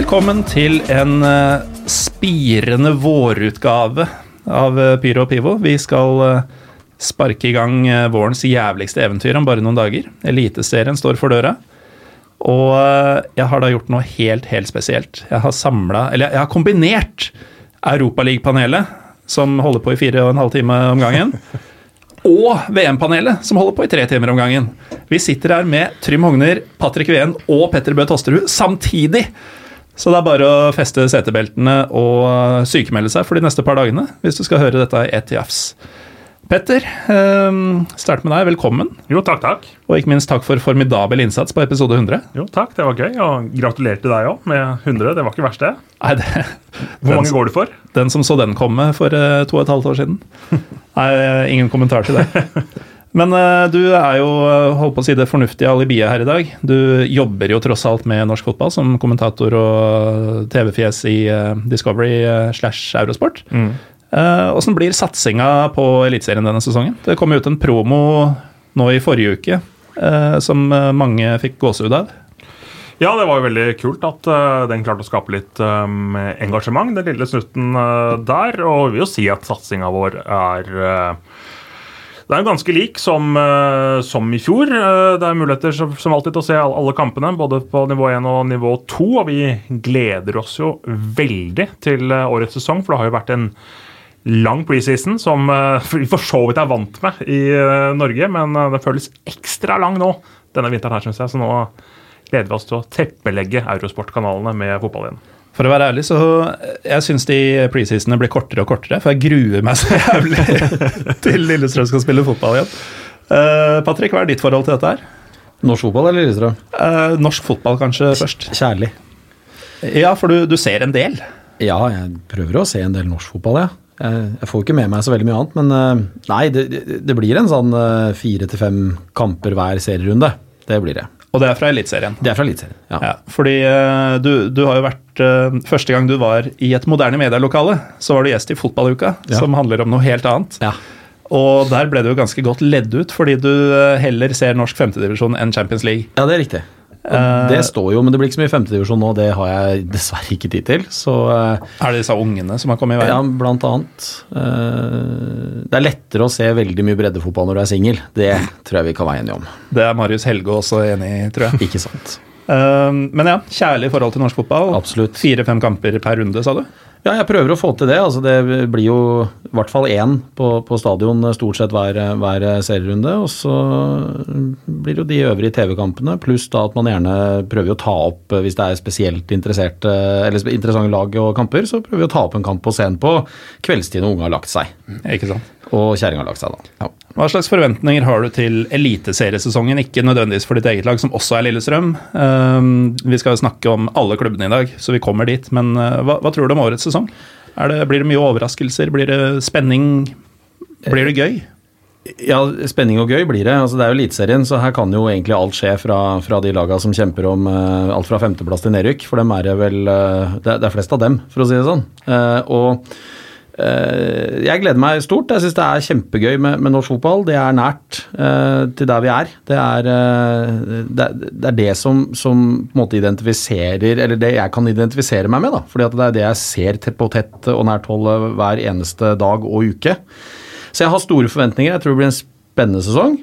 Velkommen til en eh, spirende vårutgave av eh, Pyro og Pivo. Vi skal eh, sparke i gang vårens jævligste eventyr om bare noen dager. Eliteserien står for døra. Og jeg har da gjort noe helt, helt spesielt. Jeg har samla Eller jeg har kombinert Europaligapanelet, som holder på i fire og en halv time om gangen, og VM-panelet, som holder på i tre timer om gangen. Vi sitter her med Trym Hogner, Patrick Ween og Petter Bøe Tosterud samtidig. Så det er bare å feste setebeltene og sykemelde seg for de neste par dagene hvis du skal høre dette i ett jafs. Petter, eh, start med deg. Velkommen. Jo, takk, takk. Og ikke minst takk for formidabel innsats på episode 100. Jo, takk, Det var gøy. Og gratulerer til deg òg med 100. Det var ikke verst, det. Nei, det, Hvor mange går du for? Den som så den komme for eh, to og et halvt år siden. Nei, ingen kommentar til det. Men eh, du er jo eh, holdt på å si det fornuftige alibiet her i dag. Du jobber jo tross alt med norsk fotball som kommentator og TV-fjes i eh, Discovery eh, slash Eurosport. Åssen blir satsinga på Eliteserien denne sesongen? Det kom ut en promo nå i forrige uke eh, som eh, mange fikk gåsehud av. Ja, det var jo veldig kult at uh, den klarte å skape litt um, engasjement, den lille snutten uh, der. Og vi vil jo si at satsinga vår er eh, det er jo ganske lik som, eh, som i fjor. Eh, det er muligheter som, alltid til å se alle, kampene, både på nivå 1 og nivå 2. Og vi gleder oss jo veldig til eh, årets sesong, for det har jo vært en lang preseason som vi for så vidt er vant med i Norge, men det føles ekstra lang nå denne vinteren her, syns jeg. Så nå gleder vi oss til å teppelegge Eurosport-kanalene med fotball igjen. For å være ærlig, så jeg syns de preseasonene blir kortere og kortere, for jeg gruer meg så jævlig til Lillestrøm skal spille fotball igjen. Uh, Patrick, hva er ditt forhold til dette her? Norsk fotball eller Lillestrøm? Eh, norsk fotball kanskje først. Kjærlig. Ja, for du, du ser en del. Ja, jeg prøver å se en del norsk fotball, ja. Jeg, jeg får ikke med meg så veldig mye annet, men eh, nei, det, det- blir en sånn fire til fem kamper hver serierunde. Det blir det. Og det er fra Eliteserien. Det er fra Eliteserien. Ja. Ja, fordi eh, du, du har jo vært eh, Første gang du var i et moderne medielokale, så var du gjest i Fotballuka, Ja. som handler om noe helt annet. ja. Og der ble du jo ganske godt ledd ut, fordi du eh, heller ser norsk femtedivisjon enn Champions League. Ja, det er riktig. Eh, det står jo, men det blir ikke så mye femtedivisjon nå. Det har jeg dessverre ikke tid til. Så eh, Er det disse ungene som har kommet i veien? ja, blant annet. eh, det er lettere å se veldig mye breddefotball når du er singel. Det tror jeg vi kan være enige om. Det er Marius Helge også enig i, tror jeg. Ikke sant. Men ja, kjærlig forhold til norsk fotball. Absolutt. Fire-fem kamper per runde, sa du? Ja, jeg prøver å få til det. Altså, det blir jo i hvert fall én på, på stadion stort sett hver, hver serierunde. Og så blir det jo de øvrige TV-kampene, pluss da at man gjerne prøver å ta opp eh, hvis det er spesielt interesserte, eller interessante lag og kamper, så prøver vi å ta opp en kamp på scenen på kveldstid når unge har lagt seg. Ikke sant? Og kjerringa har lagt seg, da. Ja. Hva slags forventninger har du til eliteseriesesongen? Ikke nødvendigvis for ditt eget lag, som også er Lillestrøm. Um, vi skal jo snakke om alle klubbene i dag, så vi kommer dit. Men hva, hva tror du om årets sesong? Er det, blir det mye overraskelser? Blir det spenning? Blir det gøy? Ja, spenning og gøy blir det. Altså, det er jo Eliteserien, så her kan jo egentlig alt skje fra, fra de laga som kjemper om uh, alt fra femteplass til nedrykk. For dem er det vel uh, det, er- flest av dem, for å si det sånn. Uh, og jeg gleder meg stort. Jeg syns det er kjempegøy med, med norsk fotball. Det er nært eh, til der vi er. Det er eh, det, er- det, som, som på en måte identifiserer Eller det jeg kan identifisere meg med, da. Fordi det er det jeg ser tett på tett og nært hold eh, hver eneste dag og uke. Så jeg har store forventninger. Jeg tror det blir en spennende sesong.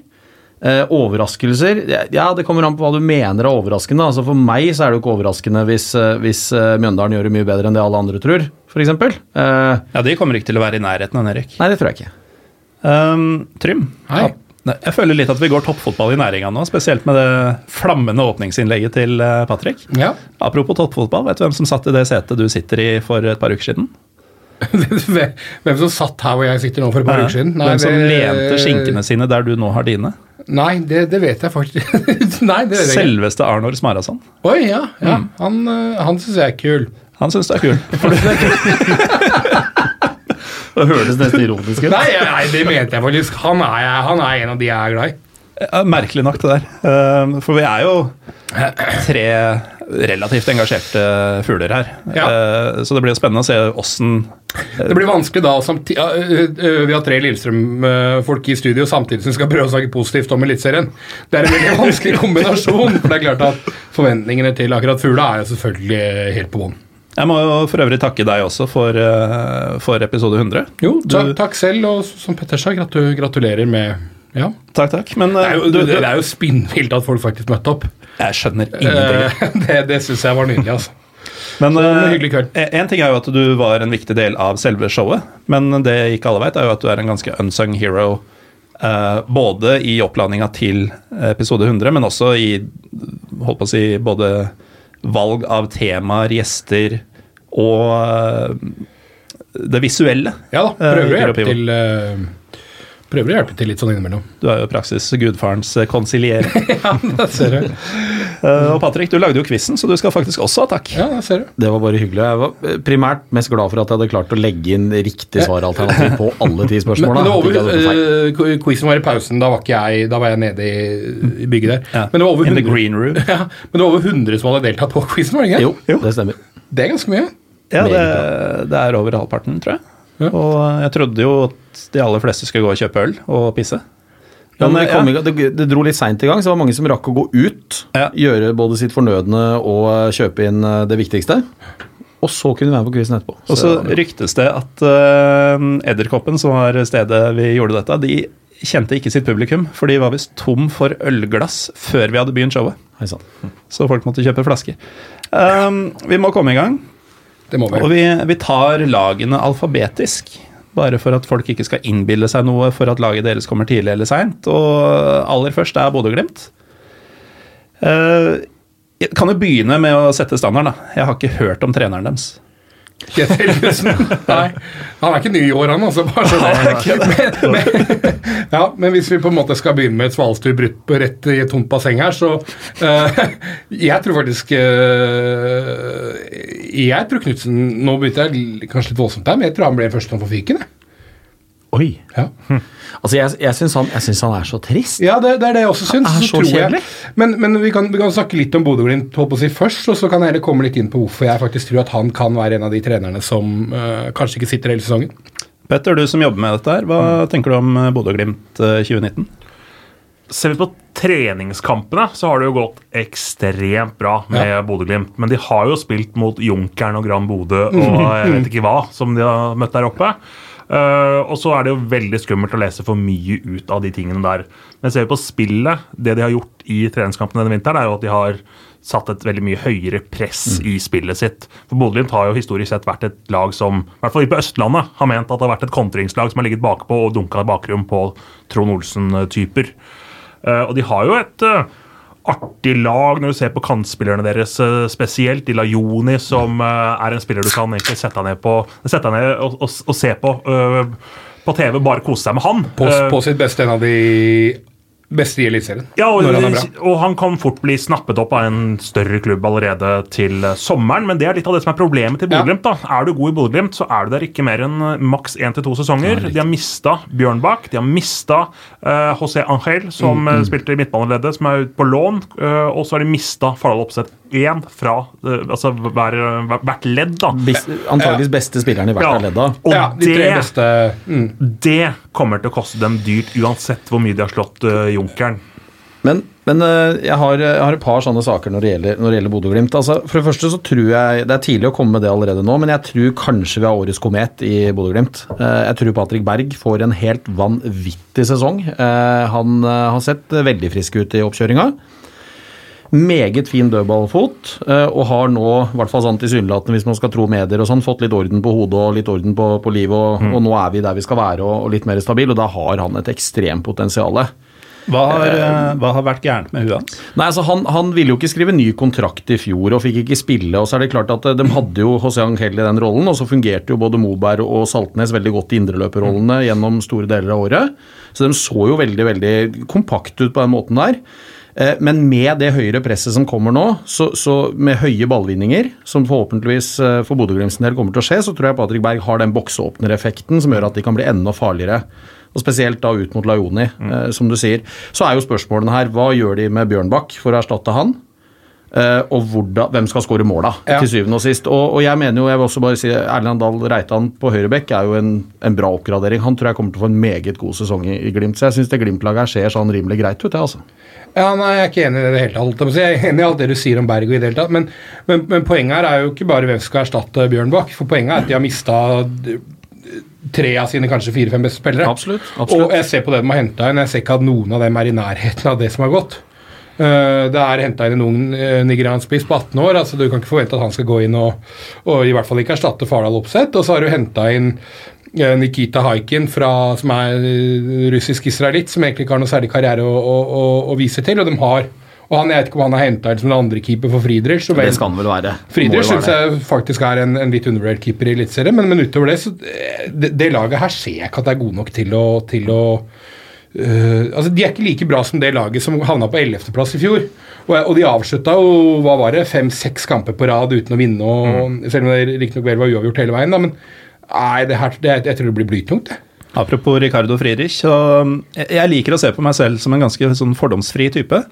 Eh, overraskelser Ja, det kommer an på hva du mener er overraskende. Altså For meg så er det jo ikke overraskende hvis, eh, hvis eh, Mjøndalen gjør det mye bedre enn det alle andre tror, f.eks. Eh, Ja, De kommer ikke til å være i nærheten av Erik. nei, det tror jeg ikke. Um, Trym, Hei. Jeg føler litt at vi går toppfotball i næringa nå, spesielt med det flammende åpningsinnlegget til eh, Patrick. Ja. Apropos toppfotball, vet du hvem som satt i det setet du sitter i for et par uker siden? Hvem som satt her hvor jeg sitter nå for et par uker siden? Hvem som det- lente skinkene sine der du nå har dine? Nei, det, det vet jeg faktisk Nei, det vet jeg. Selveste Arnor Smarason. Oi, ja. ja. Mm. Han, øh, han syns jeg er kul. Han syns det er kul. Det høres nesten ironisk ut. Nei, nei, det mente jeg faktisk. Han er, han er en av de jeg er glad i. Merkelig nok, det der. Eh, For vi er jo tre relativt engasjerte fugler her. Ja. Eh, Så det blir spennende å se åssen Det blir vanskelig da Vi har tre Lillestrøm-folk i studio samtidig som vi skal prøve å snakke positivt om Eliteserien. Det er en veldig vanskelig kombinasjon. For det er klart at forventningene til akkurat Fugla er jo selvfølgelig helt på bånn. Jeg må jo for øvrig takke deg også for, for episode 100. Jo, takk, takk selv, og som Petter sa, gratu, gratulerer med ja. Takk, takk. Men Det er jo, du, det du, er jo spinnvilt at folk faktisk møtte opp. Jeg skjønner ingenting. Eh, Det, det syns jeg var nydelig, altså. Men Så, eh, en ting er jo at du var en viktig del av selve showet, men det ikke alle vet, er jo at du er en ganske unsung hero. Uh, både i oppladninga til episode 100, men også i holdt på å si, både valg av temaer, gjester og uh, det visuelle. Ja da, prøver å hjelpe til eh, Prøver å hjelpe til litt sånn innimellom. Du er jo i praksis gudfarens eh. Ja, det ser du. uh, og Patrick, du lagde jo quizen, så du skal faktisk også ha takk. Ja, Det ser du. Det var bare hyggelig. Jeg var eh, primært mest glad for at jeg hadde klart å legge inn riktig svaralternativ på alle ti Men, spørsmåla. men det var over, uh, quizen var i pausen, da var, ikke jeg, da var jeg nede i, i bygget der. Ja, Men, det var over in the green room. ja, men det var over 100 som hadde deltatt på quizen, var det ikke? Jo, det stemmer. Det er ganske mye. Ja, det, det er over halvparten, tror jeg. Ja. Og jeg trodde jo at de aller fleste skulle gå og kjøpe øl og pisse. Ja, Men, det, ja. gang, det, det dro litt seint i gang, så det var mange som rakk å gå ut, Ja. gjøre både sitt fornødne og eh, kjøpe inn eh, det viktigste. Og så kunne vi være på quizen etterpå. Og så ryktes det at uh, Edderkoppen, som var stedet vi gjorde dette, de kjente ikke sitt publikum, for de var visst tom for ølglass før vi hadde begynt showet. Så folk måtte kjøpe flasker. Um, vi må komme i gang, Det må vi. og vi, vi tar lagene alfabetisk. Bare for at folk ikke skal innbille seg noe for at laget deres kommer tidlig eller seint. Og aller først er Bodø-Glimt. Eh, jeg kan jo begynne med å sette standarden. da. Jeg har ikke hørt om treneren deres. Kjetil Helgesen. Nei, han er ikke ny i år, han. Altså, bare så det. Men, men, ja, men hvis vi på en måte skal begynne med et svalstur brutt på rett i et tomt basseng her, så uh, Jeg tror faktisk uh, Jeg tror Knutsen Nå begynte jeg kanskje litt voldsomt her, men jeg tror han ble førstemann for fyken. jeg. Oi. Ja. Altså, jeg, jeg syns han, jeg syns han er så trist. Ja, det, det er det jeg også syns. Han er så tror jeg- kjedelig. Men, men vi, kan, vi kan snakke litt om Bodø-Glimt si først, og så kan jeg heller komme litt inn på hvorfor jeg faktisk tror at han kan være en av de trenerne som uh, kanskje ikke sitter hele sesongen. Petter, du som jobber med dette her, hva tenker du om eh, Bodø-Glimt eh, 2019? Ser vi på treningskampene, så har det jo gått ekstremt bra med Bodø-Glimt. Men de har jo spilt mot Junkeren og Gran Bodø og jeg vet ikke hva som de har møtt der oppe. Eh, og så er det jo veldig skummelt å lese for mye ut av de tingene der. Men ser vi på spillet, det de har gjort i treningskampene denne vinteren, er jo at de har satt et veldig mye høyere press i spillet sitt. For Bodø-Glimt har jo historisk sett vært et lag som, i hvert fall på Østlandet, har ment at det har vært et kontringslag som har ligget bakpå og dunka i bakrom på Trond Olsen-typer. Eh, og de har jo et eh, artig lag når du ser på kantspillerne deres spesielt. spesielt. Ilajoni, som eh, er en spiller du kan egentlig sette deg ned på Sette deg ned og, og, og se på eh, på TV, bare kose deg med han. På, Eh, på sitt beste, en av de beste i Eliteserien. ja, og, han og han kan fort bli snappet opp av en større klubb allerede til eh, sommeren. Men det er litt av det som er problemet til Ja. Bodø-Glimt. da. Er du god i Bodø-Glimt, så er du der ikke mer enn eh, maks én til to sesonger. de har mista Bjørnbakk, de har mista uh, José Angel, som Mm, mm. spilte i midtbaneleddet, som er ute på lån. Uh, og så har de mista Fardal Opseth én fra eh, altså hver, hver, hvert ledd. da. Bis, antageligvis beste spilleren i hvert Ja. ledd. Og ja, de tre det, mm. det kommer til å koste dem dyrt, uansett hvor mye de har slått eh, Junkeren. Men, men eh, jeg, har, jeg har et par sånne saker når det gjelder, når det gjelder Bodø-Glimt. Altså, for det første så tror jeg Det er tidlig å komme med det allerede nå, men jeg tror kanskje vi har årets komet i Bodø-Glimt. Eh, Jeg tror Patrick Berg får en helt vanvittig sesong. Eh, Han har sett veldig frisk ut i oppkjøringa. Meget fin dødballfot, og har nå, i hvert fall sånn tilsynelatende hvis man skal tro medier og sånn, fått litt orden på hodet og litt orden på, på livet, og, og nå er vi der vi skal være og, og litt mer stabil, og da har han et ekstremt potensial. Hva har, eh, hva har vært gærent med huet hans? Nei, altså han, han ville jo ikke skrive ny kontrakt i fjor og fikk ikke spille. og så er det klart at eh, De hadde jo José Angel i den rollen, og så fungerte jo både Moberg og Saltnes veldig godt i indreløperrollene gjennom store deler av året. Så de så jo veldig veldig kompakt ut på den måten der. Eh, Men med det høyere presset som kommer nå, så, så med høye ballvinninger, som forhåpentligvis eh, for Bodø-Glimts del kommer til å skje, så tror jeg Patrick Berg har den boksåpnereffekten som gjør at de kan bli enda farligere. Og Spesielt da ut mot Laioni, eh, som du sier. Så er jo spørsmålene her hva gjør de med Bjørnbakk for å erstatte han? Eh, og hvordan, hvem skal skåre måla, Ja. til syvende og sist. Og, og jeg mener jo, jeg vil også bare si Erlend Dahl Reitan på høyrebekk er jo en, en bra oppgradering. Han tror jeg kommer til å få en meget god sesong i, i Glimt. Så jeg syns det Glimt-laget her ser sånn rimelig greit ut, jeg, altså. Ja, nei, Jeg er ikke enig i det det hele tatt. Jeg er enig i alt det du sier om Bergo. i det hele tatt, Men, men, men poenget her er jo ikke bare hvem som skal erstatte Bjørnbakk. For poenget er at de har mista tre av sine kanskje fire-fem beste spillere. Absolutt, absolutt. Og jeg ser på det de har henta inn, jeg ser ikke at noen av dem er i nærheten av det som har gått. Uh, det er henta inn en ung uh, nigeriansk spiss på 18 år. altså Du kan ikke forvente at han skal gå inn og, og i hvert fall ikke erstatte Fardal Opseth. Og så har du henta inn uh, Nikita Haikin, fra, som er russisk israelitt, som egentlig ikke har noe særlig karriere å, å, å, å vise til. Og de har og han, Jeg vet ikke om han har henta inn som en andrekeeper for Friedrich. så Det skal han vel være. Friedrich syns jeg faktisk er en, en litt undervurdert keeper i Eliteserien, men, men utover det så eh, det, det laget her ser jeg ikke at det er gode nok til å, til å Uh, altså De er ikke like bra som det laget som havna på 11.-plass i fjor. Og, og de avslutta jo hva var det, fem-seks kamper på rad uten å vinne, og, selv om det riktignok vel var uavgjort hele veien. da, men Nei, det her, det, jeg tror det blir blytungt. det. Apropos Ricardo Friedrich, så jeg jeg liker å se på meg selv som en ganske sånn fordomsfri type.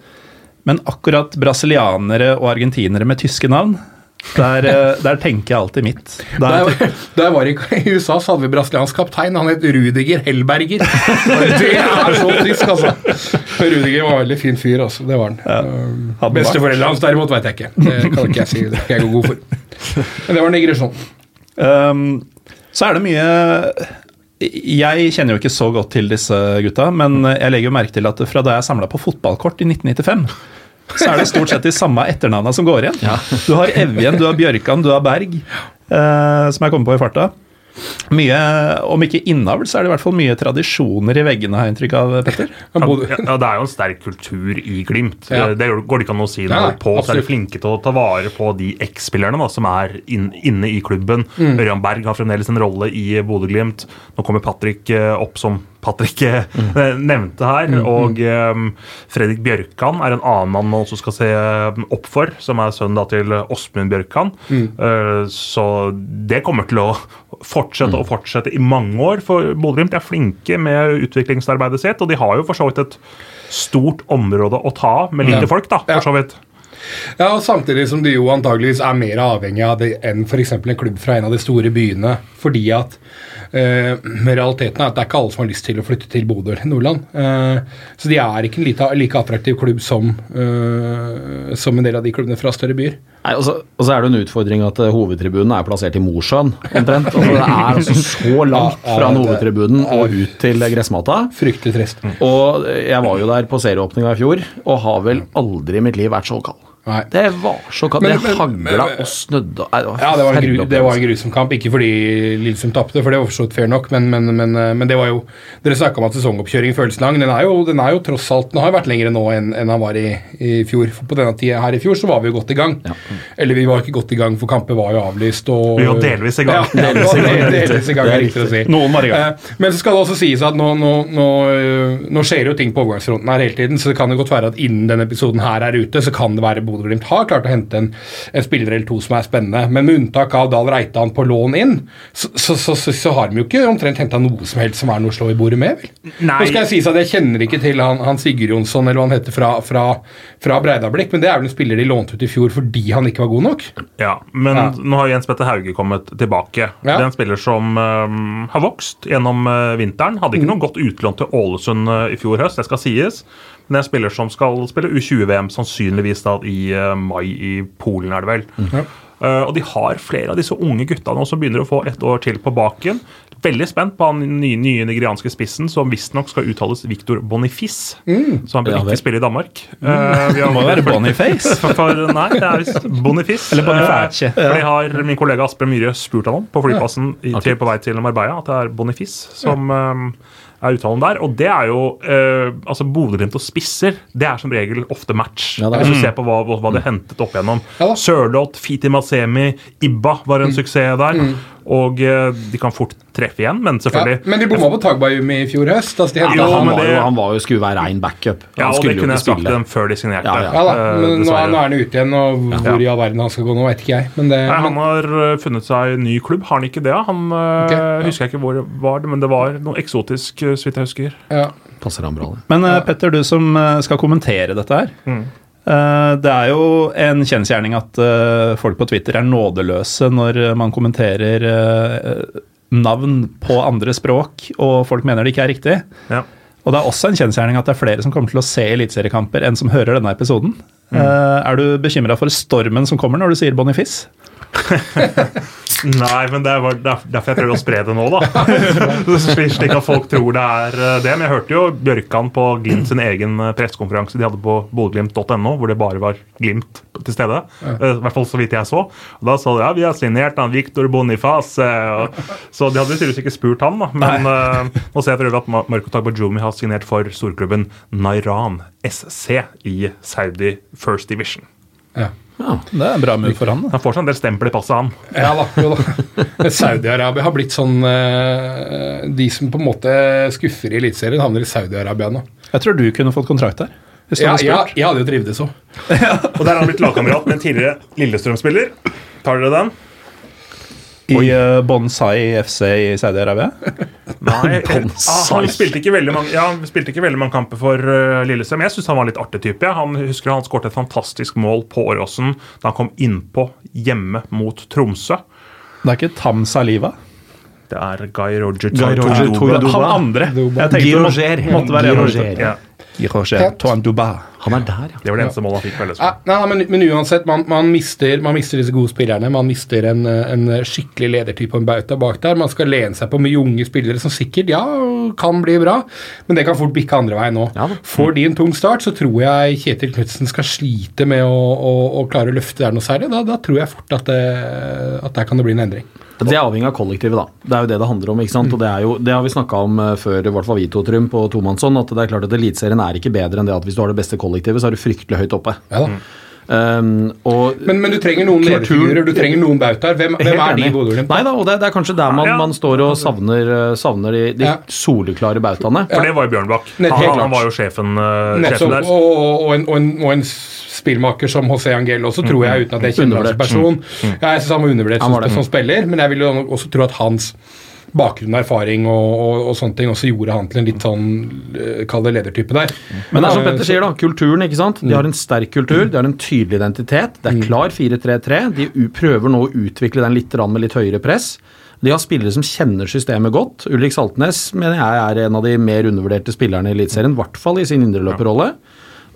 Men akkurat brasilianere og argentinere med tyske navn, der, eh, der tenker jeg alltid mitt. Der, da jeg var i, USA, så hadde vi brasiliansk kaptein. Han het Rudiger Hellberger. Det er så tysk, altså. Rudiger var en veldig fin fyr, altså. Det var han. Ja, han Besteforeldrene hans derimot vet jeg ikke. Det kan ikke jeg si. Det kan jeg gå god for. Men det var en digresjon. Um, så er det mye Jeg kjenner jo ikke så godt til disse gutta, men jeg legger jo merke til at fra da jeg samla på fotballkort i 1995, så er det stort sett de samme etternavna som går igjen. Du har Evjen, du har Bjørkan, du har Berg, eh, som jeg kommer på i farta. Mye, Om ikke innavl, så er det i hvert fall mye tradisjoner i veggene, har jeg inntrykk av, Petter. Ja, ja, det er jo en sterk kultur i Glimt. Ja. Det går det ikke an å si noe på. Så er de flinke til å ta vare på de X-spillerne som er inn, inne i klubben. Mm. Ørjan Berg har fremdeles en rolle i Bodø-Glimt. Nå kommer Patrick eh, opp som Patrick eh, Mm. nevnte her. Og um, Fredrik Bjørkan er en annen mann man også skal se eh, opp for, som er sønnen til Åsmund Bjørkan. Mm. Uh, så det kommer til å fortsette Mm. og fortsette i mange år. For Bodø-Glimt er flinke med utviklingsarbeidet sitt, og de har jo for så vidt et stort område å ta av med lite Ja. folk, da, for så vidt. Ja, og Samtidig som de jo antageligvis er mer avhengig av det enn f.eks. en klubb fra en av de store byene. Fordi at eh, realiteten er at det er ikke alle som har lyst til å flytte til Bodø eller Nordland. Eh, så de er ikke en like, like attraktiv klubb som, eh, som en del av de klubbene fra større byer. Nei, og, så, og så er det en utfordring at eh, hovedtribunen er plassert i Mosjøen, omtrent. Altså, det er altså så langt Ja, ja, fra hovedtribunen og ut til gressmata. Fryktelig trist. Og jeg var jo der på serieåpninga i fjor, og har vel aldri i mitt liv vært så kald. Nei. Det var så kaldt. Men- Det hagla og snødde. Nei, Ja, det var, en gru, det var en grusom kamp. Ikke fordi Lillesund tapte, for det var forstått fair nok, men, men, men, eh, men det var jo Dere snakka om at sesongoppkjøring føles lang. Den er jo, den er jo tross alt Den har jo vært lengre nå enn enn han var i, i fjor. For på denne tida her i fjor så var vi jo godt i gang. Eller vi var ikke godt i gang, for kamper var jo avlyst. Og, Vi var delvis i gang. Ja, delvis i gang. Delvis i gang, Det er riktig å si. Noen var i gang. Eh, Men så skal det også sies at nå, nå, nå, øh, nå skjer jo ting på overgangsfronten her hele tiden, så det kan jo godt være at innen denne episoden her er ute, så kan det være Bodø-Glimt har klart å hente en, en spiller eller to som er spennende. Men med unntak av Dahl Reitan på lån inn, så, så, så, så, har de jo ikke omtrent henta noe som helst som er noe å slå i bordet med, vel? Nei. Nå skal jeg sies at jeg kjenner ikke til han, han Sigurd Jonsson eller hva han heter fra, fra, fra Breidablikk, men det er vel en spiller de lånte ut i fjor fordi han ikke var god nok. Ja, Men Ja. nå har Jens Petter Hauge kommet tilbake. Ja. Det er en spiller som eh, har vokst gjennom eh, vinteren. Hadde Mm. ikke noe godt utlån til Ålesund eh, i fjor høst, det skal sies. Men det er en spiller som skal spille U20-VM sannsynligvis da i eh, mai i Polen, er det vel. Mm. Uh, og de har flere av disse unge gutta nå som begynner å få ett år til på baken. Veldig spent på han nye, nye nigerianske spissen, som visstnok skal uttales Victor Bonifice. Mm. Så han bør Ja ikke spille i Danmark. Mm. Uh, har- Det må være Boniface. for, for, nei, det er visst Bonifice. Eller Boniface. Eh, For det har min kollega Asbjørn Myhre spurt han om på flyplassen okay. til, på vei til Marbella, at det er Bonifice som eh, er uttalen der. Og det er jo eh, altså Bodø-Glimt og spisser, det er som regel ofte match. Ja, Hvis du ser på hva, hva de hentet opp igjennom. Ja. Sørloth, Fiti Masemi, Ibba var en suksess der. Og eh, de kan fort treffe igjen, men Ja, selvfølgelig men de bomma på Tagbayumi i fjor høst. Altså de Ja, Jo, han, var det- jo, han var jo, skulle være rein backup. Ja, og det kunne jeg sagt dem før de signerte. Ja, ja. Ja da, eh, men nå, nå er han ute igjen, og hvor i all verden han skal gå nå, vet ikke jeg. Men det, Nei, Han har øh, funnet seg ny klubb. Har han ikke det? Han okay, ja. husker jeg ikke hvor det var, men det var noe eksotisk, så vidt jeg husker. ja. Passer han bra, det. Men uh, Petter, du som eh, skal kommentere dette her. Mm. det er jo en kjensgjerning at eh, folk på Twitter er nådeløse når eh, man kommenterer eh, navn på andre språk, og folk mener det ikke er riktig. Ja. Og det er også en kjensgjerning at det er flere som kommer til å se eliteseriekamper enn som hører denne episoden. Eh, er du bekymra for stormen som kommer når du sier Bonifice? Nei, men det er derfor jeg prøver å spre det nå, da. slik, at folk tror det er øh, det. Men jeg hørte jo Bjørkan på Glimt sin egen øh, pressekonferanse de hadde på bodøglimt.no, hvor det bare var Glimt til stede. Eh, I hvert fall så vidt jeg så. Og da sa de ja, vi har signert han Victor Boniface. Så de hadde tydeligvis ikke spurt han, da. Men uh, nå ser jeg for at Marco Tagbajumi har signert for storklubben Nairan SC i Saudi First Division. Ja. Det er en bra move for han. Da. Han får seg en del stempel i passet, han. Ja da. jo da. Saudi-Arabia har blitt sånn eh, De som på en måte skuffer i Eliteserien, havner i Saudi-Arabia nå. Jeg tror du kunne fått kontrakt der. Hvis Ja, ja, jeg hadde jo trivdes òg. Og der har han blitt lagkamerat med en tidligere Lillestrøm-spiller. Tar dere den? I uh, Bonsai FC i Saudi-Arabia. Nei, ah, han spilte ikke veldig mange, ja, han spilte ikke veldig mange kamper for uh, Lillestrøm. Jeg syns han var en litt artig type. ja. Han husker han skåret et fantastisk mål på Åråsen da han kom innpå hjemme mot Tromsø. Det er ikke Tam Saliva. Det er Guy Roger Guy Roger. Tourduba. Han andre. Jeg tenkte det Roger. måtte, måtte være Roger. Ja, Roger. Han er der, ja. det var det eneste målet han fikk. Vel, Ja, nei, nei, men, men uansett, man, man, mister, man mister disse gode spillerne. Man mister en, en skikkelig ledertype og en bauta bak der. Man skal lene seg på med unge spillere som sikkert ja, kan bli bra, men det kan fort bikke andre veien nå. Ja. Får de en tung start, så tror jeg Kjetil Knutsen skal slite med å, å, å klare å løfte der noe særlig. Da, da tror jeg fort at, det, at der kan det bli en endring. Det er avhengig av kollektivet, da. Det er jo det det handler om. ikke sant? Og Det er jo, det har vi snakka om eh, før, i hvert fall vi to, Trym, på tomannshånd. At det er klart at Eliteserien er ikke bedre enn det at hvis du har det beste kollektivet, så er du fryktelig høyt oppe. Ja da. Um, og Men, men du trenger noen lederfigurer, du trenger noen bautaer. Hvem, hvem er de i. Bodø-Glimt? Nei da, og det, det er kanskje der man, Ja. man står og savner, eh, savner de, de Ja. soleklare bautaene. For det var jo Bjørnbakk. Han, han, var jo sjefen, uh, Nettopp. sjefen Og, der. og, og, en, og, en, og en spillmaker som José Angel også, tror jeg, uten at jeg kjenner ham som person. Ja, jeg syns han var undervurdert som, som spiller, men jeg vil jo også tro at hans bakgrunn og erfaring og, og, og sånne ting også gjorde han til en litt sånn eh, Kall det ledertype der. Men det er som Eh, Petter sier, da. Kulturen, ikke sant. De har en sterk kultur, de har en tydelig identitet. Det er klar 4-3-3. De prøver nå å utvikle den litt med litt høyere press. De har spillere som kjenner systemet godt. Ulrik Saltnes mener jeg er en av de mer undervurderte spillerne i Eliteserien, i hvert fall i sin indreløperrolle.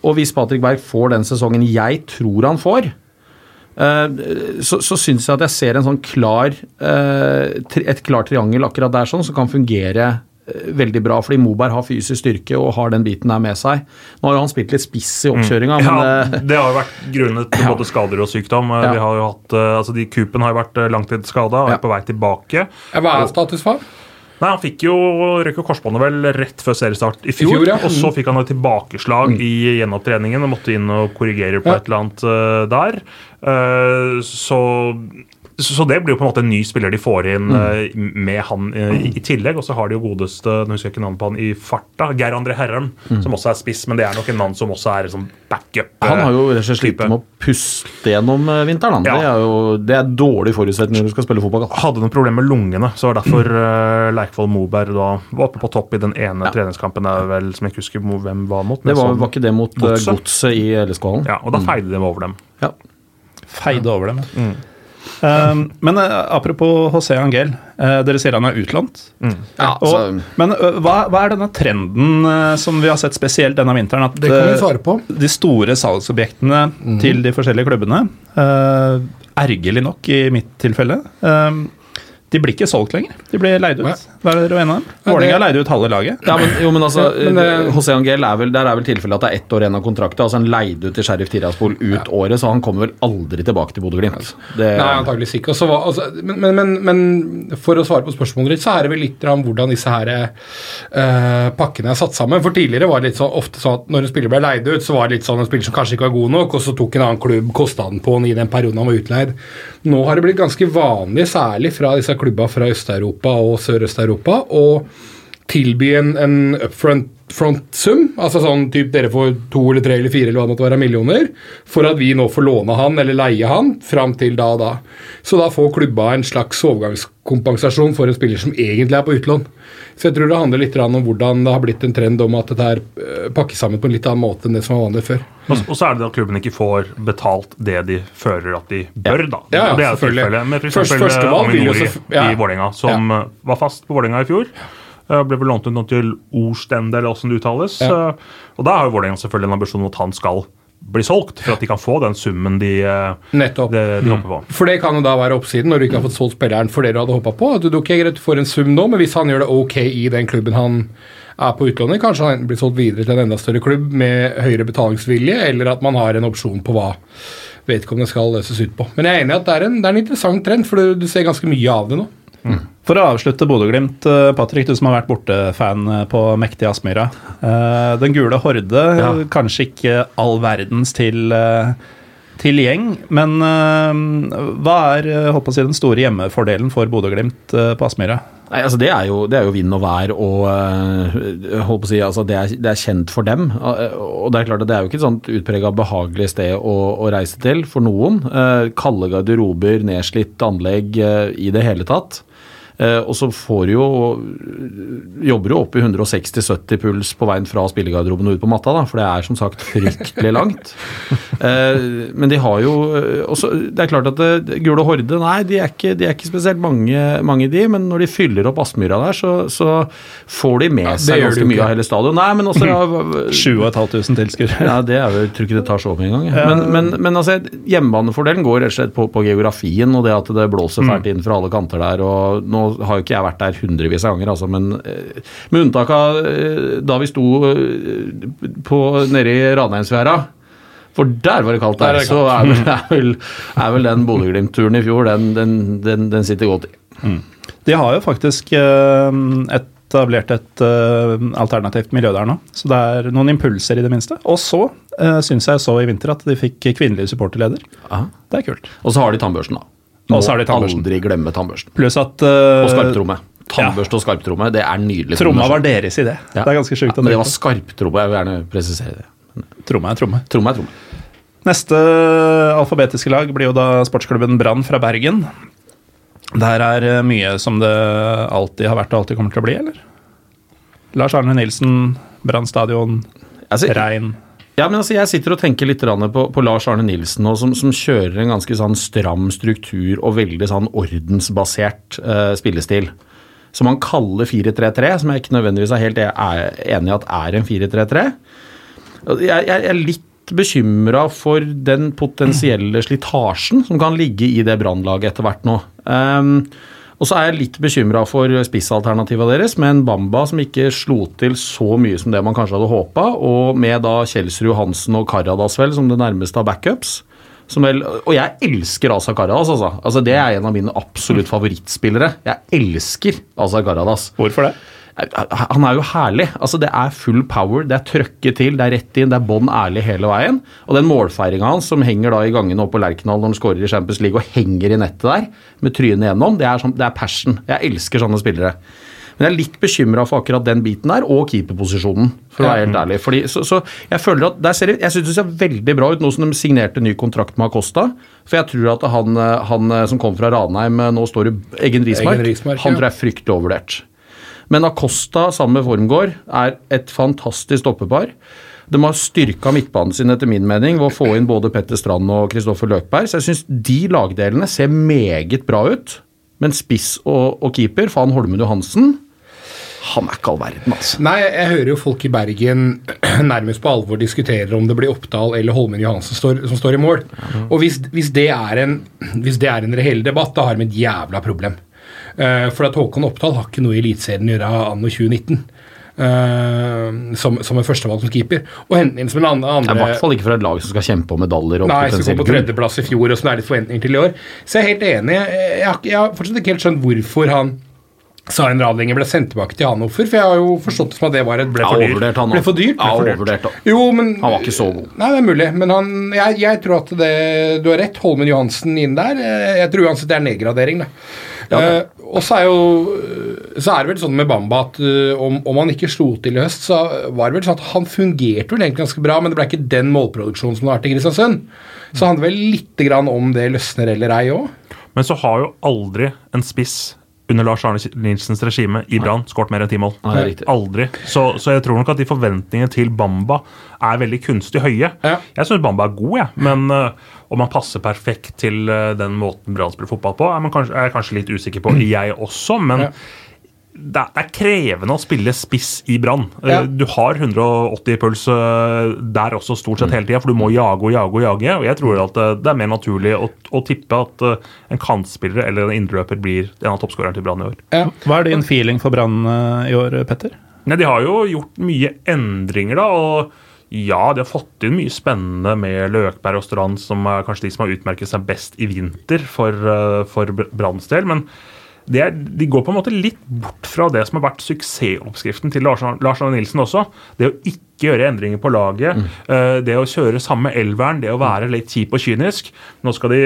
Og hvis Patrick Berg får den sesongen jeg tror han får, eh, så, så syns jeg at jeg ser en sånn klar eh, et klart triangel akkurat der sånn, som kan fungere eh, veldig bra, fordi Moberg har fysisk styrke og har den biten der med seg. Nå har jo han spilt litt spiss i oppkjøringa, Mm. Ja, det har jo vært grunnet til både skader og sykdom. Ja. Vi har jo hatt, altså de Coopen har jo vært langtidsskada og Ja. er på vei tilbake. Hva er status for? Nei, Han fikk jo jo korsbåndet vel rett før seriestart i fjor. fjor, ja. Og så fikk han et tilbakeslag i gjenopptreningen og måtte inn og korrigere på Ja. et eller annet uh, der. Uh, så så det blir jo på en måte en ny spiller de får inn uh, med han uh, i, i tillegg. Og så har de jo godeste nå husker jeg ikke navnet på han i farta, Geir André Herrem, som også er spiss. Men det er nok en mann som også er sånn backup. uh, han har jo rett og slett slitt med å puste gjennom eh, vinteren. Han. Ja. Det er jo det er dårlig forutsetning når du skal spille fotball. hadde noen problemer med lungene, så var derfor uh, Leikvoll Moberg da var oppe på topp i den ene treningskampen det er vel, som jeg ikke husker hvem var mot. Det var, sånn- var ikke det mot eh, Godset. I LSK-hallen? Ja, og da feide de over dem. Ja. Feide over dem. ja. Um, men eh, apropos José Angel, eh, dere sier han er utlånt. Ja, Og, så, men eh, hva, hva er denne trenden som vi har sett spesielt denne vinteren? At Det kan vi svare på. de store salgsobjektene til de forskjellige klubbene, uh, ergerlig nok i mitt tilfelle, eh, de blir ikke solgt lenger. De blir leid ut. Nei. Hva er dere dem. Vålerenga leide ut halve laget. Ja, men, jo, men altså, Ja, men, eh, José Angel er vel, der er vel tilfellet at det er ett år igjen av kontrakten. Altså Han leide ut til Sheriff Tiraspol ut året, så han kommer vel aldri tilbake til Bodø-Glimt. Det- Nei, antakeligvis ikke. Og var- altså, men, men, men, men for å svare på spørsmålet ditt, så er det vel litt om hvordan disse her uh, pakkene er satt sammen. For tidligere var det litt sånn, ofte sånn at når en spiller ble leid ut, så var det litt sånn en spiller som kanskje ikke var god nok, og så tok en annen klubb kostnaden på han i den perioden han var utleid. Nå har det blitt ganske vanlig, særlig fra disse klubba fra Øst-Europa og Sørøst-Europa, å tilby en, en upfront sum, altså sånn typ dere får to eller tre eller fire eller hva det måtte være millioner, for at vi nå får låne han eller leie han fram til da og da. Så da får klubba en slags overgangskompensasjon for en spiller som egentlig er på utlån. Så jeg tror det handler litt om hvordan det har blitt en trend om at dette er øh, pakkes sammen på en litt annen måte enn det som var vanlig før. Og, og så er det at klubben ikke får betalt det de føler at de bør, da. Ja, ja, det er jo selvfølgelig. med Først- f.eks. førstevalg vil Aminori ja. i Vålerenga, som eh, var fast på Vålerenga i fjor. Eh, Ble vel lånt ut nå til Orstende, eller åssen det uttales. Ja. Eh, Og da har jo Vålerenga selvfølgelig en ambisjon om at han skal bli solgt, for at de kan få den summen de, eh, Nettopp. de, de hopper på. For det kan jo da være oppsiden når du ikke har fått solgt spilleren for det du hadde hoppa på. At du, ok, greit, du får en sum nå, men hvis han gjør det ok i den klubben han er på utlånet, kanskje han enten blir solgt videre til en enda større klubb med høyere betalingsvilje, eller at man har en opsjon på hva vedkommende skal løses ut på. Men jeg er enig i at det er en, det er en interessant trend, for du, du ser ganske mye av det nå. For å avslutte Bodø-Glimt, eh, Patrick, du som har vært borte-fan eh, på mektige Aspmyra. Eh, Den gule horde, Ja. kanskje ikke all verdens til, til gjeng, men hva er håper si, den store hjemmefordelen for Bodø-Glimt på Aspmyra? Nei, altså det er jo, det er jo vind og vær, og si, altså det, er, det er kjent for dem. Og det er klart at det er jo ikke et sånt utprega behagelig sted å, å reise til for noen. Kalde garderober, nedslitt anlegg i det hele tatt. Uh, og så får jo Jobber jo opp i 160-70 puls på veien fra spillegarderoben og ut på matta, da, for det er som sagt fryktelig langt. Uh, men de har jo uh, også, Det er klart at det, Gule Horde, nei, de er ikke, de er ikke spesielt mange, mange de, men når de fyller opp Aspmyra der, så, så får de med seg ganske mye av hele stadion. Nei, men også ja, 7500 tilskuere. ja, det er jo, jeg tror ikke det tar så mye engang. Ja. Men, men, men altså, hjemmebanefordelen går rett og slett på, på geografien og det at det blåser fælt inn fra alle kanter der. og Nå har jo ikke jeg vært der hundrevis av ganger, altså, men eh, med unntak av eh, da vi sto eh, på, nede i Ranheimsfjæra. For der var det kaldt, Der er Så er vel, er vel, er vel den Bodø-Glimt-turen i fjor, den, den, den, den sitter godt i. De har jo faktisk etablert et alternativt miljø der nå, så det er noen impulser i det minste. Og så uh, syns jeg så i vinter at de fikk kvinnelig supporterleder. Aha. Det er kult. Og så har de tannbørsten, da. Tannbørsten. aldri glemme tannbørsten. Pluss at uh, Og skarptromme. Tannbørste og skarptromme, det er nydelig. Tromma var deres idé. Ja. Det er ganske sjukt. Ja, men det var skarptromme, jeg vil gjerne presisere det. Tromme er tromme. Tromme er tromme. Neste alfabetiske lag blir jo da sportsklubben Brann fra Bergen. Der er eh, mye som det alltid har vært og alltid kommer til å bli, eller? Lars Arne Nilsen, Brann stadion, Altså, regn. Ja, men altså, jeg sitter og tenker litt på, på Lars Arne Nilsen, nå, som, som kjører en ganske sånn stram struktur og veldig sånn ordensbasert eh, spillestil. Som han kaller 4-3-3, som jeg ikke nødvendigvis er helt er enig i at er en 4-3-3. Jeg, jeg er litt bekymra for den potensielle slitasjen som kan ligge i det brannlaget etter hvert nå. Ehm, og så er jeg litt bekymra for spissalternativa deres, med en Bamba som ikke slo til så mye som det man kanskje hadde håpa, og med da Kjelsrud Hansen og Karadas vel som det nærmeste av backups. Som vel, og jeg elsker Asa Karadas, altså. altså. Det er en av mine absolutt favorittspillere. Jeg elsker Asa Karadas. Hvorfor det? Han er jo herlig. altså Det er full power, det er trøkket til, det er rett inn, det er bånn ærlig hele veien. Og den målfeiringa hans som henger da i gangene oppe på Lerkendal når han skårer i Champions League og henger i nettet der med trynet gjennom, det er, sånn, det er passion. Jeg elsker sånne spillere. Men jeg er litt bekymra for akkurat den biten der, og keeperposisjonen, for å være helt ærlig. Fordi, så, så jeg føler at der ser jeg synes det ser veldig bra ut nå som de signerte ny kontrakt med Acosta. For jeg tror at han, han som kom fra Ranheim, nå står i Eggen Rismark, han tror jeg er fryktelig overvurdert. Men Acosta sammen med Formgård er et fantastisk stoppepar. De har styrka midtbanen sin etter min mening ved å få inn både Petter Strand og Kristoffer Løkberg. Så jeg syns de lagdelene ser meget bra ut. Men spiss og, og keeper, faen Holmen Johansen, han er ikke all verden, altså. Nei, jeg hører jo folk i Bergen nærmest på alvor diskuterer om det blir Oppdal eller Holmen Johansen står, som står i mål. Og hvis, hvis, det er en, hvis det er en reell debatt, da har de et jævla problem. Eh, for at Håkon Oppdal har ikke noe i Eliteserien å gjøre anno 2019. Uh, som, som en førstevalg som keeper. Og hente inn som en Det er I hvert fall ikke fra et lag som skal kjempe om medaljer. og Nei, som kom på tredjeplass i fjor, og som det er litt forventninger til i år. Så jeg er helt enig. Jeg, har jeg har fortsatt ikke helt skjønt hvorfor han sa en rad lenger ble sendt tilbake til Hanoffer, for jeg har jo forstått det som at det var et ble for dyrt. han Ble for dyrt. Ja, overvurdert da. Jo, men Han var ikke så god. Nei, det er mulig, men han, jeg, jeg tror at det Du har rett, Holmen Johansen inn der. eh, Jeg tror uansett det er nedgradering, da. Eh, og så er jo Så er det vel sånn med Bamba at uh, om, om han ikke slo til i høst, så var det vel sånn at han fungerte vel egentlig ganske bra, men det ble ikke den målproduksjonen som det har vært i Kristiansund. Så handler vel lite grann om det løsner eller ei òg. Men så har jo aldri en spiss under Lars Arne Nilsens regime i Brann skåret mer enn ti mål. Nei. Aldri. Så, så jeg tror nok at de forventningene til Bamba er veldig kunstig høye. Ja. Jeg syns Bamba er god, jeg. Men uh, om han passer perfekt til uh, den måten Brann spiller fotball på, er, man kanskje, er jeg kanskje litt usikker på. Jeg også, men Ja. Det, er, det er krevende å spille spiss i Brann. Eh, Ja. Du har 180 i puls øh, der også stort sett hele tida, for du må jage og jage og jage. Og jeg tror at øh, det er mer naturlig å, å tippe at en kantspiller eller en indreløper blir en av toppskårerne til Brann i år. Hva er din feeling for Brann eh, i år, Petter? Nei, De har jo gjort mye endringer, da. og ja, de har fått inn mye spennende med Løkberg og Strand, som er kanskje de som har utmerket seg best i vinter for, eh, for Branns del. Men er, de går på en måte litt bort fra det som har vært suksessoppskriften til Lars, Arne Nilsen også. Det å ikke gjøre endringer på laget, eh, det å kjøre samme elveren, det å være litt kjip og kynisk. Nå skal de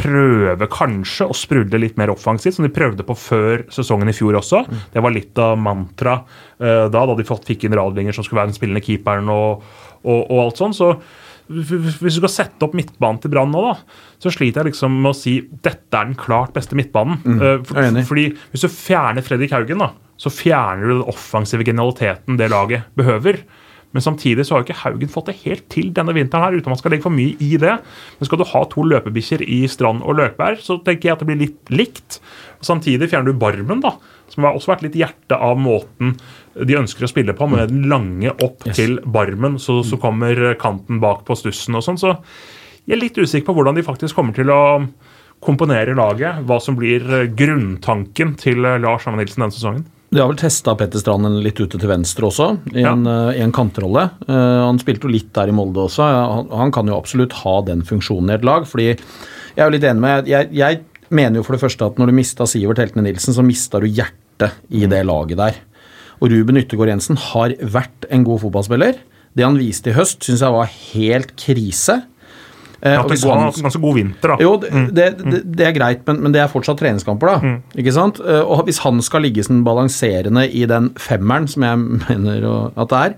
prøve kanskje å sprudle litt mer offensivt, som de prøvde på før sesongen i fjor også. Det var litt av mantra eh, da, da de fått, fikk inn Radlinger som skulle være den spillende keeperen og, og, og alt sånn. så hvis du skal sette opp midtbanen til Brann nå, da, så sliter jeg liksom med å si dette er den klart beste midtbanen. Eh, for, fordi Hvis du fjerner Fredrik Haugen, da, så fjerner du den offensive genialiteten det laget behøver. Men samtidig så har jo ikke Haugen fått det helt til denne vinteren, her, uten at man skal legge for mye i det. Men skal du ha to løpebikkjer i Strand og Løkberg, så tenker jeg at det blir litt likt. Og Samtidig fjerner du Barmen, da, som har også vært litt hjertet av måten de ønsker å spille på, med den lange opp til Barmen, så, så kommer kanten bak på stussen og sånn. Så jeg er litt usikker på hvordan de faktisk kommer til å komponere laget. Hva som blir grunntanken til Lars Arne Nilsen denne sesongen. De har vel testa Petter Strand litt ute til venstre også, i en, ja. en kantrolle. Eh, han spilte jo litt der i Molde også. Han, han kan jo absolutt ha den funksjonen i et lag. fordi jeg er jo litt enig med Jeg, jeg mener jo for det første at når du mista Sivert Heltene Nilsen, så mista du hjertet i det laget der. Og Ruben Yttergård Jensen har vært en god fotballspiller. Det han viste i høst, syns jeg var helt krise. Eh, Ja, det var en ganske god vinter, da. jo, det, det, det, det er greit, men, men det er fortsatt treningskamper, da. Ikke sant? Eh, Og hvis han skal ligge sånn balanserende i den femmeren, som jeg mener at det er,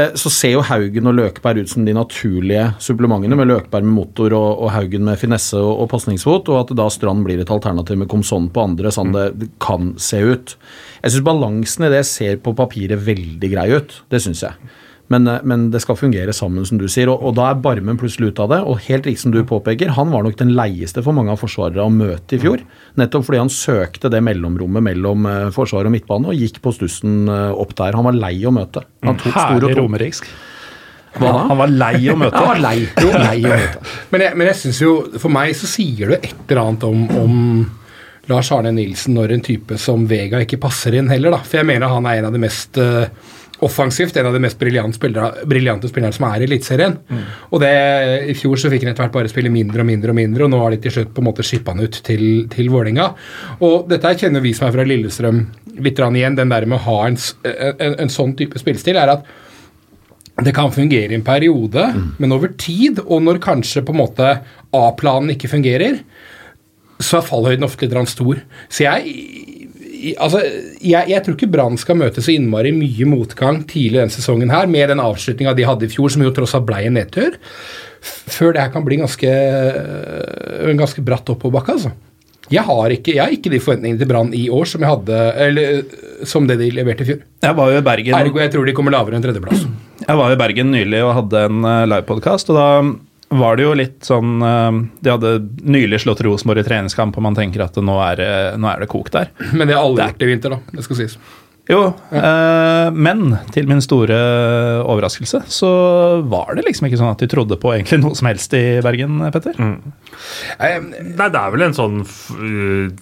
eh, så ser jo Haugen og Løkberg ut som de naturlige supplementene, med Løkberg med motor og, og Haugen med finesse og, og pasningsfot, og at da Strand blir et alternativ med Komson på andre, sånn det kan se ut. Jeg syns balansen i det ser på papiret veldig grei ut. Det syns jeg. Men, eh, men det skal fungere sammen, som du sier. Og, og da er Barmen plutselig ute av det. Og helt riktig som du påpeker, han var nok den leieste for mange av forsvarere å møte i fjor. Nettopp fordi han søkte det mellomrommet mellom eh, forsvar og midtbane og gikk på stussen eh, opp der. Han var lei å møte. Han tok store Herlig romeriksk. Hva da? Han var lei å møte. Han var lei. Jo, lei å møte. Men jeg, men jeg synes jo, for meg så sier du et eller annet om, om Lars Arne Nilsen når en type som Vega ikke passer inn heller, da. For jeg mener han er en av de mest uh, offensivt en av de mest briljante spillere, briljante som er i Eliteserien. Og det, I fjor så fikk han etter hvert bare spille mindre og mindre, og mindre, og nå har de til slutt på en måte skippa han ut til, til Vålerenga. Og dette kjenner vi som er fra Lillestrøm litt igjen. Den der med å ha en, en, en sånn type spillestil er at det kan fungere i en periode, men over tid, og når kanskje på en måte A-planen ikke fungerer, så er fallhøyden ofte litt stor. Så jeg Altså, jeg, jeg tror ikke Brann skal møte så innmari mye motgang tidlig denne sesongen her, med den avslutninga de hadde i fjor, som jo tross alt ble en nedtur, før det her kan bli ganske, en ganske bratt oppoverbakke, altså. Jeg har, ikke, jeg har ikke de forventningene til Brann i år som jeg hadde, eller som det de leverte i fjor. Jeg var jo i Bergen Ergo jeg tror de kommer lavere enn tredjeplass. Jeg var i Bergen nylig og hadde en uh, livepodkast, og da var det jo litt sånn eh, De hadde nylig slått Rosenborg i treningskamp, og man tenker at nå er, det- nå er det kok der. Men det har alle gjort i vinter, da. Det skal sies. Jo, eh, men til min store overraskelse så var det liksom ikke sånn at de trodde på egentlig noe som helst i Bergen, Petter. Nei, det er vel en sånn f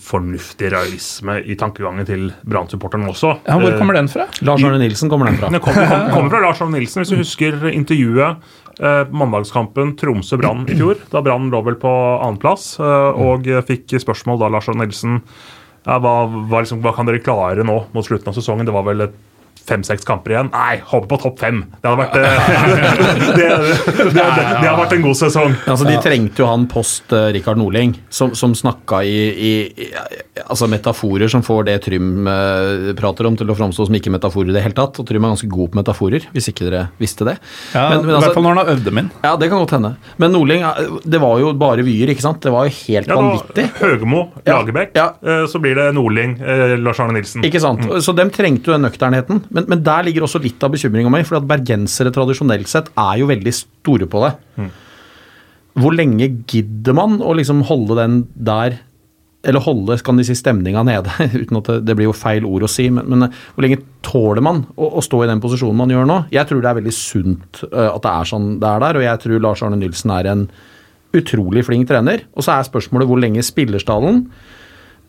fornuftig realisme i tankegangen til Brann-supporterne også. Ja, hvor kommer den fra? Lars Arne Nilsen kommer den fra. Den kommer, kommer, kommer fra Lars Arne Nilsen. Hvis du husker intervjuet eh, mandagskampen Tromsø-Brann i fjor, da Brann lå vel på annenplass, eh, og fikk spørsmål da Lars Arne Nilsen ja, hva, hva, liksom, hva kan dere klare nå mot slutten av sesongen? Det var vel et fem-seks kamper igjen. Nei, håper på topp fem! Det hadde vært, eh, det, det, det, det, hadde vært en god sesong. Altså, De trengte jo han post uh, Rikard Norling, som, som snakka i, i, i altså metaforer som får det Trym uh, prater om til å framstå som ikke metaforer i det hele tatt. Og Trym er ganske god på metaforer, hvis ikke dere visste det. Ja, Men- men I altså- hvert fall når han har øvd dem inn. Ja, det kan godt hende. Men Norling, eh, det var jo bare vyer, ikke sant? Det var jo helt Ja, vanvittig. Høgemo, Ja, Lagerbäck, ja. eh, så blir det Nordling, eh, Lars Arne Nilsen. Ikke sant? Så dem trengte jo den nøkternheten. Men, men der ligger også litt av bekymringa mi, for bergensere tradisjonelt sett er jo veldig store på det. Hvor lenge gidder man å liksom holde den der eller holde kan de si, stemninga nede, uten at det, det blir jo feil ord å si. Men, men hvor lenge tåler man å, å stå i den posisjonen man gjør nå? Jeg tror det er veldig sunt uh, at det er sånn det er der, og jeg tror Lars Arne Nilsen er en utrolig flink trener. Og så er spørsmålet hvor lenge spillerstallen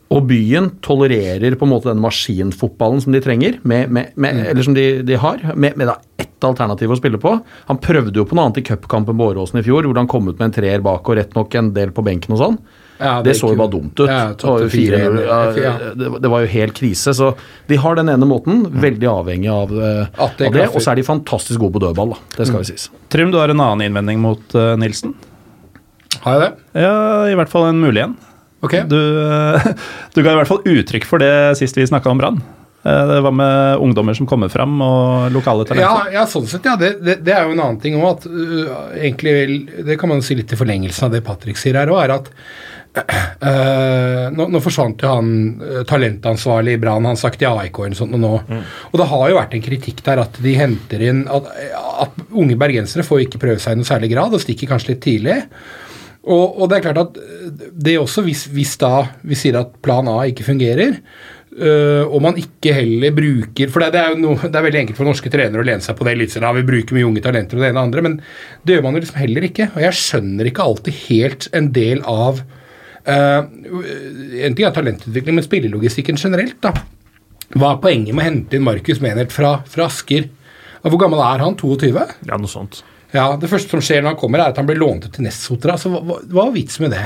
og byen tolererer på en måte den maskinfotballen som de trenger, med, med, med, eller som de, de har, med, med da ett alternativ å spille på. Han prøvde jo på noe annet i cupkampen på Åråsen i fjor, hvor han kom ut med en treer bak og rett nok en del på benken og sånn. Ja, det, det så jo bare dumt ut. Ja, Det var jo tapte 4-0, 4-0, ja, det, det var jo helt krise. Så de har den ene måten, veldig avhengig av, eh, det av det. klaffer. Og så er de fantastisk gode på dødball, da. Det skal jo sies. Trym, du har en annen innvending mot uh, Nilsen? Har jeg det? Ja, i hvert fall en mulig en. Ok. Du, du ga i hvert fall uttrykk for det sist vi snakka om Brann. Eh, Det var med ungdommer som kommer fram, og lokale talenter. ja, sånn sett, ja. Det, det, det er jo en annen ting òg. egentlig vel, Det kan man si litt i forlengelsen av det Patrick sier her òg, er at uh, nå, nå forsvant jo han uh, talentansvarlig i Brann, han sagt i AIK eller sånt nå. Og det har jo vært en kritikk der at de henter inn at, at unge bergensere får ikke prøve seg i noe særlig grad, og stikker kanskje litt tidlig. Og, og det er klart at det er også, hvis, hvis da vi sier at plan A ikke fungerer, øh, og man ikke heller bruker For det, det, er jo noe, det er veldig enkelt for norske trenere å lene seg på det litt ja, vi bruker mye unge talenter og det ene og det andre, men det gjør man jo liksom heller ikke. Og jeg skjønner ikke alltid helt en del av øh, En ting er talentutvikling, men spillelogistikken generelt, da. Hva er poenget med å hente inn Markus Menert fra, fra Asker? Hvor gammel er han? 22? Ja, noe sånt. Ja, Det første som skjer når han kommer, er at han blir lånt ut til Nessotra. Altså, hva, hva, hva var vitsen med det?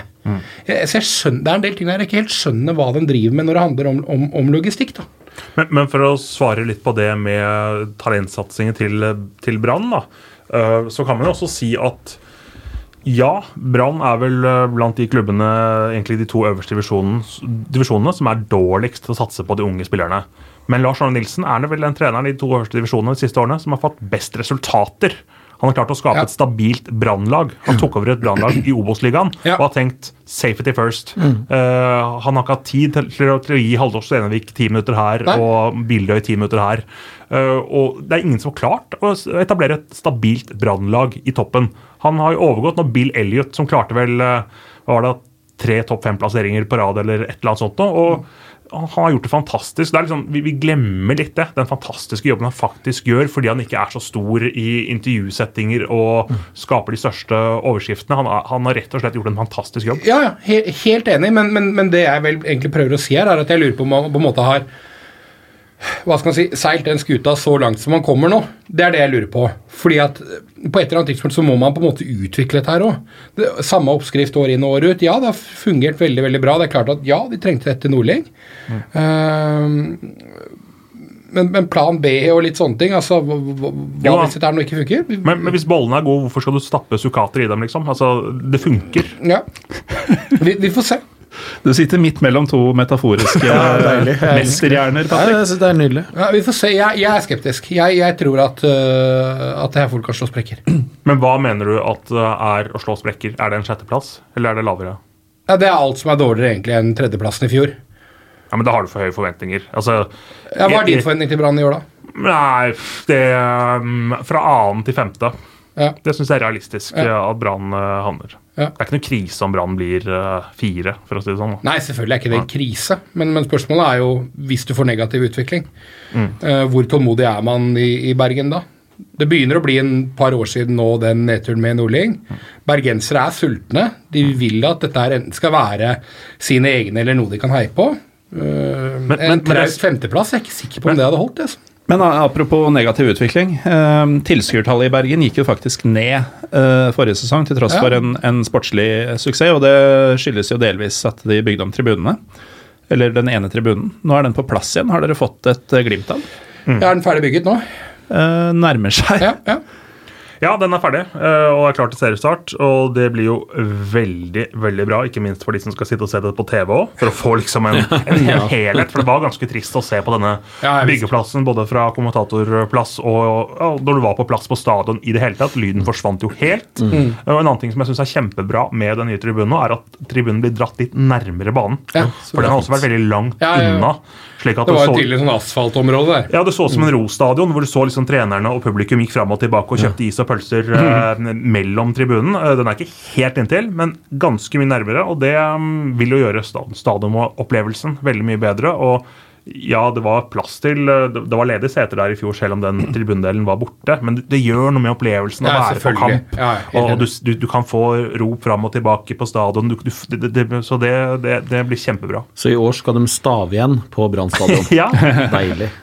Jeg, så jeg skjønner, det er en del ting der jeg ikke helt skjønner hva de driver med når det handler om, om, om logistikk. da. Men, men for å svare litt på det med talentsatsingen til, til Brann, eh, så kan man jo også si at ja, Brann er vel eh, blant de klubbene, egentlig de to øverste divisjonen, divisjonene, som er dårligst til å satse på de unge spillerne. Men Lars Arne Nilsen er vel den treneren i de to øverste divisjonene de siste årene som har fått best resultater. Han har klart å skape et stabilt brannlag. Han tok over et brannlag i Obos-ligaen og har tenkt safety first. Eh, han har ikke hatt tid til, til, til å gi Haldor Stenevik ti minutter her Nei. og Bildøy ti minutter her. Uh, og det er ingen som har klart å etablere et stabilt brannlag i toppen. Han har jo overgått nå Bill Elliot, som klarte vel uh, var det, tre topp fem-plasseringer på rad eller et eller annet sånt. og han har gjort det fantastisk. Det liksom, vi, vi glemmer litt det, den fantastiske jobben han faktisk gjør, fordi han ikke er så stor i intervjusettinger og skaper de største overskriftene. Han, han har rett og slett gjort en fantastisk jobb. Ja, ja, he, helt enig, men, men, men det jeg vel egentlig prøver å si her, er at jeg lurer på om han på en måte har hva skal man si, seilt den skuta så langt som man kommer nå. Det er det jeg lurer på. Fordi at eh, på et eller annet tidspunkt så må man på en måte utvikle dette her òg. Samme oppskrift år inn og år ut. Ja, det har fungert veldig veldig bra. Det er klart at ja, de trengte dette Nordling. Ehm, men, men plan B og litt sånne ting, altså hva, ja. Hvis dette her nå ikke funker? Men, men hvis bollene er gode, hvorfor skal du stappe sukkater i dem? liksom? Altså, Det funker. Ja. Vi, vi får se. Du sitter midt mellom to metaforiske deilig. mesterhjerner, Ja, Patrick. synes det er nydelig. Ja, vi får se. Jeg, jeg er skeptisk. Jeg, jeg tror at, uh, at det her folk kan slå sprekker. Men hva mener du at det er å slå sprekker? Er det en sjetteplass, eller er det lavere? Ja, Det er alt som er dårligere egentlig enn tredjeplassen i fjor. Ja, men Da har du for høye forventninger. Altså, Ja, hva er din forventning til Brann i år, da? Nei, det um, Fra annen til femte. Ja. Det syns jeg er realistisk Ja. ja. at Brann uh, havner. Ja. Det er ikke noe krise om Brann blir eh, fire, for å si det sånn. Nei, selvfølgelig er ikke det en krise, men, men spørsmålet er jo hvis du får negativ utvikling. Mm. uh, hvor tålmodig er man i, i Bergen da? Det begynner å bli en par år siden nå, den nedturen med Nordling. Bergensere er sultne. De vil at dette enten skal være sine egne eller noe de kan heie på. Uh, men- en men traust det- femteplass, jeg er ikke sikker på om det hadde holdt. Altså. Men apropos negativ utvikling. Eh, tilskuertallet i Bergen gikk jo faktisk ned eh, forrige sesong, til tross Ja. for en, en sportslig suksess. Og det skyldes jo delvis at de bygde om tribunene. Eller den ene tribunen. Nå er den på plass igjen. Har dere fått et eh, glimt av? Er den ferdig bygget nå? Nærmer seg. Ja, ja. Ja, den er ferdig eh, og er klar til seriestart. Og det blir jo veldig veldig bra, ikke minst for de som skal sitte og se det på TV òg, for å få liksom en, en, helhet. For det var ganske trist å se på denne byggeplassen, både fra kommentatorplass og ja, når du var på plass på stadion i det hele tatt. Lyden forsvant jo helt. Mm. Og En annen ting som jeg syns er kjempebra med den nye tribunen, er at tribunen blir dratt litt nærmere banen. Ja, for den har også vært veldig langt Ja, ja, ja. unna. Slik at Det var så- et tidligere sånn asfaltområde der. ja, Det så ut som en rostadion, hvor du så liksom trenerne og publikum gikk fram og tilbake og kjøpte is og pølser eh, mellom tribunen. Eh, den er ikke helt inntil, men ganske mye nærmere. Og det mm, vil jo gjøre stadionopplevelsen veldig mye bedre. og ja, det var plass til eh, Det var ledige seter der i fjor, selv om den tribundelen var borte. Men det gjør noe med opplevelsen av å være på kamp. Ja, og du, du, du kan få rop fram og tilbake på stadion. Du, du, det, det, så det, det, det blir kjempebra. Så i år skal de stave igjen på Brann stadion. Ja. Deilig.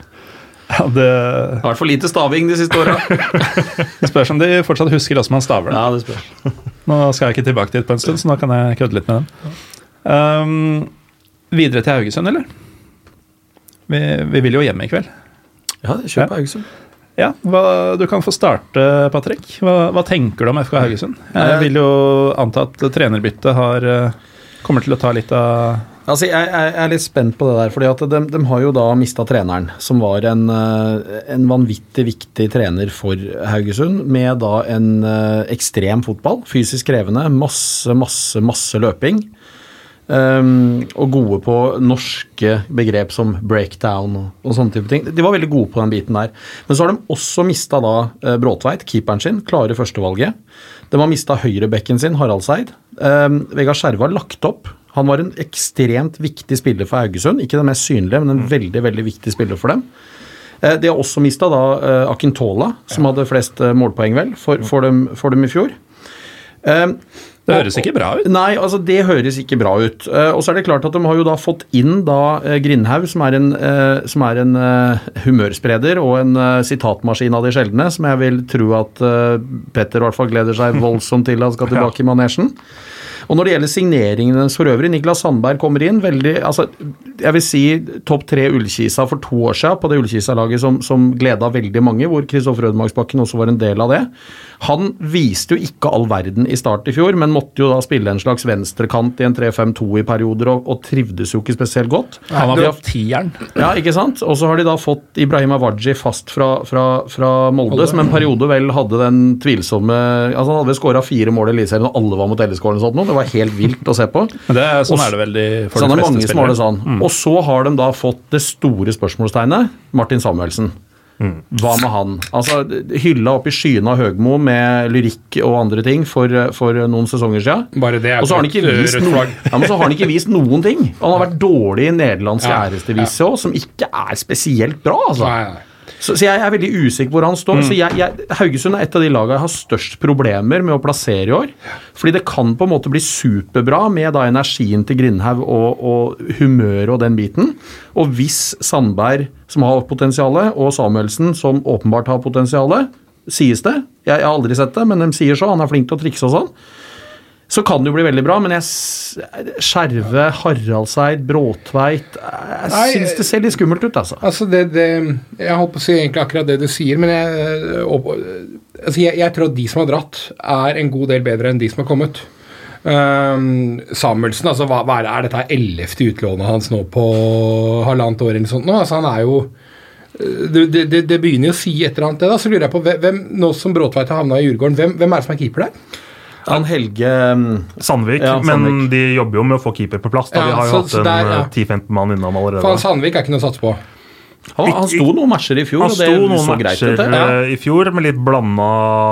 Ja, det Det har vært for lite staving de siste åra. det spørs om de fortsatt husker hvordan man staver det. Ja, det spørs. Nå skal jeg ikke tilbake dit på en stund, så nå kan jeg kødde litt med den. Um, videre til Haugesund, eller? Vi, vi vil jo hjem i kveld. Ja, kjør på Haugesund. Ja, hva, Du kan få starte, Patrick. Hva, hva tenker du om FK Haugesund? Jeg vil jo anta at trenerbyttet har eh, kommer til å ta litt av Altså, jeg, jeg er litt spent på det der, fordi at de, de har jo da mista treneren, som var en, eh, en vanvittig viktig trener for Haugesund, med da en eh, ekstrem fotball, fysisk krevende, masse, masse, masse løping. Um, og gode på norske begrep som breakdown og, og sånne type ting. De var veldig gode på den biten der. Men så har de også mista da eh, Bråtveit, keeperen sin, klare førstevalget. De har mista høyrebekken sin, Harald Seid. Um, Vegard Skjerve har lagt opp. Han var en ekstremt viktig spiller for Haugesund. Ikke den mest synlige, men en veldig veldig viktig spiller for dem. Eh, De har også mista da eh, Akintola, som hadde flest målpoeng, vel, for, for, dem, for dem i fjor. Um, Det høres ikke bra ut. Nei, altså det høres ikke bra ut. Eh, og så er det klart at de har jo da fått inn da eh, Grindhaug, som er en, eh, som er en humørspreder og en sitatmaskin av de sjeldne, som jeg vil tro at Petter i hvert fall gleder seg voldsomt til han skal tilbake i manesjen. Og når det gjelder signeringene for øvrig, Niklas Sandberg kommer inn veldig altså, Jeg vil si topp tre Ullkisa for to år siden, på det Ullkisa-laget som, som gleda veldig mange, hvor Kristoffer Ødemarksbakken også var en del av det. Han viste jo ikke all verden i start i fjor, men måtte jo da spille en slags venstrekant i en 3-5-2 i perioder, og, og trivdes jo ikke spesielt godt. Han var på tieren. ja, ikke sant? Og så har de da fått Ibrahim Awaji fast fra, fra, fra Molde, som en periode vel hadde den tvilsomme Altså Han hadde skåra fire mål i Eliteserien, og alle var mot LSK eller noe sånt. Det var helt vilt å se på. Det, sånn Og- er det veldig for sånn de fleste mange som har det sånn. sånn. Og så har de da fått det store spørsmålstegnet, Martin Samuelsen. Hva med han? Altså, Hylla opp i skyene av Høgmo med lyrikk og andre ting for, for noen sesonger siden. Bare det Og så har rødt flagg. ja, men så har han ikke vist noen ting. Han har vært dårlig i nederlandsk Ja, æresdeviser òg, som ikke er spesielt bra. altså. Nei, nei. Så, så jeg er veldig usikker hvor han står. Så jeg, jeg, Haugesund er et av de lagene jeg har størst problemer med å plassere i år. Fordi det kan på en måte bli superbra med da energien til Grindhaug og, og humøret og den biten. Og hvis Sandberg, som har potensialet, og Samuelsen, som åpenbart har potensialet, sies det. Jeg, jeg har aldri sett det, men de sier så. Han er flink til å trikse og sånn. Så kan det jo bli veldig bra, men jeg Skjerve, Haraldseid, Bråtveit Jeg Nei, syns det ser litt skummelt ut, altså. Altså, det, det Jeg holdt på å si egentlig akkurat det du sier, men jeg, og, altså, jeg, jeg tror at de som har dratt, er en god del bedre enn de som har kommet. Um, Samuelsen, altså hva, hva er, det, er dette ellevte utlånet hans nå på halvannet år eller noe sånt? Nå, altså, han er jo det, det, det, det begynner jo å si et eller annet, det. da, Så lurer jeg på hvem, Nå som Bråtveit har havna i Djurgården, hvem, hvem er det som er keeper der? Han Helge um, Sandvik, Ja, Sandvik. men de jobber jo med å få keeper på plass. Da. Ja, de har jo så- hatt en der, ja. eh, 10-15 mann innom allerede. For Sandvik er ikke noe å satse på. Han, han sto noen matcher i fjor, Han og det sto noen så greit matcher ut. det. Ja. eh, i fjor med litt blanda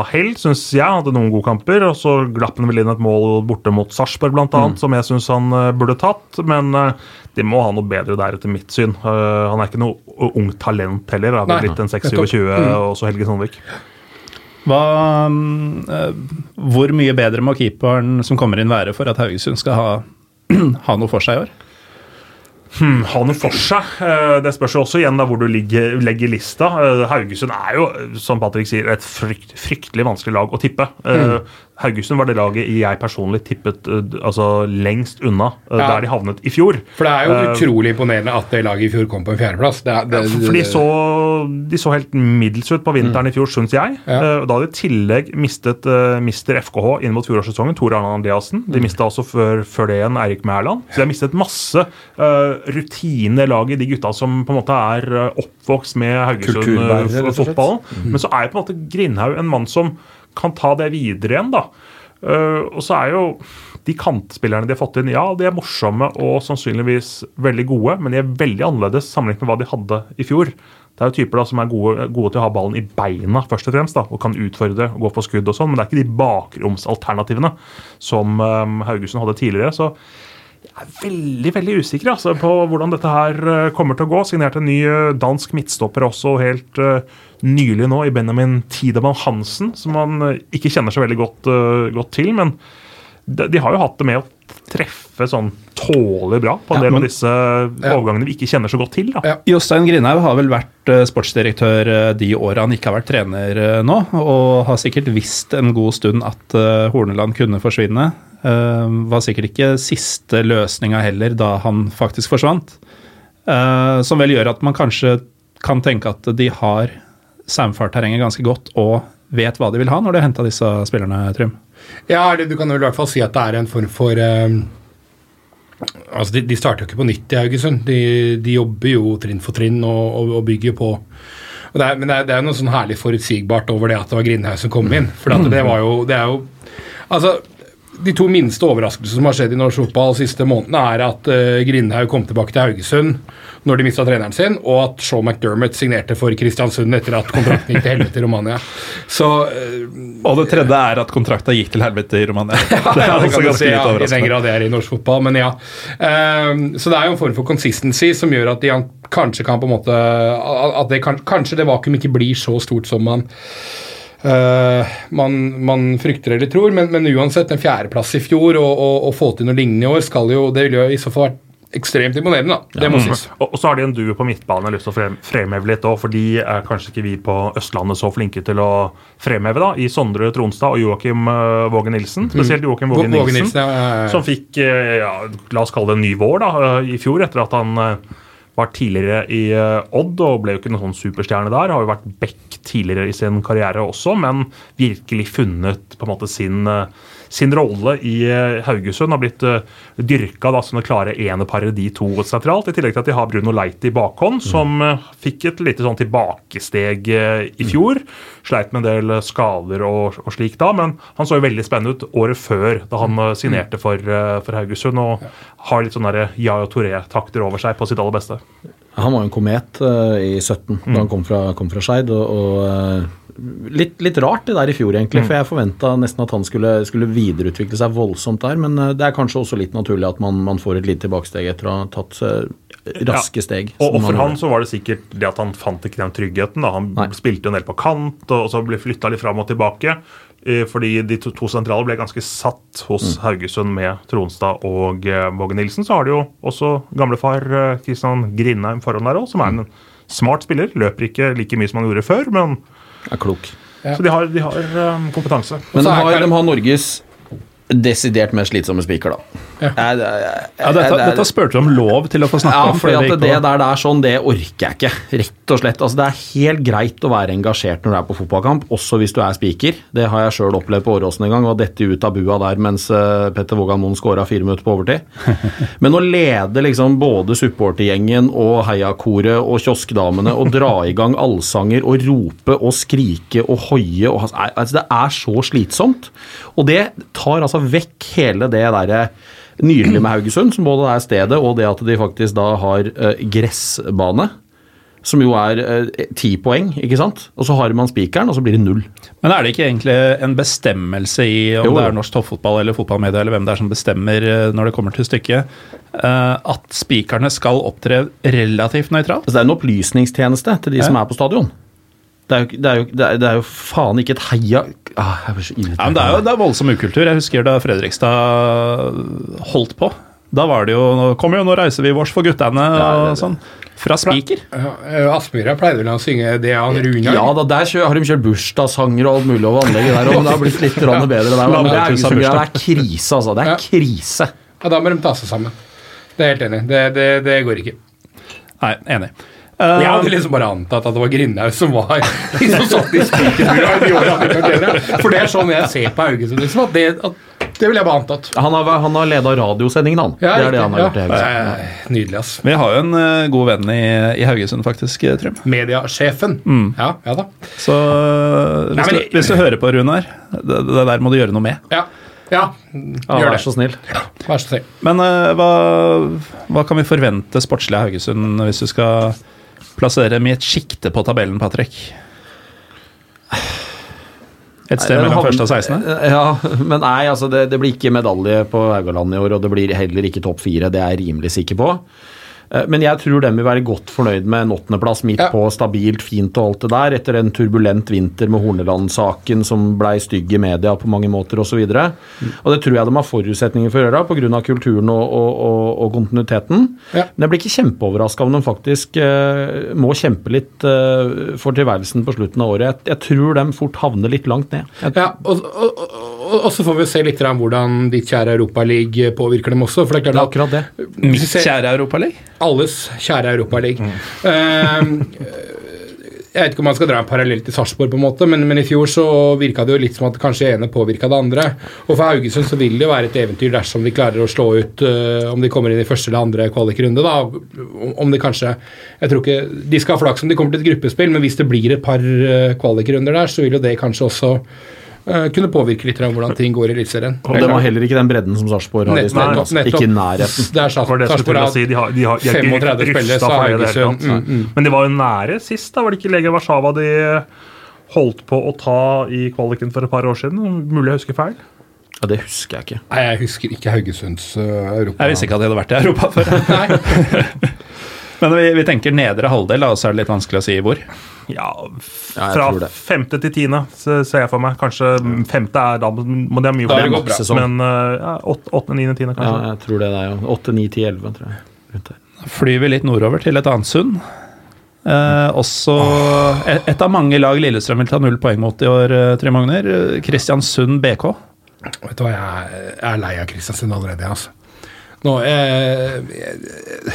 hell, syns jeg. Han hadde noen gode kamper. Og så glapp han vel inn et mål borte mot Sarpsborg, blant Mm. annet, som jeg syns han eh, burde tatt. Men eh, de må ha noe bedre der, etter mitt syn. Han er ikke noe ungt talent heller. Har vel blitt en nettopp. 6-27, Mm. og så Helge Sandvik. Hva, mm, eh, hvor mye bedre må keeperen som kommer inn være for at Haugesund skal ha, ha noe for seg i år? Hmm, ha noe for seg. Eh, Det spørs jo også igjen da hvor du ligger, legger lista. Eh, Haugesund er jo, som Patrick sier, et frykt, fryktelig vanskelig lag å tippe. Eh, Haugesund var det laget jeg personlig tippet eh, altså lengst unna eh, Ja. der de havnet i fjor. For det er jo Eh, utrolig imponerende at det laget i fjor kom på en fjerdeplass. Det, det, Ja, for de så, de så helt middels ut på vinteren i fjor, syns jeg. Mm. Ja. Da hadde de i tillegg mistet uh, mister FKH inn mot fjorårssesongen, Tor Arne Andreassen. Mm. De mista også før, før det igjen Eirik Mæland. Så de har mistet masse uh, rutine i laget, de gutta som på en måte er oppvokst med. Haugesund-fotballen. Mm. Men så er jo på en måte Grindhaug en mann som kan ta det videre igjen, da. Eh, og så er jo de kantspillerne de har fått inn, ja, de er morsomme og sannsynligvis veldig gode, men de er veldig annerledes sammenlignet med hva de hadde i fjor. Det er jo typer da som er gode, gode til å ha ballen i beina først og fremst, da, og kan utfordre og gå på skudd og sånn, men det er ikke de bakromsalternativene som um, Haugesund hadde tidligere. så jeg er veldig veldig usikker altså, på hvordan dette her eh, kommer til å gå. Signerte en ny eh, dansk midtstopper også helt uh, nylig nå, i Benjamin Tidemann Hansen, som man ikke kjenner så veldig godt, uh, godt til. Men de, har jo hatt det med å treffe sånn tålelig bra på en Ja, del av disse overgangene vi ikke kjenner så godt til. da. Ja. Jostein Grindhaug har vel vært eh, sportsdirektør eh, de åra han ikke har vært trener eh, nå, og har sikkert visst en god stund at Horneland kunne forsvinne. Var sikkert ikke siste løsninga heller da han faktisk forsvant. Som vel gjør at man kanskje kan tenke at de har saumfart terrenget ganske godt og vet hva de vil ha når de har henta disse spillerne, Trym. Ja, du kan vel i hvert fall si at det er en form for eh, Altså, De, de starter jo ikke på nytt i Haugesund. De, de jobber jo trinn for trinn og, og, og bygger på. Og det er, men det er, det er noe sånn herlig forutsigbart over det at det var Grindhaug som kom inn. For det, det var jo Det er jo Altså, de to minste overraskelsene som har skjedd i norsk fotball de siste månedene, er at uh, Grindhaug kom tilbake til Haugesund når de mista treneren sin, og at Shaw McDermott signerte for Kristiansund etter at kontrakten gikk til helvete i Romania. Så uh, Og det tredje er at kontrakta gikk til helvete i Romania. det er ja, det også ganske si, ja, I den grad det er i norsk fotball, men ja. Uh, så det er jo en form for consistency som gjør at de kanskje kan på en måte At det kan, kanskje det vakuum ikke blir så stort som man eh, man, man frykter eller tror, men, men uansett, en fjerdeplass i fjor og, og, og få til noe lignende i år skal jo Det ville jo i så fall vært ekstremt imponerende, da. Det må sies. Og og så har de en duo på midtbanen jeg har lyst til å fremheve litt òg, for de er kanskje ikke vi på Østlandet så flinke til å fremheve. da, I Sondre Tronstad og Joakim uh, Våge Nilsen. Spesielt Joakim Våge Våge Nilsen, ja, ja, ja. som fikk eh, ja, la oss kalle det en ny vår da, i fjor, etter at han var tidligere i eh, Odd og ble jo ikke noen sånn superstjerne der. Har jo vært back tidligere i sin karriere også, men virkelig funnet på en måte sin eh, sin rolle i eh, Haugesund har blitt uh, dyrka da, som det klare eneparet de to sentralt. I tillegg til at de har Bruno Leite i bakhånd, som eh, fikk et lite sånn tilbakesteg eh, i fjor. Sleit med en del eh, skader og, og slik da, men han så jo veldig spennende ut året før, da han eh, signerte for, eh, for Haugesund. Og har litt sånne der og Touré-takter over seg på sitt aller beste. Han var jo en komet uh, i 17 da han kom fra, kom fra Skeid. Og, og eh, litt, litt rart det der i fjor, egentlig. For jeg forventa nesten at han skulle, skulle videreutvikle seg voldsomt der. Men eh, det er kanskje også litt naturlig at man, man får et lite tilbakesteg etter å ha tatt eh, raske steg. Og, og for han han så var det sikkert det at han fant ikke den tryggheten. da Han Nei. spilte jo en del på kant, og så ble flytta litt fram og tilbake. eh, Fordi de to, to sentrale ble ganske satt hos Mm. Haugesund med Tronstad og Våge Nilsen. Så har de jo også gamlefar Kristian Grindheim foran der òg, som er en smart spiller. Løper ikke like mye som han gjorde før, men er klok. så de har, de har eh, kompetanse. Men de har, de har Norges desidert mest slitsomme spiker, da. Jeg- jeg- jeg- Ja, dette, dette spurte du om lov til å få snakke Ja, om. fordi at det der det er sånn, det orker jeg ikke. Rett og slett. Altså, det er helt greit å være engasjert når du er på fotballkamp, også hvis du er spiker. Det har jeg sjøl opplevd på Åråsen en gang, og dette ut av bua der mens eh, Petter Vågan Moen skåra fire minutter på overtid. Men å lede liksom både supportergjengen og heiakoret og kioskdamene og dra i gang allsanger og rope og skrike og hoie og altså, Det er så slitsomt. Og det tar altså vekk hele det derre nydelige med Haugesund, som både er stedet og det at de faktisk da har eh, gressbane. som jo er eh, ti poeng, ikke sant? Og så har man spikeren, og så blir det null. Men er det ikke egentlig en bestemmelse i om Jo, det er norsk toppfotball eller fotballmedia eller hvem det er som bestemmer eh, når det kommer til stykket, eh, at spikerne skal opptre relativt nøytralt? Altså, det er en opplysningstjeneste til de som er på stadion. Det er, jo, det, er jo, det, er, det er jo faen ikke et heia ah, Jeg så. Ja, men det er jo det er voldsom ukultur. Jeg husker da Fredrikstad holdt på. Da var det jo nå- Kom jo, nå reiser vi vårs for guttene og sånn. Fra spiker. Ja, eh, Aspmyra pleide vel å synge det han Runar? Ja da, der har de kjørt bursdagssanger og alt mulig over anlegget der, og det har blitt litt bedre der. Men det er, det er krise, altså. Det er krise. Ja, da må de ta seg sammen. Det er helt enig. Det, det, det går ikke. Nei, enig. Jeg Eh, hadde liksom bare antatt at det var Grindhaug som var liksom som satt i de han var For det er sånn jeg ser på Haugesund. Liksom, at det, at, det ville jeg bare antatt. Han har, han har leda radiosendingen, han. Ja, det er det han har gjort ja. Haugesund. Eh, Nydelig, ass. vi har jo en uh, god venn i, i Haugesund, faktisk, eh, Trym. Mediasjefen. Ja, ja da. Så eh, hvis, Nei, men- du, hvis du hører på, Runar, det, det der må du gjøre noe med. Ja, ja Ja, gjør vær det. så snill. Vær så snill. Men uh, hva, hva kan vi forvente sportslig av Haugesund hvis du skal plassere dem i et sjikte på tabellen, Patrick? Et sted mellom første og 16.? Ja, men nei, altså det, det blir ikke medalje på Haugaland i år, og det blir heller ikke topp fire. Det er jeg rimelig sikker på. Eh, Men jeg tror de vil være godt fornøyd med en åttendeplass midt Ja. på, stabilt, fint og alt det der, etter en turbulent vinter med Horneland-saken som blei stygg i media på mange måter osv. Og, og det tror jeg de har forutsetninger for å gjøre pga. kulturen og, og, og, og kontinuiteten. Ja. Men jeg blir ikke kjempeoverraska om de faktisk uh, må kjempe litt uh, for tilværelsen på slutten av året. Jeg, jeg tror de fort havner litt langt ned. Jeg, Ja, og, og, og, og så får vi se litt om hvordan ditt kjære Europaliga påvirker dem også. For det er det er akkurat det. Mitt kjære Europaliga? Alles kjære Europaliga. jeg vet ikke om man skal dra en parallell til Sarpsborg, på en måte, men, men i fjor så virka det jo litt som at kanskje ene påvirka det andre. Og for Haugesund så vil det jo være et eventyr dersom de klarer å slå ut uh, Om de kommer inn i første eller andre kvalikrunde, da. Om- de kanskje Jeg tror ikke De skal ha flaks om de kommer til et gruppespill, men hvis det blir et par uh, der, så vil jo det kanskje også kunne påvirke litt av hvordan ting går i Eliteserien. Og den har heller ikke den bredden som Sarpsborg har. i Nettopp, stedet, nettopp. Ikke i nærheten. Det er var jeg skulle si. De har, de har, de har 35 ikke spillere, hele Haugesund, mm, mm. Men de var jo nære sist. da Var det ikke Legia Warszawa de holdt på å ta i kvaliken for et par år siden? Mulig jeg husker feil? Ja, det husker jeg ikke. Nei, jeg husker ikke Haugesunds uh, Europa. Jeg visste ikke at de hadde vært i Europa før. Nei. Men vi, vi tenker nedre halvdel, og så er det litt vanskelig å si hvor. Ja, Ja, fra ja, femte til tiende så ser jeg for meg. Kanskje femte er da må det ha mye det bra. Men uh, ja, åtte, åttende, niende, tiende, Ja, jeg tror det er jo 8, 9, 10, 11, tror jeg. Rundt der. Da flyr vi litt nordover til et annet sund. Eh, også et, et av mange lag Lillestrøm vil ta null poeng mot i år, eh, Trym Magner. Eh, Kristiansund BK. Vet du hva, jeg jeg er lei av Kristiansund allerede, altså. Nå, jeg, jeg,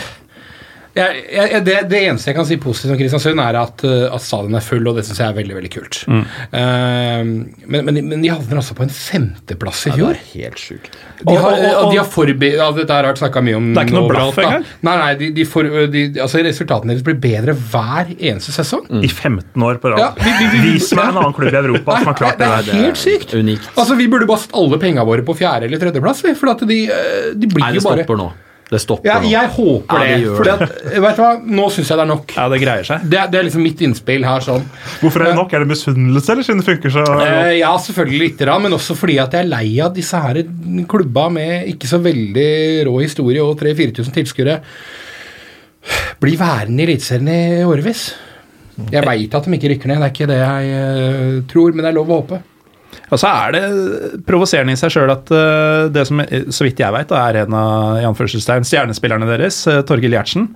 jeg, jeg, det, det eneste jeg kan si positivt om Kristiansund, er at, uh, at stadion er full, og det syns jeg er veldig veldig kult. Eh, men, men, men de havner altså på en femteplass i fjor. Helt sjukt. De har, Og- og- og- de har forbe- ja, Dette har vært snakka mye om Det er ikke noe blaff engang? Nei, nei, de, de for, de, altså Resultatene deres blir bedre hver eneste sesong. I 15 år på Ja, vi- vi- vi- Vis meg en annen klubb i Europa som har klart det det er helt sykt. Unikt. Altså, Vi burde bare alle penga våre på fjerde- eller tredjeplass. For at de, eh, de blir Nei, jo det bare stopper nå. Det stopper ja, nå. Jeg håper Ja, det. det fordi at, vet du hva, Nå syns jeg det er nok. Ja, det greier seg. Det, det er liksom mitt innspill her. sånn. Hvorfor er det nok? Er det misunnelse, eller siden det funker så? Eh, ja, selvfølgelig lite grann, men også fordi at jeg er lei av disse her klubba med ikke så veldig rå historie og 3000-4000 tilskuere blir værende i Eliteserien i årevis. Jeg veit at de ikke rykker ned, det er ikke det jeg eh, tror, men det er lov å håpe. Og så er det provoserende i seg sjøl at eh, det som, eh, så vidt jeg veit, er en av i anførselstegn, stjernespillerne deres, uh, Torgill Gjertsen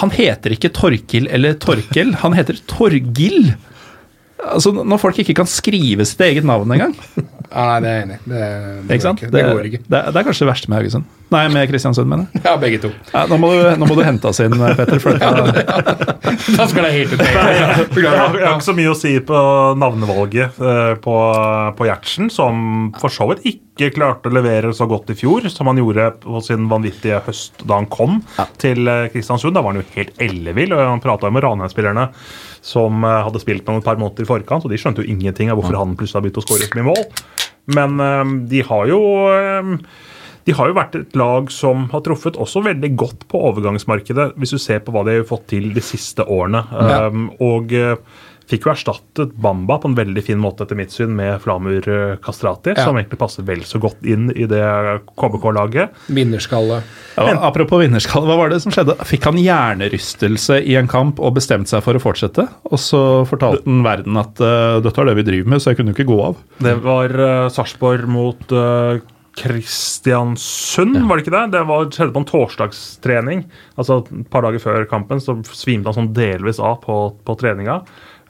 Han heter ikke Torkil eller Torkel, han heter Torgill! Altså, Når folk ikke kan skrive sitt eget navn engang. Ja, nei, det er jeg enig i. Det, det, Ikke sant? går ikke. det går ikke. Det, det er kanskje det verste med Haugesund. Nei, med Kristiansund, mener jeg. Ja, begge to. Ja, nå, må du, nå må du hente oss inn, Petter. For dette, Da skal det helt ut. Jeg har, ikke så mye å si på navnevalget eh, på, på Gjertsen, som for så vidt ikke klarte å levere så godt i fjor som han gjorde på sin vanvittige høst da han kom til eh, Kristiansund. Da var han jo helt ellevill, og han prata med Ranheim-spillerne som eh, hadde spilt med ham et par måneder i forkant, og de skjønte jo ingenting av hvorfor han plutselig har begynt å skåre så mye mål. Men eh, de har jo eh, de har jo vært et lag som har truffet også veldig godt på overgangsmarkedet, hvis du ser på hva de har fått til de siste årene. Ja. Um, og fikk jo erstattet Bamba på en veldig fin måte, etter mitt syn, med Flamur Kastrati, Ja. som egentlig passer vel så godt inn i det KBK-laget. Vinnerskalle. Ja, apropos vinnerskalle, hva var det som skjedde? Fikk han hjernerystelse i en kamp og bestemte seg for å fortsette? Og så fortalte han verden at uh, dette er det vi driver med, så jeg kunne jo ikke gå av. Det var uh, Sarpsborg mot uh, Kristiansund, var det ikke det? Det var, skjedde på en torsdagstrening. Altså Et par dager før kampen så svimte han sånn delvis av på, på treninga.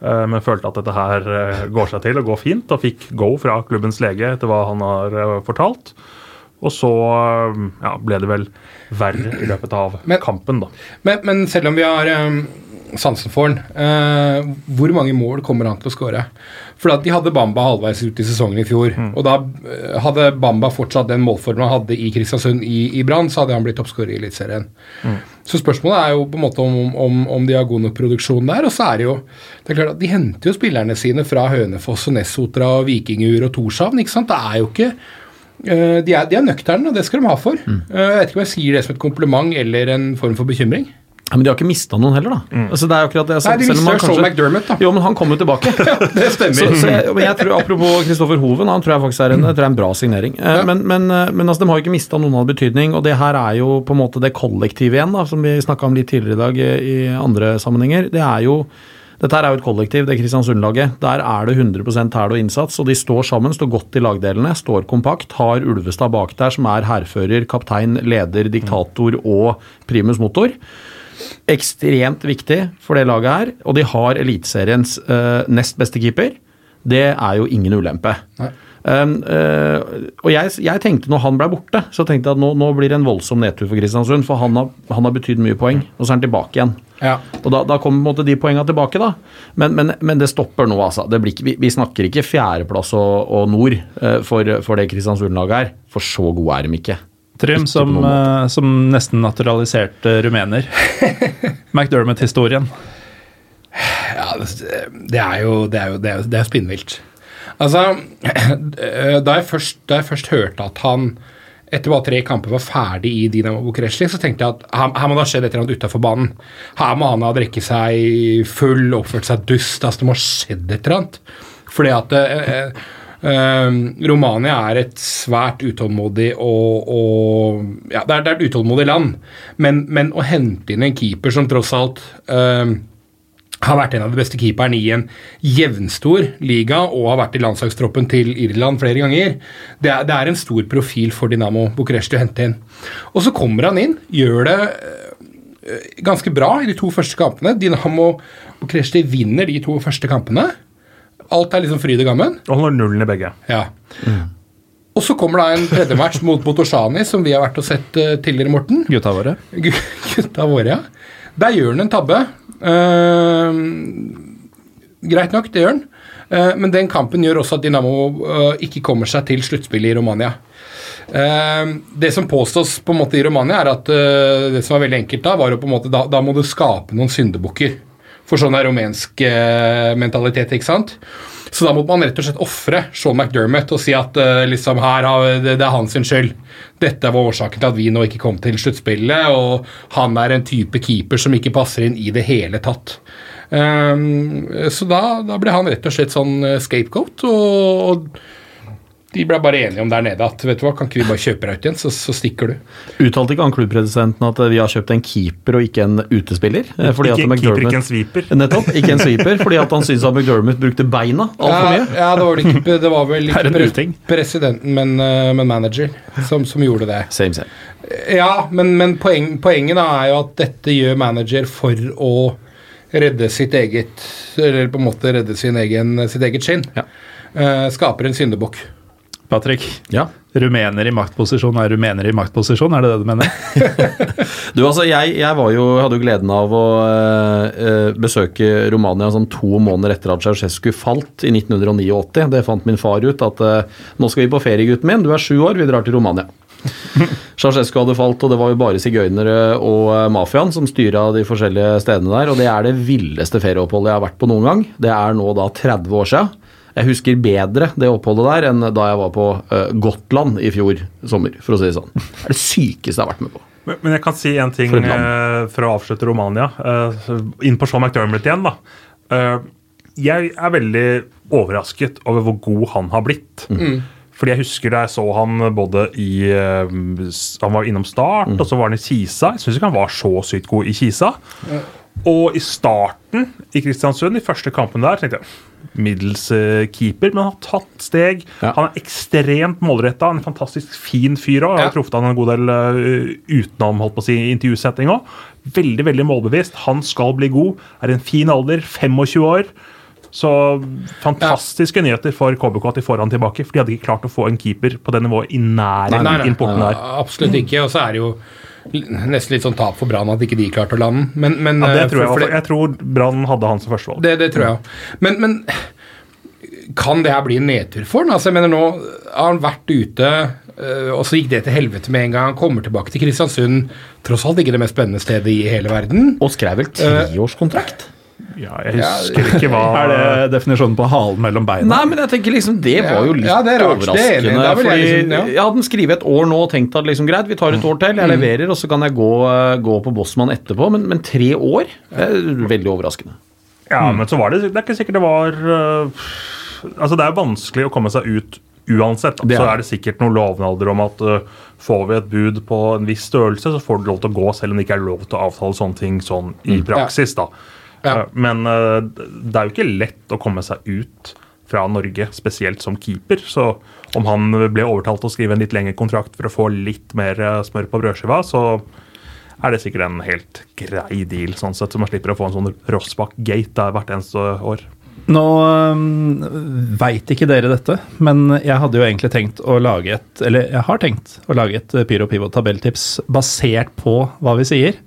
Eh, men følte at dette her eh, går seg til og går fint, og fikk go fra klubbens lege etter hva han har eh, fortalt. Og så ja, ble det vel verre i løpet av Men- kampen, da. Men, men selv om vi har sansen for han, eh, hvor mange mål kommer han til å skåre? For at de hadde Bamba halvveis ut i sesongen i fjor. Og da eh, hadde Bamba fortsatt den målformen han hadde i Kristiansund i, i Brann, så hadde han blitt toppskårer i Eliteserien. Så spørsmålet er jo på en måte om, om, om de har god nok produksjon der. Og så er det jo det er klart at De henter jo spillerne sine fra Hønefoss og Nessotra og Vikingur og Torshavn. ikke sant? Det er jo ikke eh, de er, de er nøkterne, og det skal de ha for. Mm. jeg vet ikke om jeg sier det som et kompliment eller en form for bekymring. Ja, men de har ikke mista noen heller, da. Altså, det er akkurat det. Nei, de selv om mister han jo Sean McDermott, da. Jo, men han kommer jo tilbake. Det stemmer. Så, så jeg, men jeg tror, Apropos Kristoffer Hoven, han tror jeg faktisk er en, jeg tror jeg er en bra signering. Ja. Men, men, eh, men altså, de har jo ikke mista noen av betydning, og det her er jo på en måte det kollektivet igjen, da, som vi snakka om litt tidligere i dag eh, i andre sammenhenger. Det er jo dette her er jo et kollektiv, det Kristiansund-laget. Der er det 100% hæl og innsats, og de står sammen, står godt i lagdelene, står kompakt. Har Ulvestad bak der, som er hærfører, kaptein, leder, diktator og primus motor. Ekstremt viktig for det laget her, og de har Eliteseriens uh, nest beste keeper. Det er jo ingen ulempe. Um, uh, og jeg, jeg tenkte når han ble borte, så tenkte jeg at nå, nå blir det en voldsom nedtur for Kristiansund, for han har, han har betydd mye poeng, og så er han tilbake igjen. Ja. Og da, da kommer på en måte de poengene tilbake, da. Men, men, men det stopper nå, altså. Det blir ikke, vi, vi snakker ikke fjerdeplass og, og nord uh, for, for det Kristiansund-laget her, for så gode er de ikke. Trym som, eh, som nesten naturaliserte rumener. McDermott-historien. Ja, det, er jo Det er jo, det er det er spinnvilt. Altså, da jeg, først, da jeg først hørte at han etter bare tre kamper var ferdig i Dinamo Bucuresti, så tenkte jeg at her, her må det ha skjedd et eller annet utafor banen. Her må han ha drukket seg full, oppført seg dust. Altså, det må ha skjedd et eller annet. Fordi at eh, eh, Romania er et svært utålmodig og, og Ja, det er, det er et utålmodig land, men, men å hente inn en keeper som tross alt eh, har vært en av de beste keeperne i en jevnstor liga og har vært i landslagstroppen til Irland flere ganger. Det er, det er en stor profil for Dinamo Bucuresti å hente inn. Og så kommer han inn, gjør det øh, ganske bra i de to første kampene. Dinamo Bucuresti vinner de to første kampene. Alt er liksom fryd og gammen. Og holder har nullen i begge. Ja. Og så kommer da en tredje match mot Botoshani, som vi har vært og sett uh, tidligere, Morten. Gutta våre. Gutta våre, ja. Der gjør han en tabbe. Uh, greit nok, det gjør han. Uh, men den kampen gjør også at Dinamo eh, ikke kommer seg til sluttspillet i Romania. Eh, det som påstås på en måte i Romania, er at det som var veldig enkelt da, var jo på en måte da, da må du skape noen syndebukker. For sånn er romensk eh, mentalitet, ikke sant? Så da måtte man rett og slett ofre Sean McDermott og si at uh, liksom her det, det er hans skyld. Dette var årsaken til at vi nå ikke kom til sluttspillet, og han er en type keeper som ikke passer inn i det hele tatt. Um, så da, da ble han rett og slett sånn eh, scapegoat, og, og de ble bare enige om der nede at vet du hva, kan ikke vi bare kjøpe deg ut igjen, så, så stikker du. Uttalte ikke han klubbpresidenten at eh, vi har kjøpt en keeper og ikke en utespiller? Eh, fordi Ikke at en keeper, ikke en sweeper. Nettopp, ikke en sweeper, fordi at han syntes at McDermott brukte beina altfor Ja, mye. ja, det var, ikke, det var vel ikke pre presidenten, men, eh, men manager som, som gjorde det. Same, same. Ja, men, men poeng, poenget da er jo at dette gjør manager for å redde sitt eget Eller på en måte redde sin egen, sitt eget skinn. Ja. Eh, skaper en syndebukk. Patrick. Ja. Rumener i maktposisjon er rumener i maktposisjon, er det det du mener? Du, altså, jeg, jeg var jo, hadde jo gleden av å øh, besøke Romania sånn to måneder etter at Ceaucescu falt i 1989. Det fant min far ut, at øh, nå skal vi på ferie, gutten min. Du er sju år, vi drar til Romania. Ceaucescu hadde falt, og det var jo bare sigøynere og mafiaen som styra de forskjellige stedene der. Og det er det villeste ferieoppholdet jeg har vært på noen gang. Det er nå da 30 år sia. Jeg husker bedre det oppholdet der enn da jeg var på eh, Gotland i fjor sommer, for å si det sånn. Det er det sykeste jeg har vært med på. Men, men jeg kan si en ting For eh, for å avslutte Romania. eh, inn på Sean McDermott igjen, da. Eh, jeg er veldig overrasket over hvor god han har blitt. Fordi jeg husker da jeg så han både i Han var innom Start, og så var han i Kisa. Jeg syns ikke han var så sykt god i Kisa. Og i starten i Kristiansund, i første kampen der, tenkte jeg middels eh, keeper, men han har tatt steg. Ja. Han er ekstremt målretta, en fantastisk fin fyr òg. Jeg har Ja. truffet han en god del eh, utenom holdt på å si, intervjusetting òg. Veldig veldig målbevisst. Han skal bli god. Er i en fin alder, 25 år. Så fantastiske nyheter for KBK at de får han tilbake. For de hadde ikke klart å få en keeper på det nivået i nærheten Nei, nei, inn porten der. Absolutt ikke. Og så er det jo nesten litt sånn tap for Brann at ikke de klarte å lande. Men, men, Ja, det eh, tror jeg, for- for det, jeg tror Brann hadde han som førstevalg. Det, det tror jeg òg. Men, men kan det her bli en nedtur for han? Altså, jeg mener Nå har han vært ute, øh, og så gikk det til helvete med en gang. Han kommer tilbake til Kristiansund, tross alt ikke det mest spennende stedet i hele verden. Og skrev vel treårskontrakt? Ja, jeg husker ikke hva Er det definisjonen på halen mellom beina? Nei, men jeg tenker liksom det var jo litt Ja, det er rart. Det er det overraskende. Da jeg fordi liksom- ja. Jeg hadde skrevet et år nå og tenkt at liksom greit, vi tar et år til, jeg leverer, og så kan jeg gå, eh, gå på Bossmann etterpå. Men, men tre år? Det er veldig overraskende. Ja, men så var det Det er ikke sikkert det var uh, Altså, det er vanskelig å komme seg ut uansett. Er Så altså, er det sikkert noen lovnader om at uh, får vi et bud på en viss størrelse, så får du lov til å gå, selv om det ikke er lov til å avtale sånne ting sånn i praksis. da. Ja. Eh, Men øh, det er jo ikke lett å komme seg ut fra Norge, spesielt som keeper. Så om han ble overtalt til å skrive en litt lengre kontrakt for å få litt mer øh, smør på brødskiva, så er det sikkert en helt grei deal, sånn sett, så man slipper å få en sånn Rossbakk-gate der hvert eneste år. Nå um, veit ikke dere dette, men jeg hadde jo egentlig tenkt å lage et Eller jeg har tenkt å lage et Pyro Pivo tabelltips basert på hva vi sier.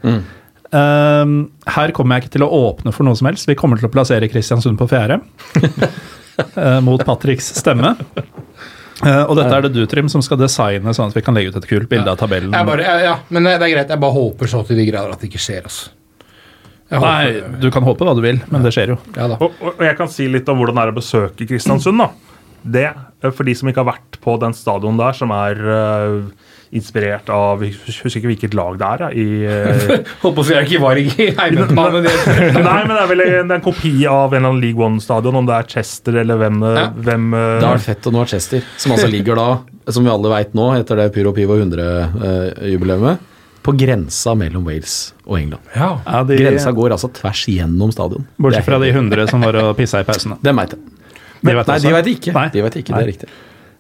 Um, her kommer jeg ikke til å åpne for noe som helst. Vi kommer til å plassere Kristiansund på fjerde. uh, mot Patricks stemme. Uh, og dette er det du, Trym, som skal designe sånn at vi kan legge ut et kult bilde av tabellen. Jeg bare, ja, ja, men det er greit. Jeg bare håper så til de grader at det ikke skjer. Altså. Jeg Nei, håper, du kan håpe hva du vil, men det skjer jo. ja, da. Og, og jeg kan si litt om hvordan det er å besøke Kristiansund. da. Det, For de som ikke har vært på den stadion der, som er eh, inspirert av Jeg husker ikke hvilket lag det er. Ja, i, eh, si jeg ikke var i heimebanen. Nei, men det er vel en, det er en kopi av en eller annen League One-stadion, om det er Chester eller hvem, eh, Ja. hvem eh, Det er fett å nå Chester, som altså ligger da, som vi alle veit nå, etter det Pyro Pivo 100-jubileet, på grensa mellom Wales og England. Ja. Ja, de, Grensa går altså tvers gjennom stadion. bortsett fra de helt- 100 som var og pissa i pausen. Dem Det veit jeg. De vet Nei, de vet ikke. Nei. De vet ikke, Det er riktig.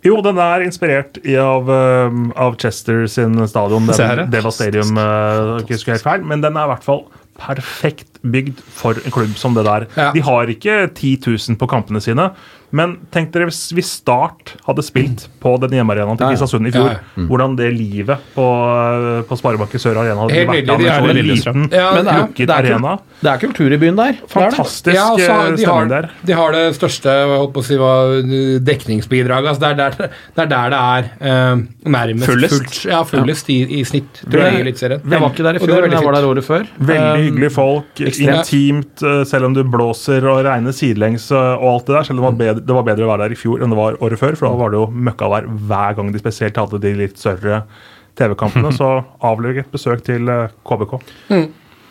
Jo, den er inspirert i av, eh, av Chester sin stadion. Er. Deva Stadium, uh, ikke husker helt feil, men den er i hvert fall perfekt bygd for en klubb som det der. Ja. De har ikke 10 000 på kampene sine, men tenk dere hvis hvis Start hadde spilt på den hjemmearenaen til Ja, ja. Kristiansund i fjor, Ja, Mm. hvordan det livet på, på Sparebanken Sør Arena hadde Helt vært. nydelig, de er så liten, Ja, Men det er, lukket det, er, arena. det er kultur i byen der. Er. Fantastisk Ja, og så har- eh, de, stemning der. de har det største jeg si, dekningsbidraget. Altså det, er der, det er der det er uh, nærmest Fullest. fullt. Ja, fullest i, i snitt, tror jeg, Eliteserien. Jeg var ikke der i fjor, men jeg var der året før. Veldig Um, hyggelige folk. ekstremt. Intimt, eh, selv om du blåser og regner sidelengs og alt det der. Selv om det var, bedre, det var bedre å være der i fjor enn det var året før, for da var det jo møkkavær hver gang de spesielt hadde de litt større TV-kampene. Så avlegg et besøk til KBK. KBK.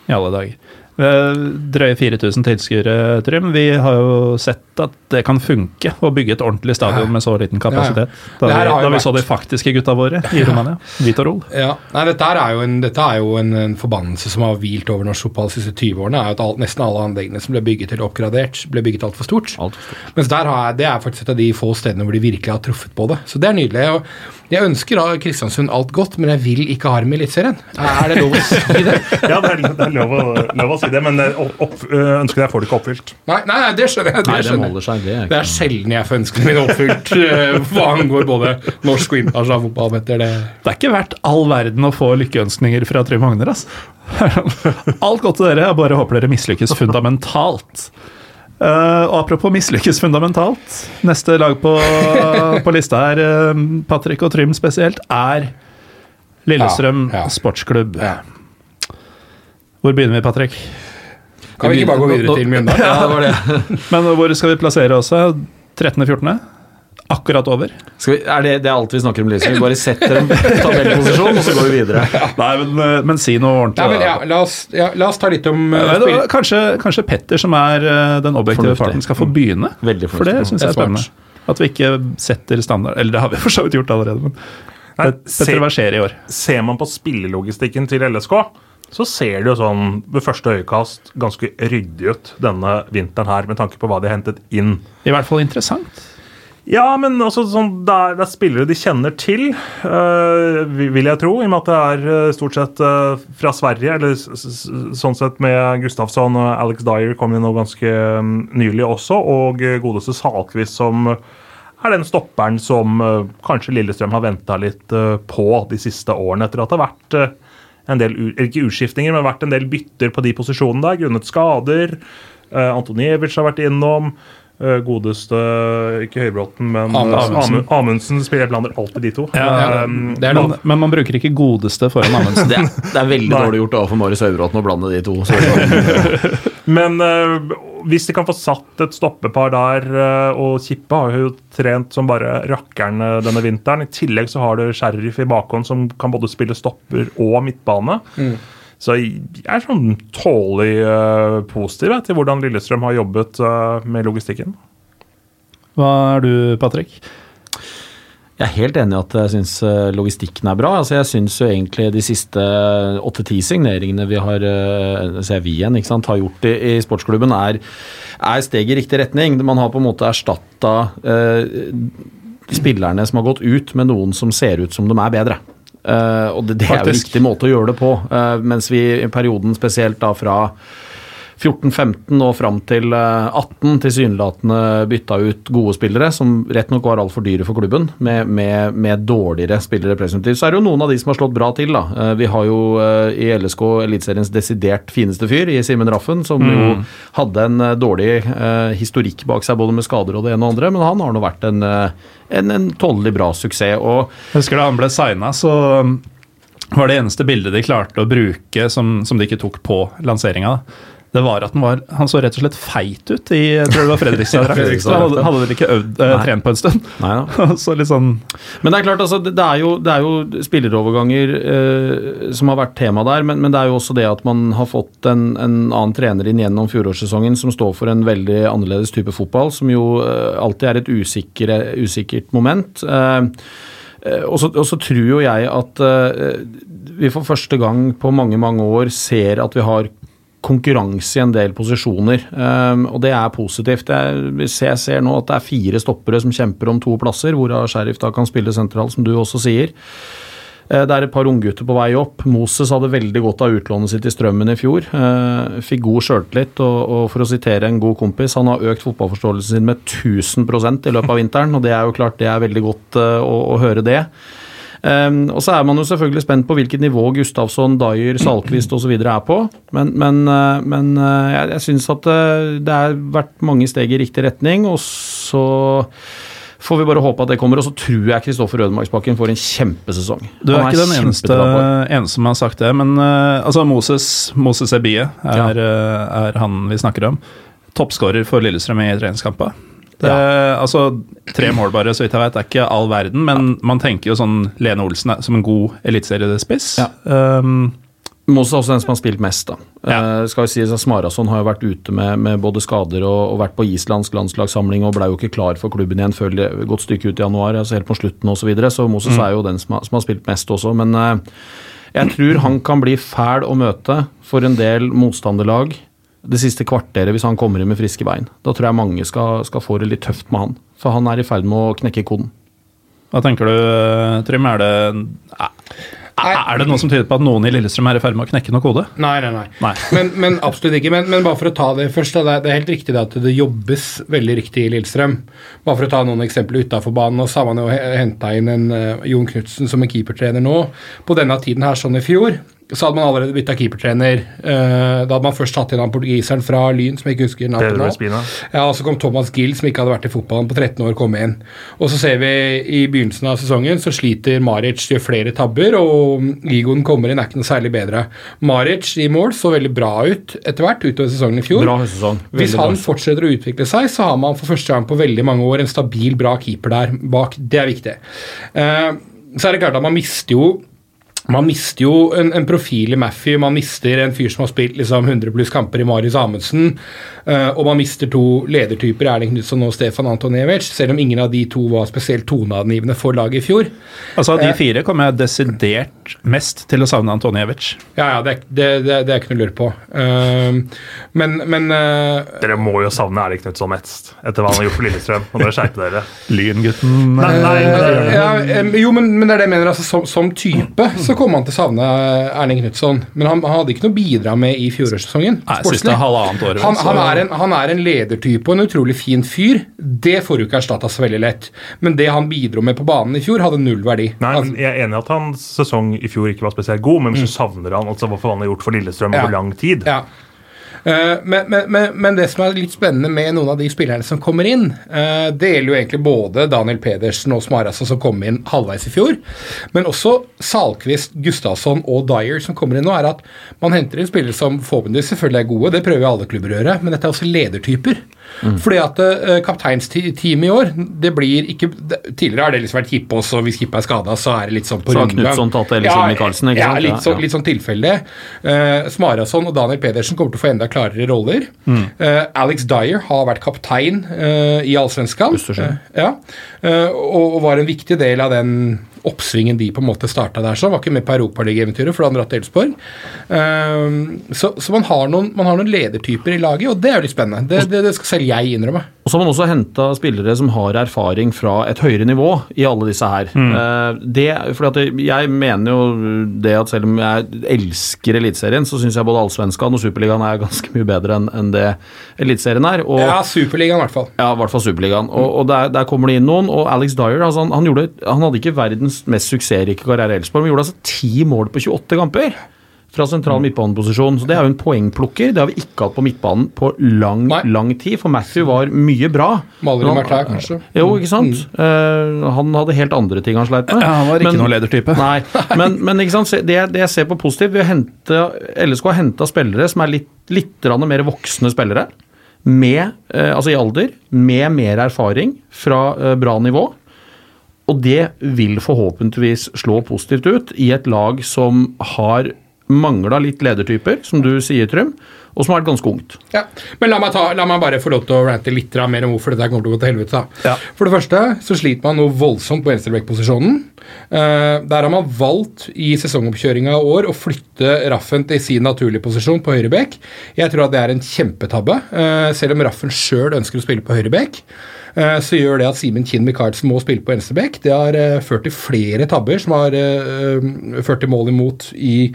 I alle dager. Eh, Drøye 4000 tilskuere, Trym. Vi har jo sett at det kan funke å bygge et ordentlig stadion med så liten kapasitet. Da vi, da vi så de faktiske gutta våre i Romania. Vitorol. Ja, nei, dette, er jo, en, dette er jo en, en forbannelse som har hvilt over norsk fotball de siste 20 årene. er jo at all, Nesten alle anleggene som ble bygget eller oppgradert, ble bygget altfor stort. Alt for stort. Mens der har jeg, det er faktisk et av de få stedene hvor de virkelig har truffet på det. Så det er nydelig. Og jeg ønsker da Kristiansund alt godt, men jeg vil ikke ha dem i Eliteserien. Er det lov å si det? Ja, det er, det er lov, å, lov å si det, men opp, eh, ønsket jeg får det ikke oppfylt. Nei, nei, nei, det skjønner jeg. Det Nei, de skjønner seg. Det er Det er sjelden jeg får ønskene mine oppfylt eh, hva angår både norsk og internasjonal fotball. Det, Det er ikke verdt all verden å få lykkeønskninger fra Trym Hogner, ass. Alt godt til dere, jeg bare håper dere mislykkes fundamentalt. Uh, og apropos mislykkes fundamentalt, neste lag på, på lista her, Patrick og Trym spesielt, er Lillestrøm Ja, ja. sportsklubb. Ja. Hvor begynner vi, Patrick? kan vi ikke bare gå videre til Mjøndalen? Ja, det var det. Men hvor skal vi plassere også? 13.-14. Akkurat over. Skal vi, er det, det er alt vi snakker om, Lise? Vi bare setter en tabellposisjon, og så går vi videre. Nei, men, eh, men si noe ordentlig. Nei, men ja, la, oss, ja, la oss ta litt om uh, Nei, det var kanskje, kanskje Petter, som er den objektive Fornuftig. parten, skal få begynne. Veldig For det fornuftig. syns jeg er spennende. At vi ikke setter standard Eller det har vi for så vidt gjort allerede, men Nei, Petter, se- hva skjer i år? Ser man på spillelogistikken til LSK, så ser det jo sånn ved første øyekast ganske ryddig ut denne vinteren her, med tanke på hva de har hentet inn. I hvert fall interessant. Ja, men også sånn, det, er, det er spillere de kjenner til, øh, vil jeg tro. I og med at det er øh, stort sett øh, fra Sverige. Eller sånn sett med Gustafsson og Alex Dyer kom inn nå ganske øh, nylig også. Og godeste Salkvist som er den stopperen som kanskje Lillestrøm har venta litt på de siste årene. Etter at det har vært en del, ikke utskiftninger, men vært en del bytter på de posisjonene der, grunnet skader. Uh, Antoniewicz har vært innom. Uh, godeste Ikke Høybråten, men eh, Amundsen. Amu- Amundsen. spiller blander alltid de to. Ja, Um, det er Men, men man bruker ikke godeste foran Amundsen. Det er, det er veldig Nei. dårlig gjort overfor Marius Høybråten å blande de to. Men eh, hvis de kan få satt et stoppepar der, eh, og Kippe har jo trent som bare rakkeren eh, denne vinteren. I tillegg så har du Sheriff i bakhånd som kan både spille stopper og midtbane. Så jeg er sånn tålelig uh, positiv jeg, til hvordan Lillestrøm har jobbet uh, med logistikken. Hva er du, Patrick? Jeg er helt enig i at jeg syns logistikken er bra. Altså, jeg syns jo egentlig de siste åtte-ti signeringene vi har eh, ser vi igjen, ikke sant, har gjort i, i sportsklubben, er, er steg i riktig retning. Man har på en måte erstatta eh, spillerne som har gått ut, med noen som ser ut som de er bedre. Eh, og det, det er jo en viktig riktig måte å gjøre det på. eh, mens vi i perioden spesielt da fra 14-15 og fram til eh, 18 tilsynelatende bytta ut gode spillere, som rett nok var altfor dyre for klubben, med, med, med dårligere spillere presumptivt. Så er det jo noen av de som har slått bra til, da. Eh, Vi har jo eh, i LSK Eliteseriens desidert fineste fyr, i Simen Raffen, som jo hadde en eh, dårlig eh, historikk bak seg, både med skader og det ene og andre, men han har nå vært en, eh, en, en tålelig bra suksess. og husker da han ble signa, så um, var det eneste bildet de klarte å bruke som, som de ikke tok på lanseringa, det var at han, var, han så rett og slett feit ut i jeg tror det var. Fredrikstad, Han hadde, hadde vel ikke øvd, eh, trent på en stund. Nei så litt sånn Men det er klart, altså, det, det, er jo, det er jo spilleroverganger eh, som har vært tema der, men, men det er jo også det at man har fått en, en annen trener inn gjennom fjorårssesongen som står for en veldig annerledes type fotball, som jo eh, alltid er et usikre, usikkert moment. Eh, eh, og så tror jo jeg at eh, vi for første gang på mange, mange år ser at vi har konkurranse i en del posisjoner, um, og det er positivt. Jeg ser nå at det er fire stoppere som kjemper om to plasser, hvorav Sheriff da kan spille sentral, som du også sier. Eh, Det er et par unggutter på vei opp. Moses hadde veldig godt av utlånet sitt i Strømmen i fjor. Eh, Fikk god sjøltillit, og, og for å sitere en god kompis, han har økt fotballforståelsen sin med 1000% i løpet av vinteren, og det er jo klart det er veldig godt eh, å, å høre det. Um, og så er man jo selvfølgelig spent på hvilket nivå Gustavsson, Dyer, Salkvist osv. er på. Men, men, uh, men uh, jeg, jeg syns at uh, det har vært mange steg i riktig retning. Og så får vi bare håpe at det kommer. Og så tror jeg Kristoffer Ødemarksbakken får en kjempesesong. Du er er ikke den eneste, eneste som har sagt det, men uh, altså Moses, Moses Ebie er, eh, er han vi snakker om. Toppskårer for Lillestrøm i treningskampa. Det, altså, Tre mål bare, så vidt jeg vet, er ikke all verden, men man tenker jo sånn Lene Olsen er, som en god eliteseriespiss. Ja. Um, Moses er også den som har spilt mest, da. Ja. Uh, skal vi si, Smarason har jo vært ute med, med både skader og, og vært på islandsk landslagssamling og ble jo ikke klar for klubben igjen før det- godt stykke ut i januar, altså helt på slutten osv. Så, videre. så Moses er jo den som har, som har spilt mest også. Men uh, jeg tror han kan bli fæl å møte for en del motstanderlag det siste kvarteret hvis han kommer inn med friske bein. Da tror jeg mange skal, skal få det litt tøft med han. For han er i ferd med å knekke koden. hva tenker du, Trym? Er det, er, det noe som tyder på at noen i Lillestrøm er i ferd med å knekke noe kode? Nei, nei, nei. Nei. Men, men absolutt ikke. Men, men bare for å ta det først, da, det er- helt riktig det at det jobbes veldig riktig i Lillestrøm. Bare for å ta noen eksempler utafor banen, og så har man jo henta inn en eh, Jon Knutsen som en keepertrener nå. På denne tiden her sånn i fjor så hadde man allerede bytta keepertrener. Eh, da hadde man først tatt inn han portugiseren fra Lyn, som jeg ikke husker navnet på. Ja, og så kom Thomas Gill, som ikke hadde vært i fotballen på 13 år, komme inn. Og så ser vi i begynnelsen av sesongen så sliter Maric, gjør flere tabber, og Igon kommer inn, er ikke noe særlig bedre. Maric i mål så veldig bra ut etter hvert utover sesongen i fjor. Bra sesong. Hvis han bra. fortsetter å utvikle seg, så har man for første gang på veldig mange år en stabil, bra keeper der bak. Det er viktig. Eh, så er det klart at man mister jo man mister jo en, en profil i Maffy, man mister en fyr som har spilt liksom 100 pluss kamper i Marius Amundsen, uh, og man mister to ledertyper, Erling Knutson og Stefan Antoniewicz, selv om ingen av de to var spesielt toneangivende for laget i fjor. Altså Av de Eh. fire kommer jeg desidert mest til å savne Antoniewicz. Ja, ja, det, er- det, det, det er ikke noe å lure på. Uh, men men uh, Dere må jo savne Erling Knutson mest, etter hva han har gjort for Lillestrøm. Nå må dere skjerpe dere. Lyngutten Nei, nei, nei. ja, jo, men, men det er det jeg mener. Altså, som, som type så kommer han til å savne Erling Knutson. Men han, han hadde ikke noe å bidra med i fjorårssesongen. Nei, sportslig. siste halvannet året, Han, så- han, er en, han er en ledertype og en utrolig fin fyr. Det får du ikke erstatta så veldig lett. Men det han bidro med på banen i fjor, hadde null verdi. Nei, Altså, Jeg er enig i at hans sesong i fjor ikke var spesielt god, men hvis du savner han, altså hva han har gjort for Lillestrøm Ja. over lang tid Ja. Eh, men, men, men, det som er litt spennende med noen av de spillerne som kommer inn, eh, det gjelder jo egentlig både Daniel Pedersen og Smarasa som kom inn halvveis i fjor, men også Salquist, Gustavsson og Dyer som kommer inn nå, er at man henter inn spillere som forhåpentligvis selvfølgelig er gode, det prøver jo alle klubber å gjøre, men dette er også ledertyper. Fordi at uh, kapteinsteamet i år, det blir ikke det, Tidligere har det liksom vært Kippås, og hvis Kippe er skada, så er det litt sånn på Så rundgang. Knutson tatt eller Kjell Michaelsen, ikke ja, sant? litt, Ja, så, ja. litt sånn tilfeldig. Uh, Smarason og Daniel Pedersen kommer til å få enda klarere roller. Mm. Uh, Alex Dyer har vært kaptein uh, i Allsvenskan. Ja, og, og var en viktig del av den oppsvingen de på en måte starta der. Så han var ikke med på Europaligaeventyret, for da hadde han dratt til Elfsborg. Eh, så så man, har noen, man har noen ledertyper i laget, og det er jo litt spennende. Det, det, det skal selv jeg innrømme. Og så har man også henta spillere som har erfaring fra et høyere nivå i alle disse her. Eh, Det, fordi at jeg mener jo det at selv om jeg elsker Eliteserien, så syns jeg både Allsvenskan og Superligaen er ganske mye bedre enn en det Eliteserien er. Og, Ja, Superligaen i hvert fall. Ja, i hvert fall Superligaen. Og, og der, der kommer det inn noen. Og Alex Dyer altså han, han, gjorde, han hadde ikke verdens mest suksessrike karriere i Elfsborg, Vi gjorde altså ti mål på 28 kamper. Fra sentral midtbaneposisjon. Så det er jo en poengplukker. Det har vi ikke hatt på midtbanen på lang, Nei. lang tid. For Matthew var mye bra. Maler i Mertær, kanskje. Jo, ikke sant. Eh, han hadde helt andre ting han sleit med. Ja, han var ikke Men- noen ledertype. Nei, men, men ikke sant? det, det jeg ser på positivt, vi har hentet, LSK har henta spillere som er litt, litt mer voksne spillere. Med, eh, altså i alder, med mer erfaring fra eh, bra nivå. Og det vil forhåpentligvis slå positivt ut i et lag som har mangla litt ledertyper, som du sier, Trym, og som har vært ganske ungt. Ja, Men la meg, ta, la meg bare få lov til å rante litt mer om hvorfor dette kommer til å gå til helvete. Ja. For det første så sliter man noe voldsomt på venstreback-posisjonen. Eh, der har man valgt i sesongoppkjøringa i år å flytte Raffen til sin naturlige posisjon på høyrebekk. Jeg tror at det er en kjempetabbe, uh, selv om Raffen sjøl ønsker å spille på høyrebekk. Eh, Så gjør det at Simen Kinn Micaelsen må spille på venstreback. Det har eh, ført til flere tabber som har eh, ført til mål imot i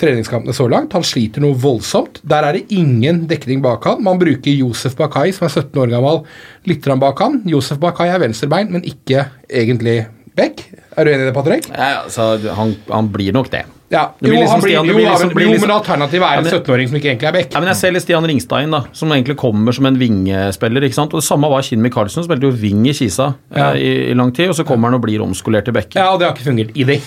treningskampene så langt. Han sliter noe voldsomt. Der er det ingen dekning bak han. Man bruker Josef Bakai, som er 17 år gammel, litt bak han. Josef Bakai er venstrebein, men ikke egentlig back. Er du enig i det, Patrick? Ja, så han, han blir nok det. Ja. Det Jo, liksom han blir, Stian, det jo, blir liksom- men- blir jo, liksom- men alternativet er Ja, en 17-åring som ikke egentlig er back. Ja, men Jeg ser litt Stian Ringstein, da, som egentlig kommer som en vingespiller. ikke sant? Og Det samme var Kinn Micaelsen, spilte jo wing i Kisa Ja. eh, i, i lang tid. Og så kommer han og blir omskolert til back. Ja, og det har ikke fungert i det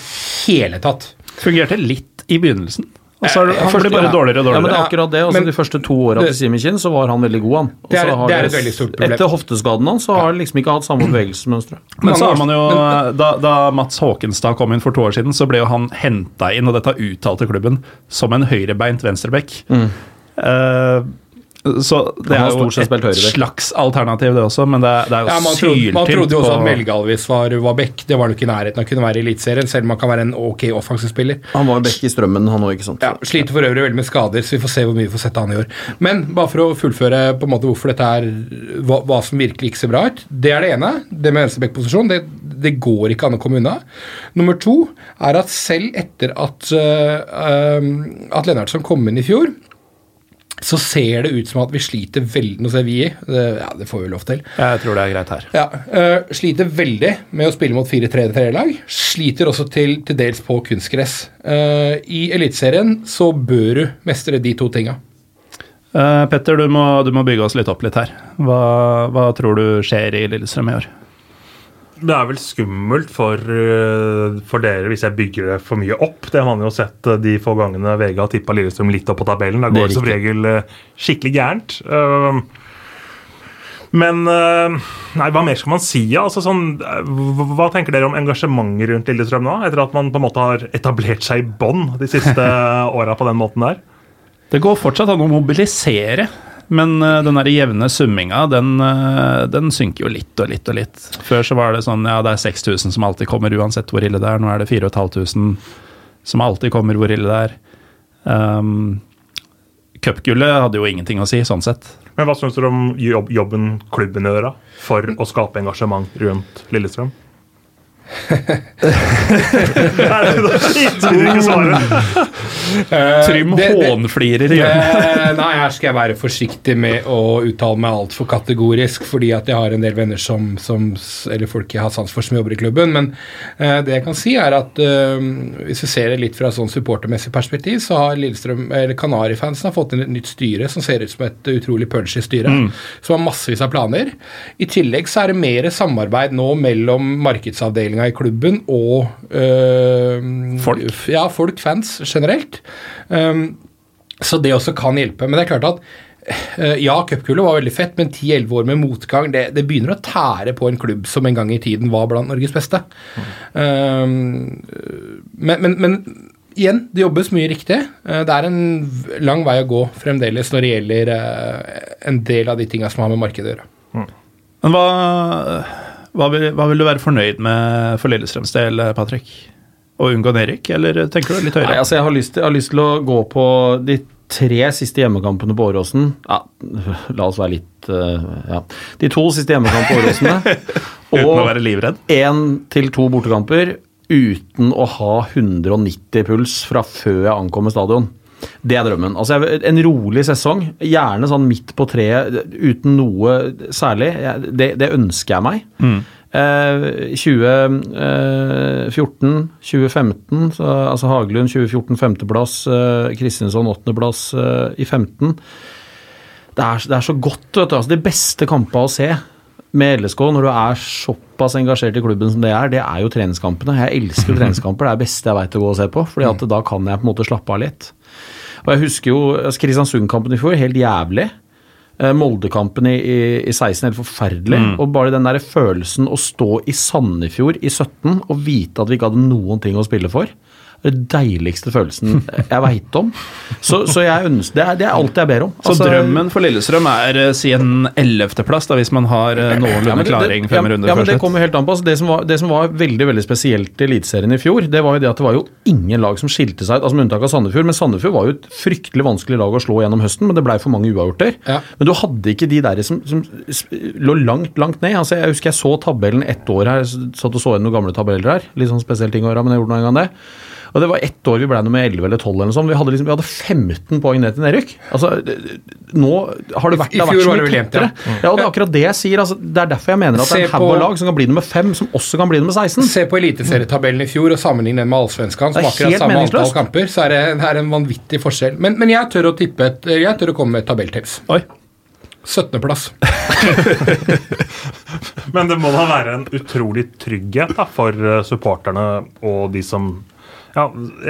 hele tatt. Fungerte litt i begynnelsen. Og så er det- han først- blir bare ja. dårligere og dårligere. Ja, men det er akkurat det. altså Men- De første to åra til Simen Kinn så var han veldig god, han. Og Det er- så har det er et veldig stort problem. Etter hofteskaden hans så har han liksom ikke hatt samme bevegelsesmønstre. Men så har man jo, da, da Mats Håkenstad kom inn for to år siden, så ble jo han henta inn, og dette uttalte klubben, som en høyrebeint venstreback. Eh, så det er jo sett et slags alternativ, det også, men det, det er jo Ja, man, trodde, man trodde jo også på at Melgalvis var, var back. Det var nok i nærheten av å kunne være i Eliteserien, selv om han kan være en ok offensiv spiller. Han var back i strømmen, han òg, ikke sant. Ja, Sliter for øvrig veldig med skader, så vi får se hvor mye vi får sette han i år. Men bare for å fullføre på en måte hvorfor dette er hva, hva som virkelig ikke ser bra ut. Det er det ene. Det med venstreback-posisjon. Det, det går ikke an å komme unna. Nummer to er at selv etter at, uh, uh, at Lennartson kom inn i fjor så ser det ut som at vi sliter veldig Nå ser vi i, det, ja, det får vi lov til. Jeg tror det er greit her. Ja, uh, Sliter veldig med å spille mot 4-3-3-lag. Sliter også til, til dels på kunstgress. Uh, I Eliteserien så bør du mestre de to tinga. Uh, Petter, du må, du må, bygge oss litt opp litt her. Hva, hva tror du skjer i Lillestrøm i år? Det er vel skummelt for, eh, for, dere hvis jeg bygger det for mye opp. Det har man jo sett eh, de få gangene VG har tippa Lillestrøm litt opp på tabellen. Da går det, som regel eh, skikkelig gærent. Men nei, hva mer skal man si? Altså, sånn, hva tenker dere om engasjementet rundt Lillestrøm nå? Etter at man på en måte har etablert seg i bånn de siste åra på den måten der? Det går fortsatt an å mobilisere. Men uh, den der jevne summinga, den, uh, den, synker jo litt og litt og litt. Før så var det sånn ja, det er 6000 som alltid kommer uansett hvor ille det er. Nå er det 4500 som alltid kommer hvor ille det er. Um, Cupgullet hadde jo ingenting å si, sånn sett. Men hva syns du om jobb, jobben klubben gjør for å skape engasjement rundt Lillestrøm? Trym hånflirer igjen. Nei, her skal jeg være forsiktig med å uttale meg altfor kategorisk, fordi at jeg har en del venner som, som Eller folk jeg har sans for som jobber i klubben. Men uh, det jeg kan si, er at uh, hvis vi ser det litt fra sånn supportermessig perspektiv, så har Lillestrøm, eller Kanarifansen har fått inn et nytt styre som ser ut som et utrolig punchy styre. Mm. Som har massevis av planer. I tillegg så er det mer samarbeid nå mellom markedsavdelinga i klubben og øh, folk. Ja, folk, fans generelt. Um, så det også kan hjelpe. Men det er klart at uh, ja, cupkullet var veldig fett, men 10-11 år med motgang det, det, begynner å tære på en klubb som en gang i tiden var blant Norges beste. Mm. Um, men, men, men igjen, det jobbes mye riktig. Uh, det er en lang vei å gå fremdeles når det gjelder en del av de tinga som har med markedet å gjøre. Mm. Men hva hva vil, hva vil, du være fornøyd med for Lillestrøms del, Patrick? Å unngå nedrykk, eller tenker du litt høyere? Nei, altså jeg har, lyst, jeg har lyst til å gå på de tre siste hjemmekampene på Åråsen. Ja, la oss være litt uh, Ja. De to siste hjemmekampene på Åråsene. uten å være livredd? én til to bortekamper uten å ha 190 puls fra før jeg ankommer stadion. Det er drømmen. Altså, en rolig sesong, gjerne sånn midt på treet, uten noe særlig. Det, det ønsker jeg meg. Mm. Eh, 2014, 2015, eh, så, altså Hagelund 2014 femteplass, eh, Kristinsson åttendeplass eh, i 15. Det er, det er, så godt, vet du. Altså, de beste kampene å se med LSK når du er såpass engasjert i klubben som det er, det er jo treningskampene. Jeg elsker treningskamper. Det er det beste jeg veit å gå og se på. fordi at da kan jeg på en måte slappe av litt. Og jeg husker jo altså Kristiansund-kampen i fjor, helt jævlig. Moldekampen Molde-kampen i, i, i, 16 helt forferdelig. Mm. Og bare den der følelsen å stå i Sandefjord i 17 og vite at vi ikke hadde noen ting å spille for den deiligste følelsen jeg veit om. Så, så jeg ønsker, det, er, det er alt jeg ber om. Altså, så drømmen for Lillestrøm er eh, si en ellevteplass, hvis man har eh, noenlunde ja, klaring fem runder ja, men Det kommer helt an på. Altså, det, som var, det, som var, veldig veldig spesielt i Eliteserien i fjor, det var jo det at det var jo ingen lag som skilte seg ut, altså med unntak av Sandefjord. Men Sandefjord var jo et fryktelig vanskelig lag å slå gjennom høsten, men det blei for mange uavgjorter. Ja. Men du hadde ikke de der som, som, lå langt, langt ned. Altså, jeg husker jeg så tabellen ett år her, satt og så igjen noen gamle tabeller her. Litt sånn spesielle ting å gjøre, men jeg gjorde nå en gang det. Og det var ett år vi ble nummer 11 eller 12 eller noe sånt. Vi hadde, liksom, vi hadde 15 poeng ned til nedrykk. Altså, nå har det vært, det vært så mye tettere. Ja. ja. og det er akkurat det jeg sier. Altså, det er derfor jeg mener at det er en haug av lag som kan bli nummer 5, som også kan bli nummer 16. Se på eliteserietabellen i fjor og sammenlign den med Allsvenskan, som akkurat samme antall kamper, så er det, det er en vanvittig forskjell. Men, men, jeg tør å tippe et, jeg tør å komme med et tabelltips. Oi. 17.-plass. Men det må da være en utrolig trygghet da, for eh, supporterne og de som ja,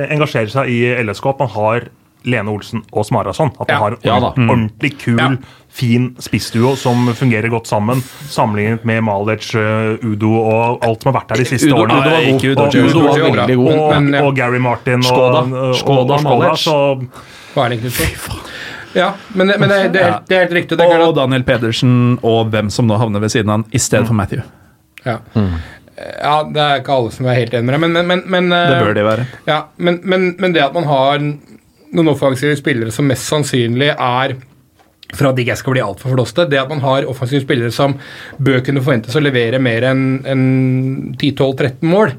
engasjere seg i LSK at man har Lene Olsen og Smarason. At man ja. har ja, mm. ordentlig kul, ja. fin spissduo som fungerer godt sammen. Sammenlignet med Malic, uh, Udo og alt som har vært her de siste Udo, årene. Udo var god. Udo, og, Udo var veldig god. Og, men, og, Gary Martin Skoda. og, Skoda, og, Skoda så Hva er det egentlig Ja, men, men det, det, er, det, er, helt riktig. og Daniel Pedersen og hvem som nå havner ved siden av han, i stedet mm. for Matthew. Ja. Mm. Ja, det er ikke alle som er helt enig med deg, men, men, men, Det bør de være. Ja, men, det at man har noen offensive spillere som mest sannsynlig er for at de ikke skal bli altfor flåste, det at man har offensive spillere som bør kunne forventes å levere mer enn en 10-12-13 mål,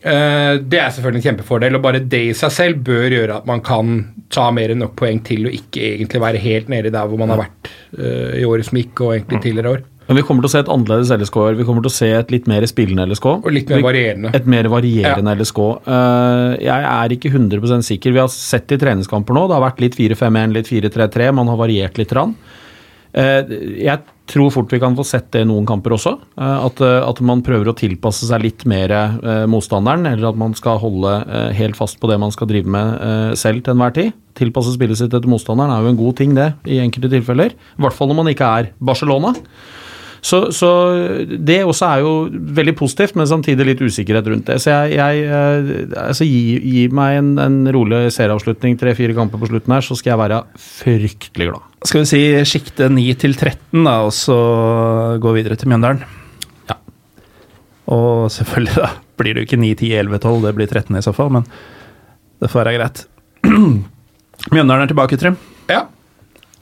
Eh, det er selvfølgelig en kjempefordel, og bare det i seg selv bør gjøre at man kan ta mer enn nok poeng til og ikke egentlig være helt nede der hvor man har vært eh, i året som gikk, og egentlig tidligere år. Men vi kommer til å se et annerledes LSK i år. Vi kommer til å se et litt mer spillende LSK. Og litt mer varierende. Et mer varierende LSK. Eh, jeg er ikke 100% sikker. Vi har sett i treningskamper nå. Det har vært litt 4-5-1, litt 4-3-3. Man har variert litt. Rann. Eh, jeg tror fort vi kan få sett det i noen kamper også. eh, at, at man prøver å tilpasse seg litt mer motstanderen, eller at man skal holde helt fast på det man skal drive med selv til enhver tid. Tilpasse spillet sitt etter motstanderen er jo en god ting, det, i enkelte tilfeller. I hvert fall når man ikke er Barcelona. Så, så det også er jo veldig positivt, men samtidig litt usikkerhet rundt det. Så jeg, jeg eh, altså gi, gi meg en, en rolig serieavslutning, tre-fire kamper på slutten her, så skal jeg være fryktelig glad. Skal vi si sjikte 9 til 13, da, og så gå videre til Mjøndalen? Ja. Og selvfølgelig, da, blir det jo ikke 9, 10, 11, 12, det blir 13 i så fall, men det får være greit. Mjøndalen er tilbake, Trym. Ja.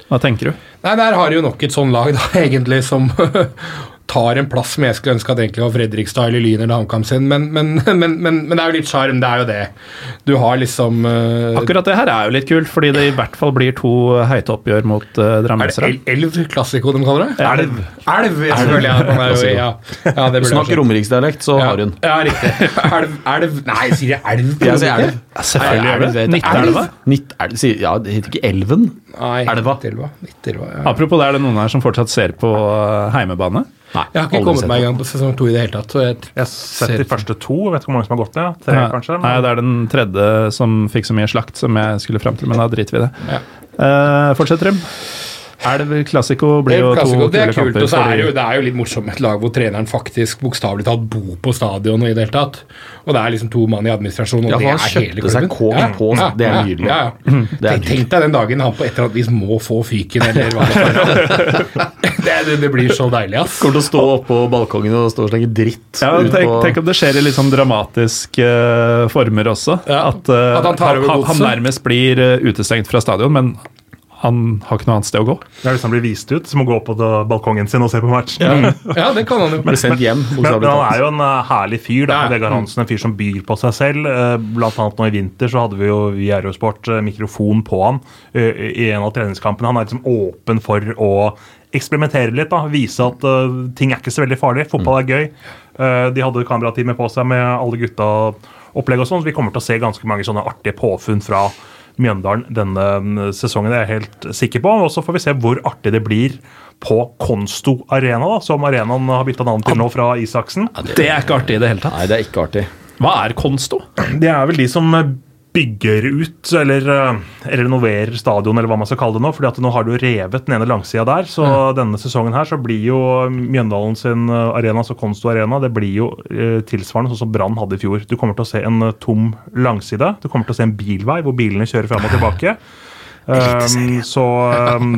Hva tenker du? Nei, der har de jo nok et sånn lag, da, egentlig, som tar en plass som jeg skulle ønske at egentlig var Fredrikstad eller Lyn eller HamKam sin, men, men, men, men, men det er jo litt sjarm, det er jo det. Du har liksom uh, Akkurat det her er jo litt kult, fordi det i hvert fall blir to heite oppgjør mot uh, Er det Elv Klassiko de kaller det? Elv. Elv, selvfølgelig. Ja, er ja. ja, det burde Snakk romeriksdialekt, så ja. har hun. Ja, riktig. Elv, elv Nei, sier jeg elv? Jeg sier elv. Ja, selvfølgelig gjør det. Nittelva. Nitt, er det, sier- ja, det heter ikke Elven? Nei, Elva. Nittelva. Nittelva, ja. Apropos det, er det noen her som fortsatt ser på uh, heimebane? Nei, Jeg har ikke kommet meg i gang på sesong to i det hele tatt. Så jeg Jeg har sett de første to. Vet ikke hvor mange som har gått ned. Tre, Ja. kanskje? Nei, det er den tredje som fikk så mye slakt som jeg skulle fram til, men da driter vi i det. Ja. Uh, fortsett, Trym. Elv Classico blir jo to Klassiko, det er kult, kamper. og så er det, jo, det er jo litt morsomt med et lag hvor treneren faktisk bokstavelig talt bor på stadion og i det hele tatt. Og det er liksom to mann i administrasjonen, og Ja, det er hele klubben. seg klubben. ja. på, det er nydelig. Ja, ja. Det er Tenk, deg den dagen han på et eller annet vis må få fyken, eller hva det er. det, det, blir så deilig, ass. Kommer til å stå oppå balkongen og stå og slenge dritt. Ja, tenk, tenk om det skjer i litt sånn dramatiske eh, former også. Ja, At, eh, at han tar over han, han nærmest blir eh, utestengt fra stadion, men han har ikke noe annet sted å gå. Det er hvis han blir vist ut, som å gå på balkongen sin og se på matchen. Ja, det kan han jo. Men, men, hjem, Men, men han er jo en eh, herlig fyr. da, Ja. Vegard Hansen, en fyr som byr på seg selv. Eh, blant annet nå i vinter så hadde vi jo i Aerosport eh, mikrofon på han i en av treningskampene. Han er liksom åpen for å eksperimentere litt. da, Vise at uh, ting er ikke så veldig farlig. Fotball er gøy. Uh, de hadde kamerateamet på seg med alle gutta opplegg og sånn, så vi kommer til å se ganske mange sånne artige påfunn fra Mjøndalen denne mm, sesongen, det er jeg helt sikker på. Og så får vi se hvor artig det blir på Konsto Arena, da, som arenaen har bytta navn til nå fra Isaksen. Det er ikke artig i det hele tatt. Nei, det er ikke artig. Hva er Konsto? Det er vel de som bygger ut eller, eh, renoverer stadion, eller hva man skal kalle det nå. fordi at nå har du revet den ene langsida der. Så denne sesongen her så blir jo Mjøndalen sin eh, arena, altså Konsto Arena, det blir jo eh, tilsvarende sånn som Brann hadde i fjor. Du kommer til å se en eh, tom langside. Du kommer til å se en bilvei hvor bilene kjører fram og tilbake. Um, så um,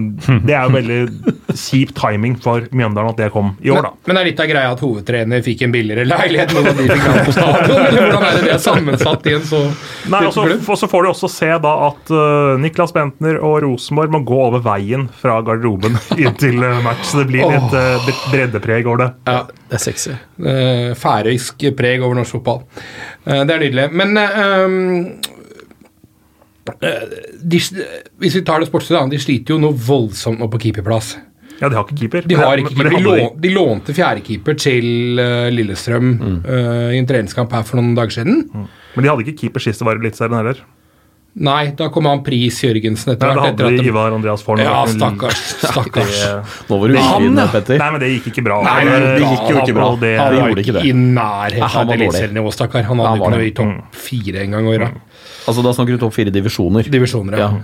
det er jo veldig kjip timing for Mjøndalen at det kom i år, da. Men det er litt av greia at hovedtrener fikk en billigere leilighet av de fikk ha på stadion, eller hvordan er det det er sammensatt i en så Nei, og så, og så får du også se da at uh, Niklas Bentner og Rosenborg må gå over veien fra garderoben inn til uh, match. Så det blir litt uh, breddepreg over det. Ja, Det er sexy. Uh, færøysk preg over norsk fotball. Eh, det er nydelig. Men eh, um, eh, de, hvis vi tar det sportslige, de sliter jo noe voldsomt nå på keeperplass. Ja, de har ikke keeper. De, har ikke keeper. de, hadde de lånte fjerdekeeper til eh, Lillestrøm uh, i en treningskamp her for noen dager siden. Men de hadde ikke keeper sist det var Eliteserien heller. Nei, da kom han Pris Jørgensen etter Nei, da hadde de Ivar Andreas Forn. Ja, stakkars. Stakkars. Nå var du ufin, Petter. Nei, men det gikk ikke bra. Nei, men det gikk jo ikke bra. Det, Han var ikke ikke i nærheten av eliteserienivå, stakkar. Han hadde ikke noe i topp fire engang å gjøre. Altså, Da snakker du topp fire divisjoner. Divisjoner, ja. Ja.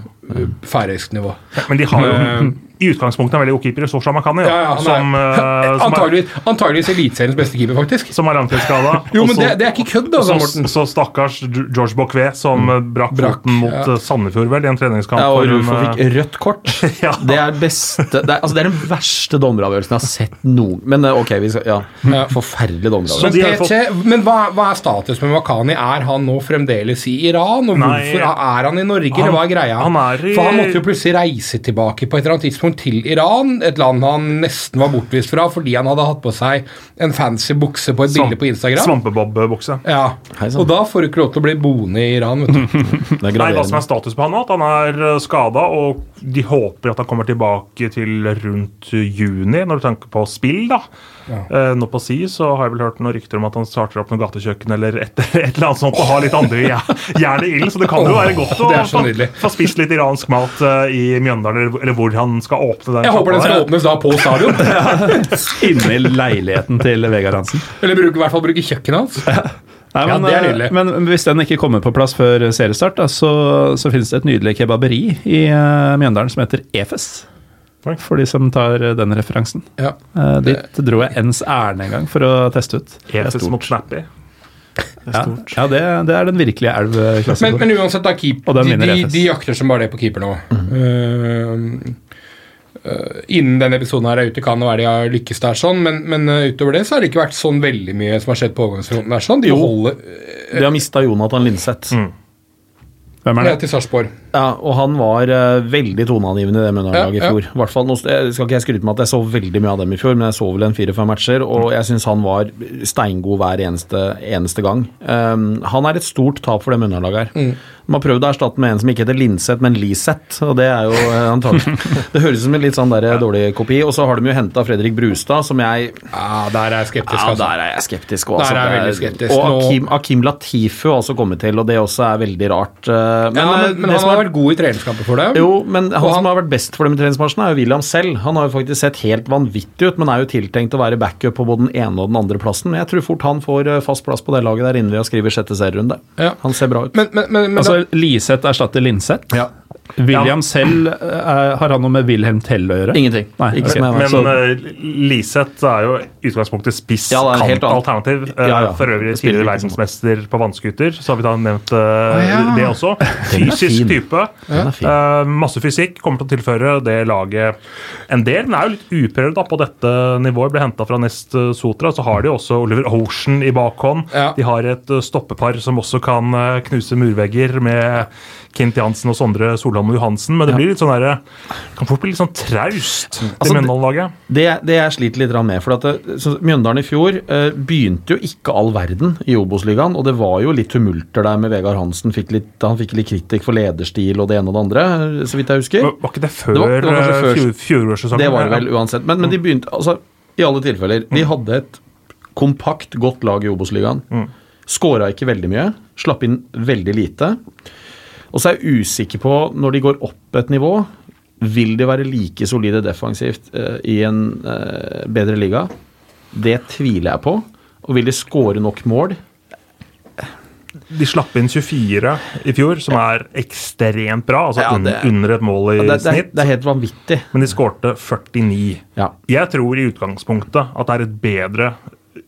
Færøysk nivå. men de har jo i utgangspunktet en veldig god keeper, Sosha Makani, Ja, ja, som, uh, Antageligvis, antageligvis eliteseriens beste keeper, faktisk. som er langtidsskada. Jo, men det, det er ikke kødd, altså, Og Morten. så stakkars George Bocquet, som mm. brakk Brakk, foten mot ja. uh, Sandefjord vel, i en treningskamp. Ja, og Rufo fikk rødt kort. Ja. Det er beste det er, altså, det er den verste dommeravgjørelsen jeg har sett noen Men eh, ok, vi skal, ja. Ja. Forferdelig Men, dommeravgjørelse. men hva, hva er status med Makani? Er han nå fremdeles i Iran? Og Nei. hvorfor er han i Norge, Han- eller hva er greia? han er i- For han måtte jo plutselig reise tilbake på et eller annet tidspunkt. til Iran, et land han nesten var bortvist fra fordi han hadde hatt på seg en fancy bukse på et bilde på Instagram. Svampebob-bukse. Ja. Og da får du ikke lov til å bli boende i Iran. vet du. Er Nei, Hva som er status på han nå? At han er skada, og de håper at han kommer tilbake til rundt juni, når du tenker på spill. da. Eh, nå på si så har jeg vel hørt noen rykter om at han starter opp noe gatekjøkken eller et, et eller annet sånt og har litt andre jern- jern i ilden, så det kan jo være godt å få, få spist litt iransk mat eh, i Mjøndalen, eller, eller hvor han skal åpne den. Jeg håper den skal der. åpnes da på stadion. Inni leiligheten til Vegard Hansen. Eller bruke, i hvert fall bruke kjøkkenet hans. Nei, Ja, men, det er eh, nydelig. men hvis den ikke kommer på plass før seriestart, da, så, så finnes det et nydelig kebaberi i uh, Mjøndalen som heter Efes. Oi. For de som tar eh, den referansen. Ja. uh, dit dro jeg ens ærend en gang for å teste ut. Efes mot Snappy. Ja, ja det, det er den virkelige Men, elv men, men uansett, da, keep, de, de, de jakter som bare det på keeper nå. Uh, uh, innen denne episoden her er ute, kan det være de har lykkes der, sånn, men, men uh, utover det så har det ikke vært sånn veldig mye som har skjedd på overgangsfronten. der, sånn. De Jo. holder De har mista Jonathan Linseth. Hvem er det? Ja, til Sarpsborg. Ja, og han var uh, veldig toneangivende i det Mjøndalen-laget Ja, i ja. fjor. Hvert fall, nå jeg skal ikke jeg skryte med at jeg så veldig mye av dem i fjor, men jeg så vel en fire-fem matcher, og jeg syns han var steingod hver eneste, eneste gang. Um, han er et stort tap for det Mjøndalen-laget her. De har prøvd å erstatte med en som ikke heter Linseth, men Liseth, og det er jo eh, antagelig Det høres ut som en litt sånn der dårlig kopi. Og så har de jo henta Fredrik Brustad, som jeg Ja, der er jeg skeptisk. ja, altså. der er jeg skeptisk Der er jeg veldig skeptisk. Og Akim, Akim Latifu har også kommet til, og det også er veldig rart. Eh, Men, ja, men, men, men det han har er- vært god i treningskamper for dem. jo, men han han som har vært best for dem i treningsmarsjen, er jo William selv. Han har jo faktisk sett helt vanvittig ut, men er jo tiltenkt å være backup på både den ene og den andre plassen. Men jeg tror fort han får eh, fast plass på det laget der inne ved å skrive sjette serierunde. Ja. Han ser bra ut. Men, men, men, men Altså, Liseth erstatter Linseth. ja. William selv, er, har han noe med Wilhelm Tell å gjøre? Ingenting. Nei, Ikke ok. som jeg vet. Men uh, Liseth er jo i utgangspunktet spiss Ja, det er helt annet. kant-alternativ. Uh, Ja, ja. For øvrig tidligere verdensmester på vannskuter, så har vi da nevnt uh, ja. det også. Fysisk type. Den. Eh, masse fysikk. Kommer til å tilføre det laget en del. Men er jo litt uprøvd da på dette nivået. Ble henta fra Nest eh, Sotra. Så har de også Oliver Ocean i bakhånd. Ja. De har et eh, stoppepar som også kan eh, knuse murvegger, med Kent Jansen og Sondre Solholm Johansen. Men det blir litt sånn der, kan fort bli litt sånn traust, det Altså, det- Mjøndalen-laget. Det, det jeg sliter litt med, for at så Mjøndalen i fjor eh, begynte jo ikke all verden i Obos-ligaen, og det var jo litt tumulter der med Vegard Hansen. Fikk litt, han fikk litt kritikk for lederstil og det ene og det andre, eh, så vidt jeg husker. Var, ikke det før Det var- det var eh, før- fjor- fjorårssesongen? Det var det vel uansett. Men, men de begynte altså, I alle tilfeller. De hadde et kompakt, godt lag i Obos-ligaen. Mm. Skåra ikke veldig mye. Slapp inn veldig lite. Og så er jeg usikker på, når de går opp et nivå, vil de være like solide defensivt eh, i en eh, bedre liga? Det tviler jeg på. Og vil de skåre nok mål? De slapp inn 24 i fjor, som er ekstremt bra. Altså Ja, det- under et mål i Det, det, er, snitt. det er helt vanvittig. Men de skårte 49. Ja. Jeg tror i utgangspunktet at det er et bedre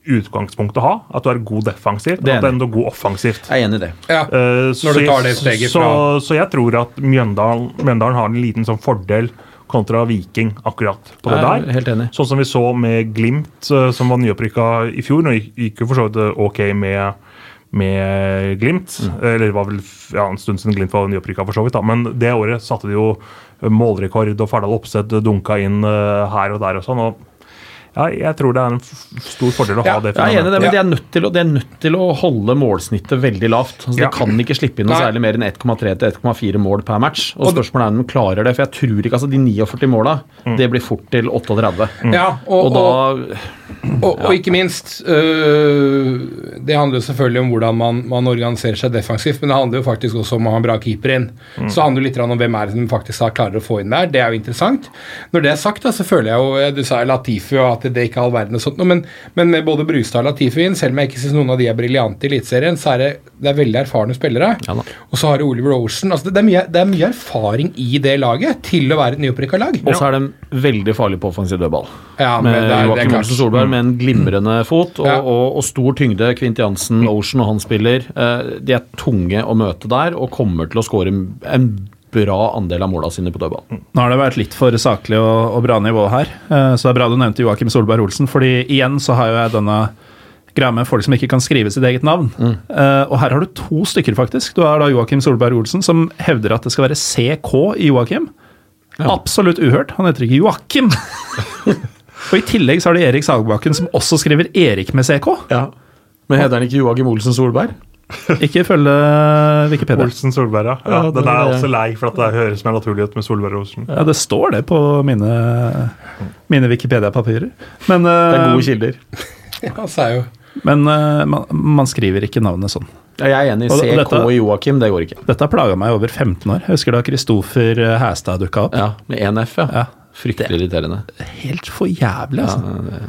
utgangspunkt å ha. At du er god defensivt, og at du er enda god offensivt. Jeg er enig i det. ja. uh, så, Når du tar det steget så, fra- så jeg tror at Mjøndalen, Mjøndalen har en liten sånn fordel kontra Viking akkurat på det er der. helt enig. Sånn som vi så med Glimt, eh, som var nyopprykka i fjor. Nå gikk- jo for så vidt ok med, med Glimt. Mm. Eller det var vel ja, en stund siden Glimt var nyopprykka, for så vidt. da. Men det året satte de jo målrekord, og Fardal Opseth dunka inn eh, her og der og sånn. og ja, jeg tror det er en stor fordel å ha Ja, det. Jeg er enig i det, men Ja. de er, nødt til å, de er nødt til å holde målsnittet veldig lavt. Altså, Ja. De kan ikke slippe inn noe særlig mer enn 1,3 til 1,4 mål per match. Og spørsmålet er om de klarer det, for jeg tror ikke altså De 49 måla, det blir fort til 38. ja, Og, og, da og, og, og ikke minst øh, Det handler jo selvfølgelig om hvordan man, man organiserer seg defensivt, men det handler jo faktisk også om å ha en bra keeper inn. Så handler det litt om hvem er det som faktisk klarer å få inn der. Det er jo interessant. Når det er sagt, da, så føler jeg jo Du sa Latifi og at det ikke er all verden og sånt, men, men med både Brustad og Latifi inn, selv om jeg ikke syns noen av de er briljante i Eliteserien, så er det, det er veldig erfarne spillere. Ja og så har du Oliver Ocean. Altså det, er mye, det er mye erfaring i det laget til å være et nyopprykka lag. Og så er de veldig farlige på offensiv dødball. Ja, med Joakim. Olsen Solberg med en glimrende fot og, Ja. og, og stor tyngde. Kvint Jansen, Ocean og han spiller. Eh, de er tunge å møte der og kommer til å skåre en bra andel av måla sine på dødball. Nå har det vært litt for saklig og, og bra nivå her, eh, så det er bra du nevnte Joakim Solberg Olsen. fordi igjen så har jo jeg denne greia med folk som ikke kan skrive sitt eget navn. Eh, og her har du to stykker, faktisk. Du har da Joakim Solberg Olsen, som hevder at det skal være CK i Joakim. Absolutt uhørt. Han heter ikke Joakim. og i tillegg så har du Erik Sagbakken, som også skriver Erik med CK. Ja. Men heter han ikke Joakim Olsen Solberg? Ikke følge Wikipedia. Olsen Solberg, ja. ja Ja, den er også lei, for at det høres mer naturlig ut med Solberg og Olsen. Ja, det står det på mine, mine Wikipedia-papirer. Men, Det er eh, gode kilder. Ja, så er jo men eh, man, man skriver ikke navnet sånn. Ja, jeg er enig. CK og dette- Joakim, det går ikke. Dette har plaga meg i over 15 år. Jeg husker da Kristoffer eh, Hæstad dukka opp. Ja, Med én F, ja. Ja. Fryktelig irriterende. Helt for jævlig, Ja, altså. det,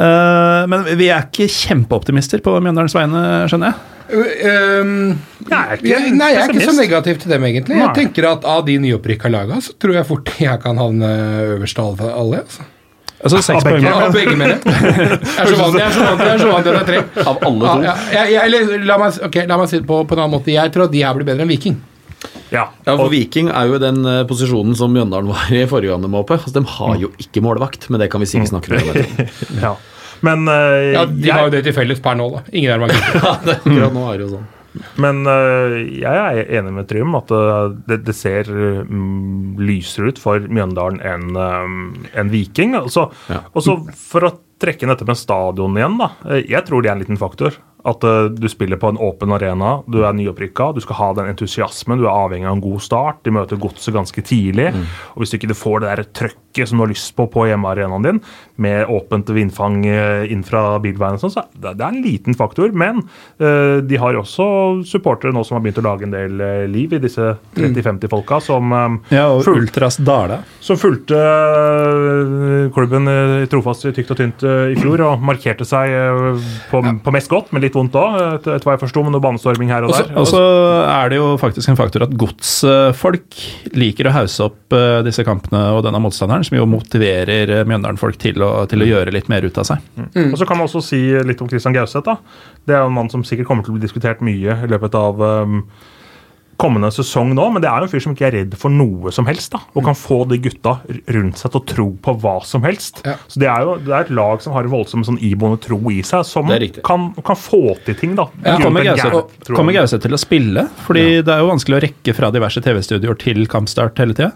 uh, men vi er ikke kjempeoptimister på Mjøndalens vegne, skjønner jeg. Øhm, Jeg er ikke jeg, Nei, jeg er ikke så negativ til dem, egentlig. Jeg tenker at av de nyopprykka laga, så tror jeg fort jeg kan havne øverst av alle. altså. Altså seks begge. poeng. Av begge, mener jeg. Jeg er så vant til at det er tre. Av alle to. Ja, ja, jeg, eller, la, meg, okay, la meg si det på, på en annen måte. Jeg tror at de her blir bedre enn Viking. Ja, Ja, for og, Viking er jo i den uh, posisjonen som Mjøndalen var i forrige gang de var oppe. Altså, de har jo ikke målvakt, men det kan vi sikkert snakke om. ja. Men uh, Ja, De har jo det til felles per nå, da. Ingen er magikere. Ja, det, akkurat nå er det jo sånn. men eh, jeg er enig med Trym at eh, det, det ser mm, lysere ut for Mjøndalen enn eh, en Viking. Og så Ja. og så for å trekke inn dette med stadion igjen, da. Jeg tror det er en liten faktor. At eh, du spiller på en åpen arena, du er nyopprykka, du skal ha den entusiasmen, du er avhengig av en god start. De møter godset ganske tidlig. Og hvis du ikke får det der trøkket som du har lyst på på hjemmearenaen din, med åpent vindfang eh, inn fra bilveien sånn, så det, er en liten faktor. Men eh, de har også supportere nå som har begynt å lage en del eh, liv i disse 30-50 folka som Ja, og ful- Ultras Dale. som fulgte klubben trofast i tykt og tynt i fjor og markerte seg på, på mest godt, men litt vondt òg, etter, etter hva jeg forsto, med noe banestorming her og der. Og så er det jo faktisk en faktor at godsfolk liker å hause opp disse kampene og denne motstanderen, som jo motiverer Mjøndalen-folk til, å- til å gjøre litt mer ut av seg. Og så kan man også si litt om Christian Gauseth. da. Det er jo en mann som sikkert kommer til å bli diskutert mye i løpet av um, kommende sesong nå, men det er jo en fyr som ikke er redd for noe som helst. da, Og kan få de gutta rundt seg til å tro på hva som helst. Ja. Så Det er jo det er et lag som har en voldsom sånn iboende tro i seg, som kan, kan få til ting. da. Ja, kommer Gauseth til å spille? Fordi det er jo vanskelig å rekke fra diverse TV-studioer til kampstart hele tida.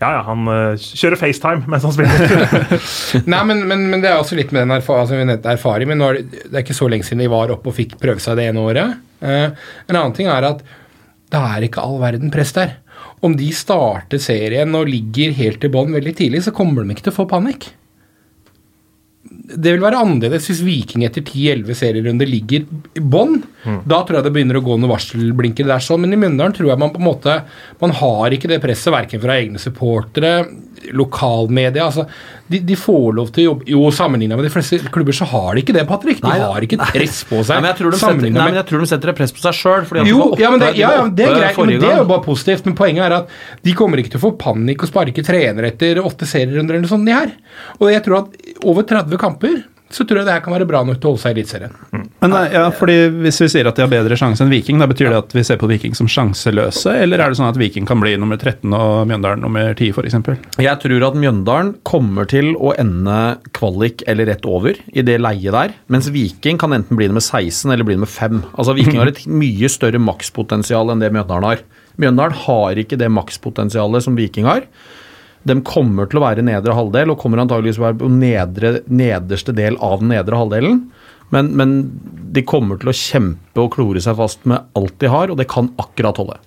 Ja, ja, han øh, kjører FaceTime mens han spiller. Nei, men, men, men det er også litt med den erfa altså, vi nevnte erfaring. Men nå er det, det er ikke så lenge siden de var oppe og fikk prøve seg det ene året. Eh, en annen ting er at det er ikke all verden press der. Om de starter serien og ligger helt i bånn veldig tidlig, så kommer de ikke til å få panikk. Det vil være annerledes hvis Viking etter 10-11 serierunder ligger i bånn. Da tror jeg det begynner å gå noen varselblinker der. sånn, Men i Mjøndalen tror jeg man på en måte Man har ikke det presset verken fra egne supportere, lokalmedia altså, de, de får lov til å jobbe Jo, sammenligna med de fleste klubber så har de ikke det, Patrick. De Nei, har ikke press på seg. Nei, men jeg tror de setter, nei, men jeg tror de setter et press på seg sjøl. jo, ja, men det, ja, ja, det er greit, men det er jo bare positivt. Men poenget er at de kommer ikke til å få panikk og sparke trener etter åtte serierunder eller sånt, de her. Og jeg tror at over 30 kamper så tror jeg det her kan være bra nok til å holde seg i Eliteserien. Men nei, ja, fordi Hvis vi sier at de har bedre sjanse enn Viking, da betyr det at vi ser på Viking som sjanseløse? Eller er det sånn at Viking kan bli nummer 13 og Mjøndalen nummer 10, f.eks.? Jeg tror at Mjøndalen kommer til å ende kvalik eller rett over i det leiet der, mens Viking kan enten bli nummer 16 eller bli nummer 5. Altså Viking har et mye større makspotensial enn det Mjøndalen har. Mjøndalen har ikke det makspotensialet som Viking har. De kommer til å være nedre halvdel, og kommer antageligvis til å være på nedre, nederste del av den nedre halvdelen. Men, men de kommer til å kjempe og klore seg fast med alt de har, og det kan akkurat holde.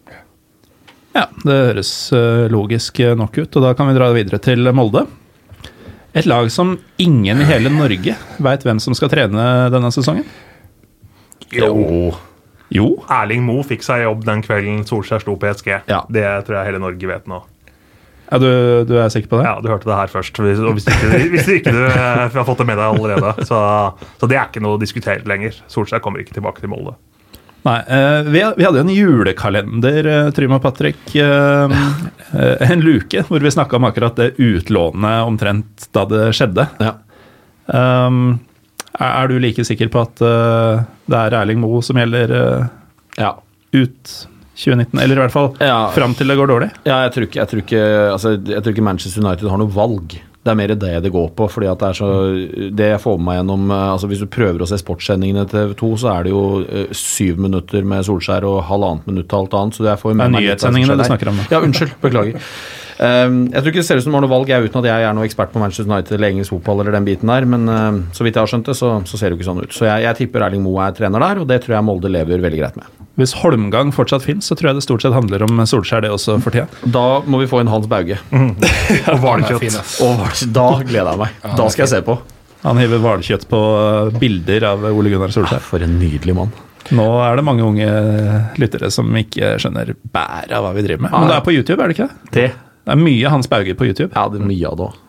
Ja, det høres eh, logisk nok ut, og da kan vi dra videre til Molde. Et lag som ingen i hele Norge veit hvem som skal trene denne sesongen. Jo. Jo, Erling Moe fikk seg jobb den kvelden Solskjær sto på ESG. Ja. Det tror jeg hele Norge vet nå. Ja, du, du er sikker på det? Ja, Du hørte det her først. Hvis, og hvis ikke, hvis ikke du eh, har fått det med deg allerede. Så, så det er ikke noe å diskutere lenger. Solskjær kommer ikke tilbake til Molde. Nei, eh, vi, hadde en julekalender, uh, Trym og Patrick. eh, eh, en luke hvor vi snakka om akkurat det utlånet omtrent da det skjedde. Ja. Um, er, du like sikker på at eh, det er Erling Moe som gjelder eh, ja. ut 2019? Eller i hvert fall Ja. fram til det går dårlig? Ja, jeg tror ikke, jeg tror ikke, altså, jeg tror ikke Manchester United har noe valg. Det er mer det det går på. fordi at Det er så, det jeg får med meg gjennom eh, altså Hvis du prøver å se sportssendingene til TV 2, så er det jo uh, syv minutter med Solskjær og halvannet minutt til alt annet. så jo Det er nyhetssendingene du snakker om nå. Ja, unnskyld. Beklager. Um, jeg tror ikke det ser ut som det var noe valg, jeg, uten at jeg er noe ekspert på Manchester United eller engelsk fotball eller den biten der, men uh, så vidt jeg har skjønt det, så, så ser det jo ikke sånn ut. Så jeg, jeg tipper Erling Moe er trener der, og det tror jeg Molde lever veldig greit med. Hvis Holmgang fortsatt finnes, så tror jeg det stort sett handler om Solskjær, det også, for tida. Da må vi få inn Hans Bauge. Og hvalkjøtt. Da gleder jeg meg. Da skal jeg se på. Han hiver hvalkjøtt på uh, bilder av Ole Gunnar Solskjær. For en nydelig mann. Nå er det mange unge lyttere som ikke skjønner bæret av hva vi driver med. Men det er på YouTube, er det ikke det? Det. Det er mye Hans Bauge på YouTube. Ja, det er mye av det også.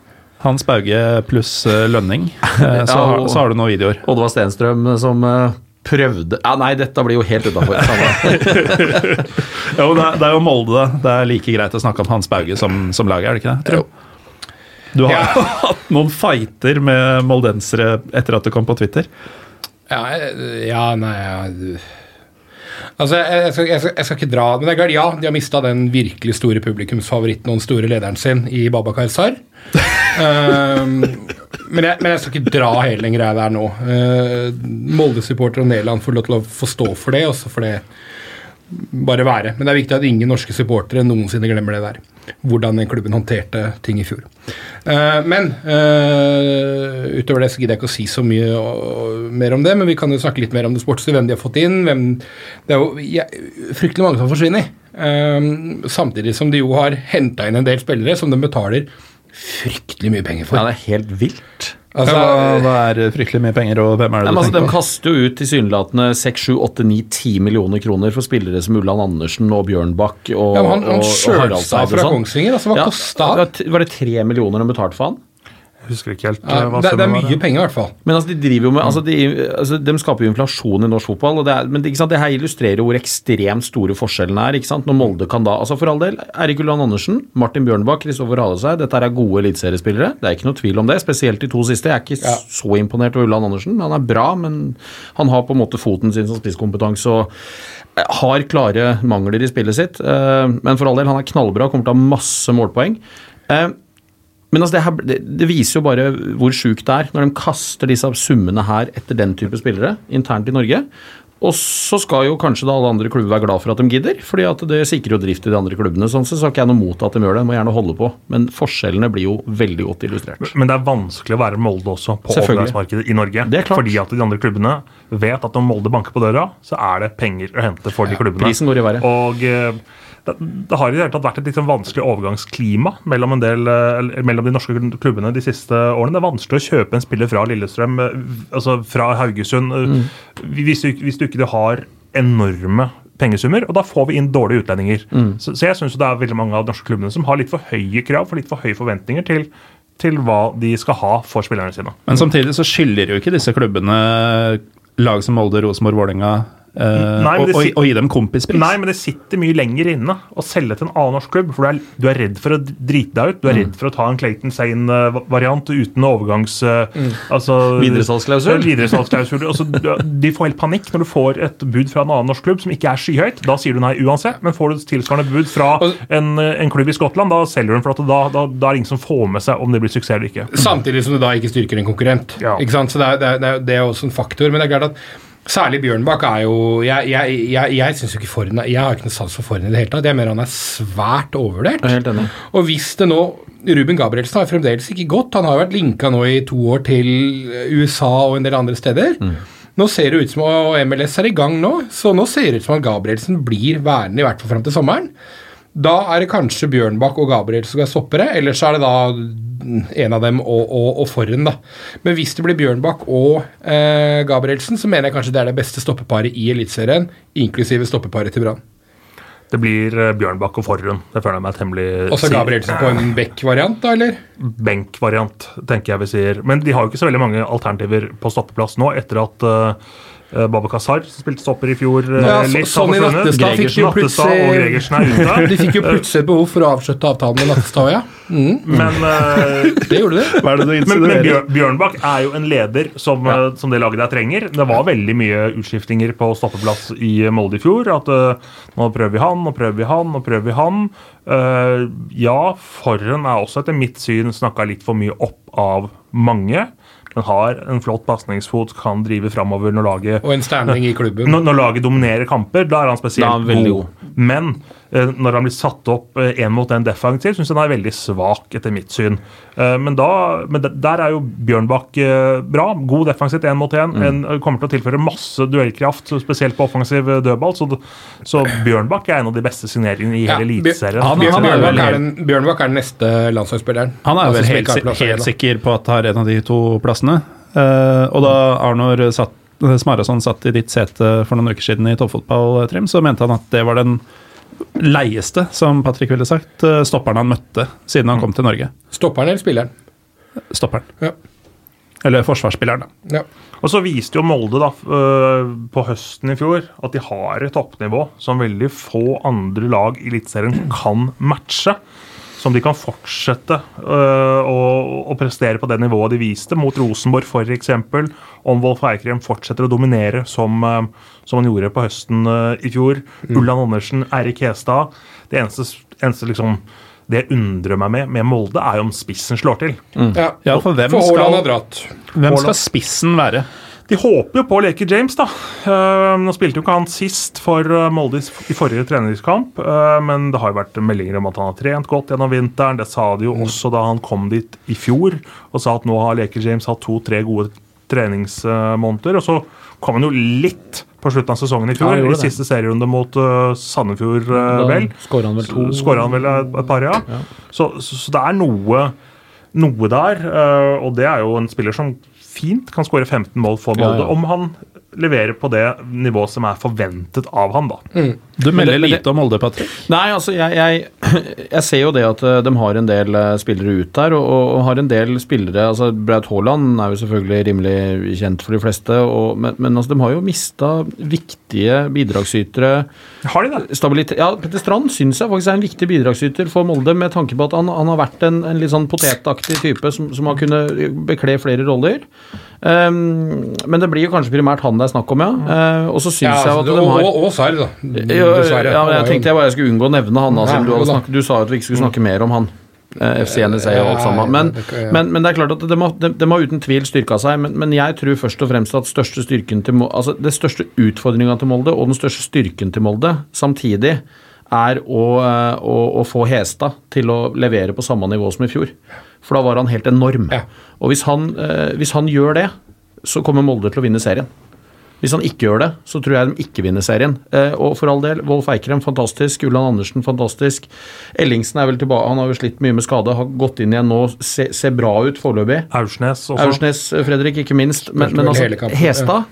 Hans Bauge pluss uh, lønning. Eh, Så, Ja, har- og- så har du noen videoer. Oddvar Stenstrøm som eh, prøvde Ja, nei, dette blir jo helt utafor. Jo, det er, det er jo Molde. Det er like greit å snakke om Hans Bauge som, som laget, er det ikke det? Jo. Du har Ja. hatt noen fighter med moldensere etter at du kom på Twitter. Ja, ja nei ja. Altså, jeg, skal, jeg, skal, jeg skal ikke dra Men det er galt, ja, de har mista den virkelig store publikumsfavoritten og den store lederen sin i Babakar Sar. Um, men, jeg, men jeg skal ikke dra hele den greia der nå. Uh, Molde-supporter og Nederland får lov til å få stå for det, og så får det bare være. Men det er viktig at ingen norske supportere noensinne glemmer det der. Hvordan den klubben håndterte ting i fjor. Eh, men eh, utover det så gidder jeg ikke å si så mye mer om det, men vi kan jo snakke litt mer om det sportslige, hvem de har fått inn. Hvem, det er jo jeg, fryktelig mange som forsvinner. Eh, samtidig som de jo har henta inn en del spillere som de betaler fryktelig mye penger for. Ja, det er helt vilt. Altså, hva, er fryktelig mye penger, og hvem er det Nei, du altså, de tenker på? kaster jo ut tilsynelatende 6, 7, 8, 9, 10 millioner kroner for spillere som Ulland Andersen og Bjørnbakk og, Ja, han- han og, og Haraldseid og fra sånn. Kongsvinger, altså, hva kostet han? det var- det 3 millioner de betalte for han? Jeg husker ikke helt ja, eh, hva det, det er mye penger, i hvert fall. Men altså, de driver jo med altså, de, altså, de skaper jo inflasjon i norsk fotball. Og det, er, men det, ikke sant, det her illustrerer hvor ekstremt store forskjellene er. ikke sant, Når Molde kan da altså For all del, Erik Ulland Andersen, Martin Bjørnbakk, Kristoffer Haleseid. Dette er gode eliteseriespillere. Det er ikke noe tvil om det. Spesielt de to siste. Jeg er ikke Ja. så imponert over Ulland Andersen. Han er bra, men han har på en måte foten sin som spisskompetanse og eh, har klare mangler i spillet sitt. Eh, Men for all del, han er knallbra, kommer til å ha masse målpoeng. Men altså det, her, det, det viser jo bare hvor sjukt det er når de kaster disse summene her etter den type spillere internt i Norge. Og så skal jo kanskje da alle andre klubber være glad for at de gidder, fordi at det sikrer jo drift i de andre klubbene. Sånn så har ikke jeg noe mot at de gjør det, de må gjerne holde på. Men forskjellene blir jo veldig godt illustrert. Men det er vanskelig å være Molde også på overgangsmarkedet i Norge. Det er klart. Fordi at de andre klubbene vet at når Molde banker på døra, så er det penger å hente for de klubbene. prisen går i været. Og eh, det, det har i det hele tatt vært et sånn vanskelig overgangsklima mellom, en del, eh, mellom de norske klubbene de siste årene. Det er vanskelig å kjøpe en spiller fra Lillestrøm, eh, altså fra Haugesund, eh, Mm. hvis, du, hvis du ikke har enorme pengesummer, og da får vi inn dårlige utlendinger. Mm. Så, så jeg syns det er veldig mange av de norske klubbene som har litt for høye krav, for litt for høye forventninger til, til hva de skal ha for spillerne sine. Men samtidig så skylder jo ikke disse klubbene lag som Molde, Rosenborg, Vålerenga Nei, og, og, å gi dem kompispris. Nei, men det sitter mye lenger inne å selge til en annen norsk klubb. For du er, du er redd for å drite deg ut. Du er redd for å ta en Clayton Sane-variant uten overgangs... eh, Altså, Videresalgsklausul. Videresalgsklausul. Altså, de får helt panikk når du får et bud fra en annen norsk klubb som ikke er skyhøyt. Da sier du nei uansett. Men får du tilsvarende bud fra en, en klubb i Skottland, da selger du den. For at da, da, da er det ingen som får med seg om det blir suksess eller ikke. Samtidig som du da ikke styrker en konkurrent. Ja. Ikke sant? Så det er, det, er, det er- det er også en faktor. Men det er klart at særlig Bjørnbakk er jo Jeg, jeg, jeg, jeg synes jo ikke Forhen er- Jeg har ikke noe sans for Forhen i det hele tatt. Jeg mener han er svært overvurdert. Jeg er helt enig. Og hvis det nå Ruben Gabrielsen har fremdeles ikke gått. Han har jo vært linka nå i to år til USA og en del andre steder. Nå ser det ut som og MLS er i gang nå, så nå ser det ut som at Gabrielsen blir værende i hvert fall fram til sommeren. Da er det kanskje Bjørnbakk og Gabriel som er stoppere, eller så er det da en av dem og, og, og Forhen, da. Men hvis det blir Bjørnbakk og eh, Gabrielsen, så mener jeg kanskje det er det beste stoppeparet i Eliteserien, inklusive stoppeparet til Brann. Det blir eh, Bjørnbakk og Forhund. Det føler jeg meg temmelig Og så Gabrielsen på en Beck-variant, da, eller? Benk-variant, tenker jeg vi sier. Men de har jo ikke så veldig mange alternativer på stoppeplass nå, etter at Uh, Babakar Sarr, som spilte stopper i fjor, uh, Ja, litt så- har Sonny. Nattestad fikk jo ute. De fikk jo plutselig et behov for å avslutte avtalen med Nattestad, ja. Men, eh, Det gjorde de. Hva er det du men, men Bjørnbakk er jo en leder som, ja. som det laget der trenger. Det var veldig mye utskiftinger på stoppeplass i Molde i fjor. At uh, nå prøver vi han, nå prøver vi han, nå prøver vi han. Uh, ja, Forhen er også etter mitt syn snakka litt for mye opp av mange. Men har en flott pasningsfot, kan drive framover når laget Og en standing i klubben. når, når laget dominerer kamper, da er han Da er spesielt han god. god. Men når han blir satt opp én mot én defensivt, syns jeg han er veldig svak, etter mitt syn. Eh, men, da, men der er jo Bjørnbakk eh, bra. God defensivt én mot én. Mm. Kommer til å tilføre masse duellkraft, spesielt på offensiv eh, dødball. Så, så Bjørnbakk er en av de beste signeringene i Ja, hele Eliteserien. Er Bjørnbakk den, Bjørnbakk er den neste landslagsspilleren. Han er jo vel helt, helt sikker på at har en av de to plassene. Eh, og da Arnor satt, Smarason satt i ditt sete for noen uker siden i toppfotball, Trym, så mente han at det var den leieste, som Patrick ville sagt, eh, stopperen han møtte siden han kom til Norge. Stopperen eller spilleren? Stopperen. Ja. Eller forsvarsspilleren, da. Ja. Og så viste jo Molde da, øh, på høsten i fjor at de har et toppnivå som veldig få andre lag i Eliteserien kan matche. Som de kan fortsette øh, å, å prestere på det nivået de viste mot Rosenborg f.eks. Om Wolf Eikrem fortsetter å dominere som, øh, som han gjorde på høsten øh, i fjor. Ulland Andersen, Eirik Hestad. Det eneste, eneste liksom, det jeg undrer meg med med Molde, er jo om spissen slår til. Ja. Ja, for hvem For skal- Hvem skal spissen være? De håper jo på å leke James, da. Eh, nå spilte jo ikke han sist for eh, Molde i forrige treningskamp, eh, men det har jo vært meldinger om at han har trent godt gjennom vinteren. Det sa de jo også da han kom dit i fjor, og sa at nå har Leke James hatt to-tre gode treningsmåneder. Og så kom han jo litt på slutten av sesongen i fjor, ja, i siste serierunde mot Sandefjord, vel. skårer han vel to. Skåra han vel et par, ja. Så, så, så det er noe, noe der. og det er jo en spiller som fint kan skåre 15 mål for Molde, ja. om han leverer på det nivået som er forventet av han, da. Du melder det- lite om Molde, Patrick. Nei, altså jeg, jeg, jeg ser jo det at eh, de har en del eh, spillere ut der, og, og har en del spillere altså Braut Haaland er jo selvfølgelig rimelig kjent for de fleste, og, men, men altså, de har jo mista viktige bidragsytere. Har de det? Stabilitet, ja, Petter Strand syns jeg faktisk er en viktig bidragsyter for Molde, med tanke på at han, han har vært en, en litt sånn potetaktig type som, som har kunnet bekle flere roller. Um, men det blir jo kanskje primært han det er snakk om, ja. Uh, og så syns Ja, jeg altså, at de og, har og, og Sarr, da. Dessverre. ja, men jeg tenkte jeg bare jeg skulle unngå å nevne han. Da, Ja, du, snakket, du sa at vi ikke skulle snakke mer om han. Eh, FC sier alt sammen. Men, men, men det er klart at de har, de, de har uten tvil styrka seg. Men, men jeg tror først og fremst at største styrken til Molde, altså det største utfordringa til Molde og den største styrken til Molde samtidig er å, eh, å, å få Hestad til å levere på samme nivå som i fjor. For da var han helt enorm. Ja. Og hvis han, eh, hvis han gjør det, så kommer Molde til å vinne serien. Hvis han ikke gjør det, så tror jeg de ikke vinner serien. Eh, og for all del, Wolf Eikrem fantastisk, Ulland Andersen fantastisk. Ellingsen er vel tilbake, han har jo slitt mye med skade, har gått inn igjen nå, ser se bra ut foreløpig. Aursnes også. Aursnes, eh, Fredrik, ikke minst. Men, men altså, Hestad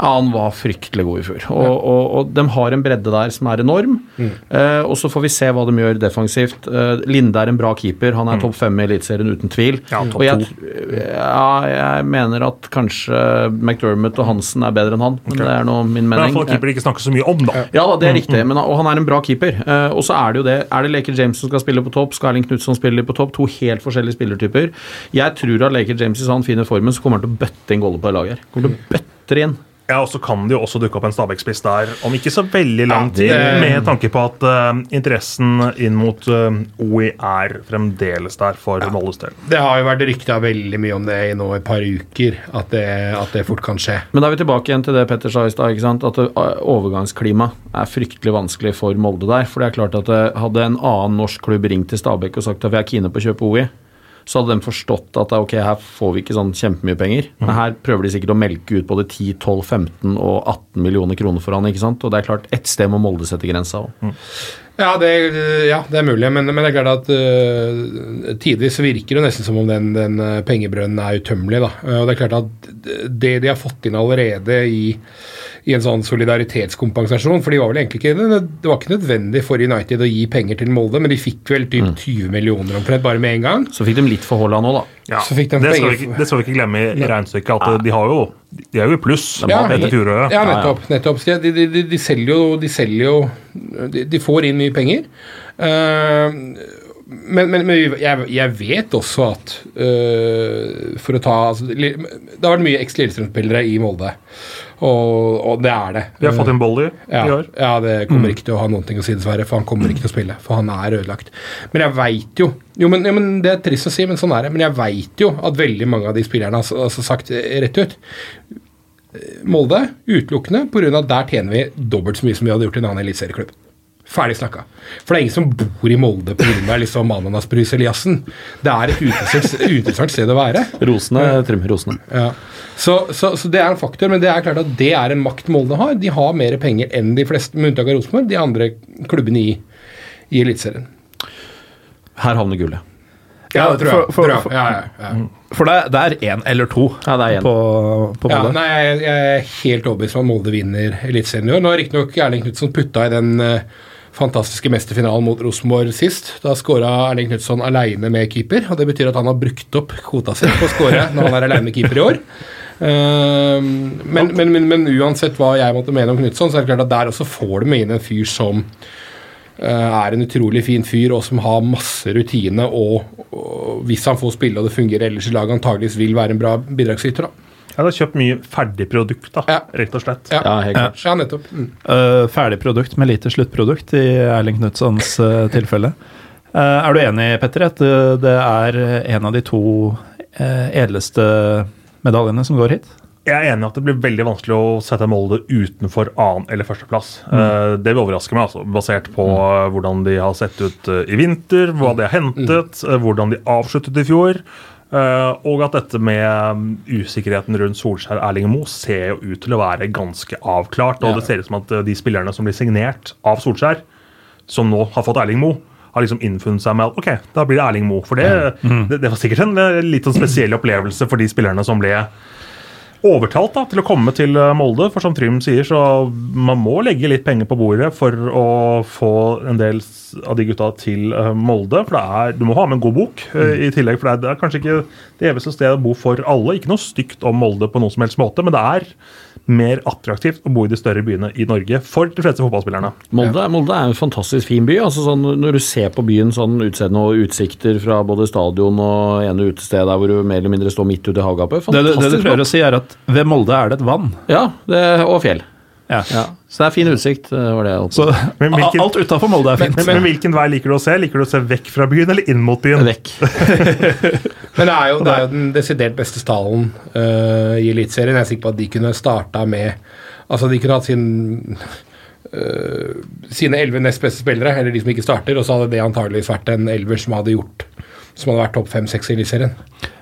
ja, han var fryktelig god i fjor. Og, og, og de har en bredde der som er enorm. Mm. Eh, og så får vi se hva de gjør defensivt. Eh, Linde er en bra keeper. Han er topp fem i Eliteserien uten tvil. Ja, og jeg, ja, jeg mener at kanskje McDermott og Hansen er bedre enn han. Men det er nå min Men mening. Men keeper ikke snakker så mye om, da. Ja det er riktig, men, og han er en bra keeper. Eh, og så er det jo det Er det Laker James som skal spille på topp? Skal Erling Knutson spille på topp? To helt forskjellige spillertyper. Jeg tror at Laker James, hvis han finner formen, så kommer han til å bøtte inn goller på laget her. Kommer til å bøtte inn. Ja, og så kan det jo også dukke opp en Stabæk-spiss der om ikke så veldig lang Ja, tid, det- med tanke på at uh, interessen inn mot uh, OI er fremdeles der for Moldes del. Det har jo vært rykta veldig mye om det i nå et par uker, at det, at det fort kan skje. Men da er vi tilbake igjen til det Petter sa i stad, ikke sant? at det- overgangsklima er fryktelig vanskelig for Molde der. For det er klart at det, hadde en annen norsk klubb ringt til Stabæk og sagt at vi er kine på å kjøpe OI, så hadde de forstått at ok, her får vi ikke sånn kjempemye penger. Men her prøver de sikkert å melke ut både 10, 12, 15 og 18 millioner kroner for han, ikke sant. Og det er klart, ett sted må Molde sette grensa òg. Ja, det, ja, det er mulig, men, men det er klart at uh, tidvis virker det nesten som om den, den eh, pengebrønnen er utømmelig. da. Eh, og det er klart at det de har fått inn allerede i, i en sånn solidaritetskompensasjon. For de var vel egentlig ikke Det var ikke nødvendig for United å gi penger til Molde, men de fikk vel typ 20 millioner omtrent bare med en gang. Så fikk de litt for Haaland nå, da. Ja, Så fikk de det, skal vi ikke, det skal vi ikke glemme i regnestykket. At de har jo De er jo i pluss Ja, etter fjoråret. Ja, nettopp. nettopp. De, de, de, de selger jo De, selger jo, de, de får inn mye penger. Uh, men, men, men jeg, jeg vet også at øh, For å ta altså, Det har vært mye eks-Lillestrøm-spillere i Molde, og, og det er det. Vi har fått inn Bolly ja, i år. ja, det kommer ikke til å ha noen ting å si, dessverre. For han kommer ikke til å spille, for han er ødelagt. Men jeg veit jo jo men, jo, men Det er trist å si, men sånn er det. Men jeg veit jo at veldig mange av de spillerne har altså sagt rett ut Molde utelukkende pga. der tjener vi dobbelt så mye som vi hadde gjort i en annen eliteserieklubb. Ferdig snakka. For det er ingen som bor i Molde pga. Liksom Ananasbrus Eliassen. Det er et uinteressant sted å være. Rosene, Trym. Rosene. Ja. Så, så, så det er en faktor, men det er klart at det er en makt Molde har. De har mer penger enn de fleste, med unntak av Rosenborg, de andre klubbene i, i Eliteserien. Her havner gullet. Ja, det tror jeg. For- for- tror for- Ja, ja, ja. For det, det er én eller to Ja, det er en. på, på Ja, Molde. nei, jeg, jeg er helt overbevist om at Molde vinner Eliteserien i år. Nå har riktignok Erling Knutsen putta i den eh, fantastiske mesterfinalen mot Rosenborg sist. Da skåra Erling Knutson aleine med keeper, og det betyr at han har brukt opp kvota si på å skåre når han er aleine med keeper i år. Eh, men, men, men, men uansett hva jeg måtte mene om Knutson, så er det klart at der også får du med inn en fyr som eh, er en utrolig fin fyr, og som har masse rutine, og, og hvis han får spille og det fungerer ellers i laget, antageligvis vil være en bra bidragsyter. da. Jeg har kjøpt mye ferdigprodukt, da, Ja. rett og slett. Ja. Ja. Ja, nettopp. Mm. Uh, ferdigprodukt med lite sluttprodukt i Erling Knutsons uh, tilfelle. Uh, er du enig, Petter, at det er en av de to uh, edleste medaljene som går hit? Jeg er enig i at det blir veldig vanskelig å sette Molde utenfor annen- eller førsteplass. Mm. Det vil overraske meg, altså, basert på eh, hvordan de har sett ut eh, i vinter, hva de har hentet, eh, hvordan de avsluttet i fjor. Eh, Og at dette med mm, usikkerheten rundt Solskjær Erling Moe ser jo ut til å være ganske avklart. Og det ser ut som at eh, de spillerne som blir signert av Solskjær, som nå har fått Erling Moe, har liksom innfunnet seg med at ok, da blir det Erling Moe. For det, det, det var sikkert en eh, litt sånn spesiell opplevelse for de spillerne som ble overtalt da, til å komme til eh, Molde. For som Trym sier, så man må legge litt penger på bordet for å få en del av de gutta til eh, Molde. For det er, du må ha med en god bok mm. i tillegg. For det er, det er kanskje ikke det eveste stedet å bo for alle. Ikke noe stygt om Molde på noen som helst måte, men det er mer attraktivt å bo i de større byene i Norge for de fleste fotballspillerne. Molde, Molde er en fantastisk fin by. altså sånn, Når du ser på byen sånn utseende og utsikter fra både stadion og ene utested der hvor du mer eller mindre står midt ute i hagegapet Det, du- det du prøver å si, er at ved Molde er det et vann. Ja, det, og fjell. Ja. Ja. Så det er fin utsikt. var det jeg Så. Men hvilken- alt utafor Molde er fint. Men, men hvilken vei liker du å se? Liker du å se vekk fra byen eller inn mot byen? Vekk. Men det er jo, det er jo den desidert beste stallen uh, i Eliteserien. Jeg er sikker på at de kunne starta med Altså, de kunne hatt sin uh, sine elleve nest beste spillere, eller de som ikke starter, og så hadde det antageligvis vært en elver som hadde gjort Som hadde vært topp fem-seks i Eliteserien.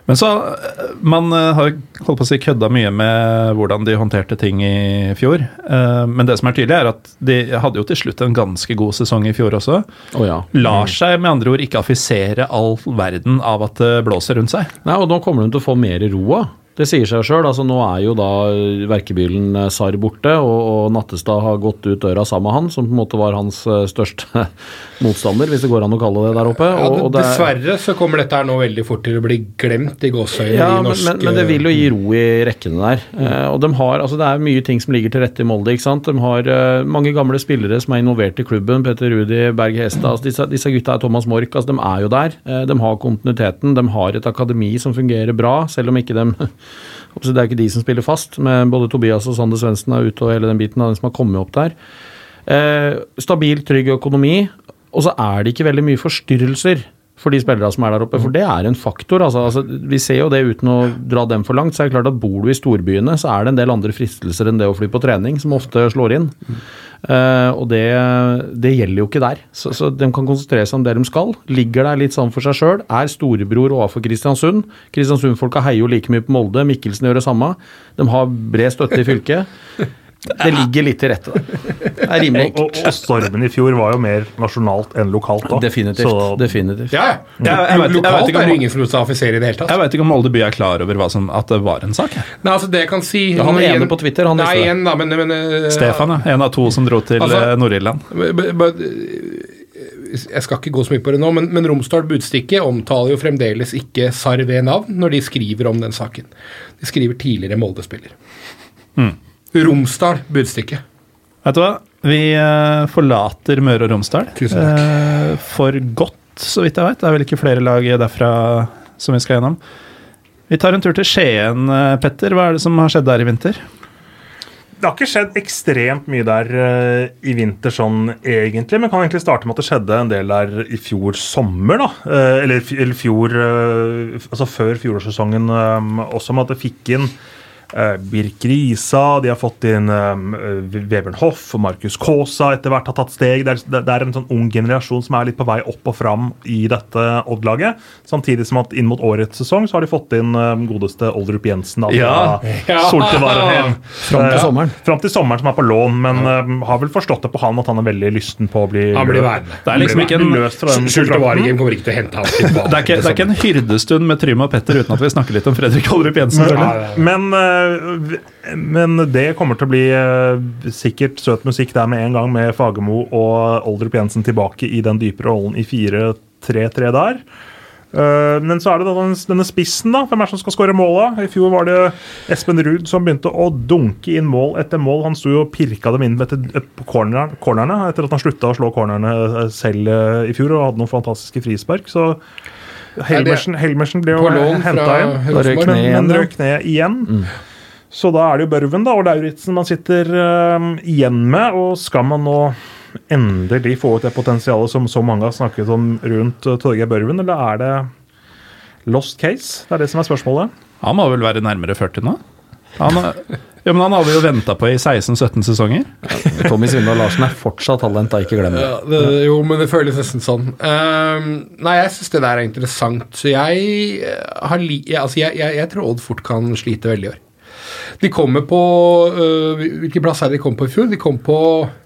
Men så, eh, Man eh, har holdt på å si kødda mye med hvordan de håndterte ting i fjor. Eh, Men det som er tydelig, er at de hadde jo til slutt en ganske god sesong i fjor også. Oh ja. Lar seg med andre ord ikke affisere all verden av at det blåser rundt seg. Nei, og nå kommer de til å få mer ro av. Det sier seg sjøl. Altså, nå er jo da verkebylen Sar Sarr borte, og, og Nattestad har gått ut døra sammen med han, som på en måte var hans eh, største motstander, hvis det går an å kalle det der oppe. Ja, Og, og det er- dessverre så kommer dette her nå veldig fort til å bli glemt i gåseøyne Ja, i norsk men, men det vil jo gi ro i rekkene der. Eh, og de har, altså Det er mye ting som ligger til rette i Molde. ikke sant? De har eh, mange gamle spillere som er involvert i klubben. Petter Rudi, Berg Hestad. Altså disse, disse gutta er Thomas Mork. altså De er jo der. Eh, de har kontinuiteten. De har et akademi som fungerer bra, selv om ikke de Det er ikke de som spiller fast, men både Tobias og Sander Svendsen er ute og hele den biten av den som har kommet opp der. Eh, stabil, trygg økonomi. Og så er det ikke veldig mye forstyrrelser for de spillere som er der oppe, for det er en faktor. Altså, altså, vi ser jo det uten å dra dem for langt. så er det klart at Bor du i storbyene, så er det en del andre fristelser enn det å fly på trening, som ofte slår inn. Uh, og det, det gjelder jo ikke der. Så, så de kan konsentrere seg om det de skal. Ligger der litt sånn for seg sjøl. Er storebror overfor Kristiansund. Kristiansund-folka heier jo like mye på Molde. Mikkelsen gjør det samme. De har bred støtte i fylket. Det ligger litt til rette, da. Det er rimelig Og, og, og stormen i fjor var jo mer nasjonalt enn lokalt. da. Definitivt. Så definitivt. Ja, Jeg- jeg vet- jeg vet ikke om- i det hele tatt. Jeg veit ikke om Molde by er klar over hva som, at det var en sak. Nei, altså det jeg kan si Ja, han er ene på Twitter, han Nei, visste det. igjen da, men, men uh, Stefan, ja. En av to som dro til Altså- eh, Nord-Irland. Jeg skal ikke gå så mye på det nå, men, men Romsdal Budstikke omtaler jo fremdeles ikke SAR ved navn når de skriver om den saken. De skriver tidligere Molde-spiller. Romsdal Budstikke. Vet du hva? Vi eh, forlater Møre og Romsdal Tusen takk. eh, for godt, så vidt jeg vet. Det er vel ikke flere lag derfra som vi skal gjennom. Vi tar en tur til Skien, eh, Petter. Hva er det som har skjedd der i vinter? Det har ikke skjedd ekstremt mye der i vinter sånn egentlig, men kan egentlig starte med at det skjedde en del der i fjor sommer, da. Eller, eller fjor Altså før fjorårssesongen også, med at det fikk inn Birk Risa, de har fått inn Vebjørn Hoff og Markus Kaasa etter hvert har tatt steg. Det er, det er en sånn ung generasjon som er litt på vei opp og fram i dette Odd-laget. Samtidig som at inn mot årets sesong så har de fått inn eh, godeste Oldrup Jensen. da, Ja. Ja. Fram til Eh, sommeren. Fram til sommeren, som er på lån, men eh, har vel forstått det på han at han er veldig lysten på å bli Han blir værende. Det er liksom ikke en. Varegem kommer ikke til å hente ham tilbake. det er ikke, det er ikke en hyrdestund med Trym og Petter uten at vi snakker litt om Fredrik Oldrup Jensen. Men. Men, eh, men det kommer til å bli eh, sikkert søt musikk der med en gang, med Fagermo og Oldrup Jensen tilbake i den dype rollen i 4-3-3 der. Eh, men så er det denne spissen, da. Hvem er det som skal skåre måla? I fjor var det Espen Ruud som begynte å dunke inn mål etter mål. Han sto og pirka dem inn etter, på corner, cornerne etter at han slutta å slå cornerne eh, selv eh, i fjor og hadde noen fantastiske frispark. Så Helmersen, Helmersen ble jo henta inn. Men, røk ned igjen. Så da er det jo Børven da, og Lauritzen man sitter uh, igjen med. Og skal man nå endelig få ut det potensialet som så mange har snakket om rundt uh, Torgeir Børven, eller er det lost case? Det er det som er spørsmålet. Han må vel være nærmere 40 nå? Han, er- ja, men han har vi jo venta på i 16-17 sesonger. Tommy Svindal Larsen er fortsatt talent, da, ikke glem det. Ja, det, jo, men det føles nesten sånn. Um, nei, jeg syns det der er interessant. Så jeg eh, har li... Altså, jeg, jeg, jeg tror Odd fort kan slite veldig i år. De kommer på øh, Hvilken plass er det de kom på i fjor? De kom på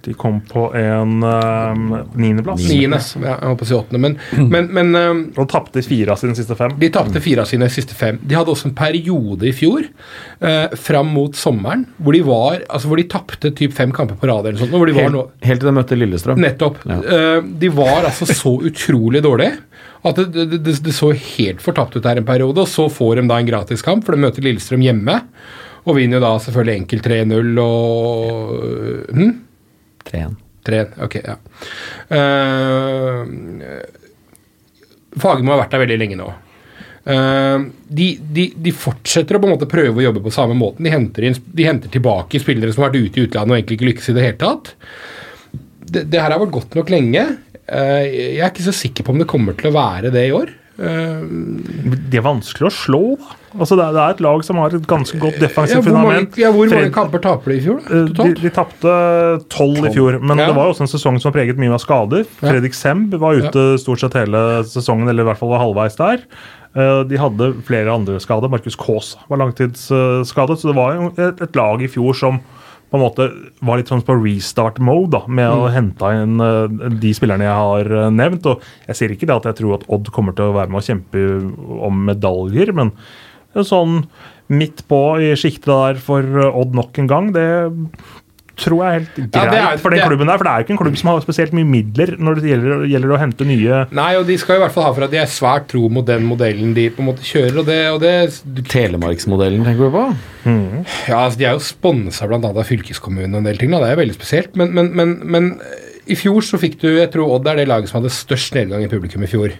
De kom på en um, niendeplass. niende. Ja, jeg håper å si åttende. Men, men, men øhm, Og tapte fire av sine siste fem. de tapte fire av sine siste fem. De hadde også en periode i fjor, eh, fram mot sommeren, hvor de var Altså hvor de tapte typ fem kamper på rad eller sånt. Hvor de var nå Helt, helt til de møtte Lillestrøm. Nettopp. Ja. Uh, de var altså så utrolig dårlige at det, det, det, det så helt fortapt ut her en periode. Og så får de da en gratiskamp, for de møter Lillestrøm hjemme. Og vinner jo da selvfølgelig enkelt 3-0 og hm? 3-1. 3 Ok, ja. Uh, Fagermo har vært der veldig lenge nå. Uh, de, de, de fortsetter å på en måte prøve å jobbe på samme måten. De henter, inn, de henter tilbake spillere som har vært ute i utlandet og egentlig ikke lykkes i det hele tatt. Det, det her har vært godt nok lenge. Uh, jeg er ikke så sikker på om det kommer til å være det i år. Uh, De er vanskelig å slå, da. Altså, det, er, det er et lag som har et ganske godt ja, defensivt hvor mange, fundament. ja, hvor mange Fred- kamper taper de i fjor, da? Eh, De, Totalt? de tapte tolv i fjor, men Ja. det var jo også en sesong som var preget mye av skader. Fredrik Semb var ute stort sett hele sesongen, eller i hvert fall var halvveis der. Eh, De hadde flere andre skader. Markus Kaas var langtidsskadet, så det var jo et, et lag i fjor som på en måte var litt sånn på restart-mode, da, med å hente inn eh, de spillerne jeg har nevnt. og Jeg sier ikke det at jeg tror at Odd kommer til å være med å kjempe om medaljer, men en sånn midt på i sjiktet der for eh, Odd nok en gang, det tror jeg er helt greit Ja, det er- for den det klubben der. For det er jo ikke en klubb som har spesielt mye midler når det gjelder, gjelder å hente nye Nei, og de skal i hvert fall ha for at de er svært tro mot den modellen de på en måte kjører. og det, og det Telemarksmodellen, tenker du på? Ja, altså De er jo sponsa bl.a. av fylkeskommunen og en del ting. da, Det er veldig spesielt. Men, men, men, men eh, i fjor så fikk du Jeg tror Odd er det laget som hadde størst nedgang i publikum i fjor.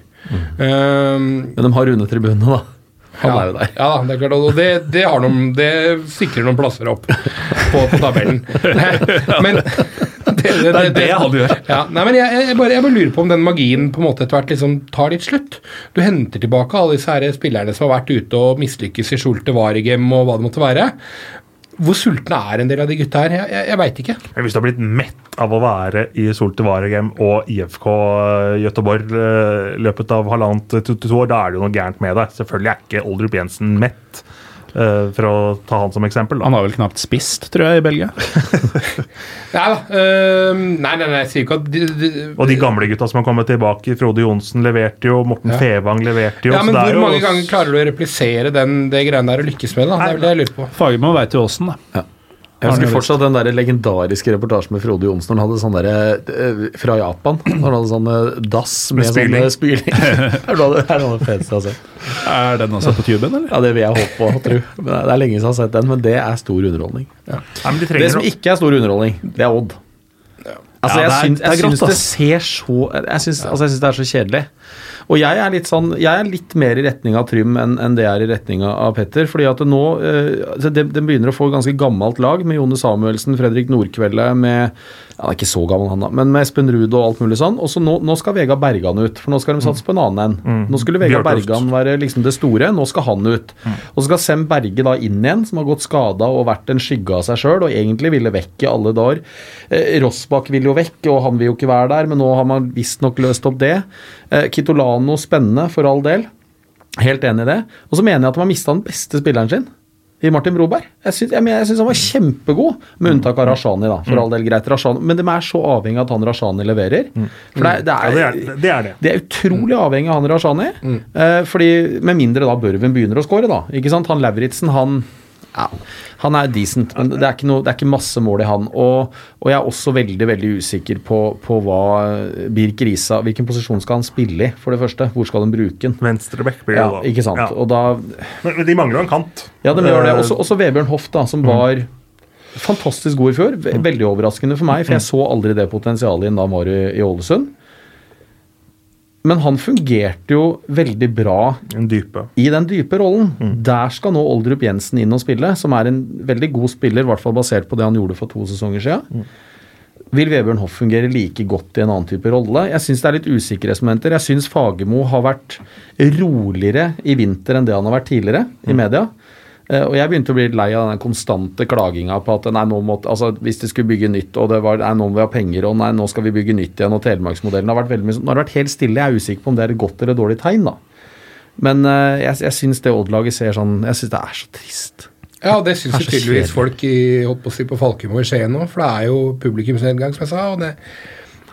Um, Men de har runde tribunene, da. Han ja, er jo der. Ja, det er klart, og det, det, har noen, det sikrer noen plasser opp på, på tabellen. Men det, det, er det han gjør. Ja, nei, men jeg, jeg, bare, jeg bare lurer på om den magien på en måte etter hvert liksom tar litt slutt. Du henter tilbake alle disse her spillerne som har vært ute og mislykkes i Schulte-Varigem og hva det måtte være. Hvor sultne er en del av de gutta her? Jeg, jeg, jeg veit ikke. Men Hvis du har blitt mett av å være i Solte Varegem og IFK eh, i løpet av halvannet til to år, da er det jo noe gærent med deg. Selvfølgelig er ikke Oldrup Jensen mett. Eh, for å ta han som eksempel. Da. Han har vel knapt spist, tror jeg, i Belgia. Nei da. øh, nei, nei, nei, jeg sier ikke at de, de, Og de gamle gutta som har kommet tilbake, Frode Johnsen leverte jo, Morten Ja. Fevang leverte jo. Ja, men hvor jo- mange ganger klarer du å replisere den, det greiene der og lykkes med det? da? Det er vel det jeg lurer på. Fagermo veit jo åssen, da. Jeg husker fortsatt den der legendariske reportasjen med Frode Johnsen. Han hadde sånn derre eh, fra Japan. Han hadde sånn eh, dass med, Med spyling. sånne spyling. det er det det er noe feteste jeg har sett. Er den også på tuben, eller? Ja, det vil jeg håpe på, tro. Det er lenge siden jeg har sett den, men det er stor underholdning. Nei, de Det som ikke er stor underholdning, det er Odd. Altså, Ja, jeg det er- syns, det er jeg syns det ass. ser så Jeg syns, altså, det er så kjedelig. Og jeg er litt sånn Jeg er litt mer i retning av Trym enn en det er i retning av Petter. fordi at det nå eh, altså, det, begynner å få ganske gammelt lag med Jone Samuelsen, Fredrik Nordkvelde med Han er ikke så gammel, han da, men med Espen Ruud og alt mulig sånn. Og så nå, nå skal Vega Bergan ut, for nå skal de satse på en annen en. Nå skulle Vega Bergan være liksom det store, nå skal han ut. Og så skal Sem Berge da inn igjen, som har gått skada og vært en skygge av seg sjøl, og egentlig ville vekk i alle dager. Eh, Rossbakk vil jo vekk, og han vil jo ikke være der, men nå har man visstnok løst opp det. Eh, Kitolano spennende, for all del. Helt enig i det. Og så mener jeg at de har mista den beste spilleren sin. I Martin Broberg. Jeg syns, jeg, jeg syns han var kjempegod, med unntak av Rashani, da. For all del greit, Rashani. Men de er så avhengig av at han Rashani leverer. For det, er- det, Ja, er, det er det. Er det. de er utrolig avhengig av han Rashani. Eh, fordi Med mindre da Børven begynner å skåre, da. Ikke sant? Han Lauritzen, han ja, han er decent, men det er ikke, noe, det er ikke masse mål i han. Og, og jeg er også veldig veldig usikker på, på hva Birk Risa Hvilken posisjon skal han spille i, for det første? Hvor skal de bruke den? Venstreback blir det Ja, da. ikke sant. Ja. Og da Men, men de mangler jo en kant. Ja, de gjør det. Eh, Også, også Vebjørn Hoff, da, som var fantastisk god i fjor. Veldig overraskende for meg, for jeg så aldri det potensialet inn da han var i, i Ålesund. Men han fungerte jo veldig bra den dype. i den dype rollen. Der skal nå Oldrup Jensen inn og spille, som er en veldig god spiller, i hvert fall basert på det han gjorde for to sesonger siden. Vil Vebjørn Hoff fungere like godt i en annen type rolle? Jeg syns det er litt usikkerhetsmomenter. Jeg syns Fagermo har vært roligere i vinter enn det han har vært tidligere i media. Eh, Og jeg begynte å bli lei av den konstante klaginga på at nei, nå måtte, altså, hvis de skulle bygge nytt, og det var nei, nå må vi ha penger, og nei, nå skal vi bygge nytt igjen, og Telemarksmodellen har vært veldig mye sånn. Nå har det vært helt stille. Jeg er usikker på om det er et godt eller dårlig tegn, da. Men uh, jeg, jeg syns det Odd-laget ser sånn Jeg syns det er så trist. Ja, det syns jo tydeligvis folk i, holdt på å si, på Falkum og i Skien nå, for det er jo publikumsnedgang, som jeg sa. og det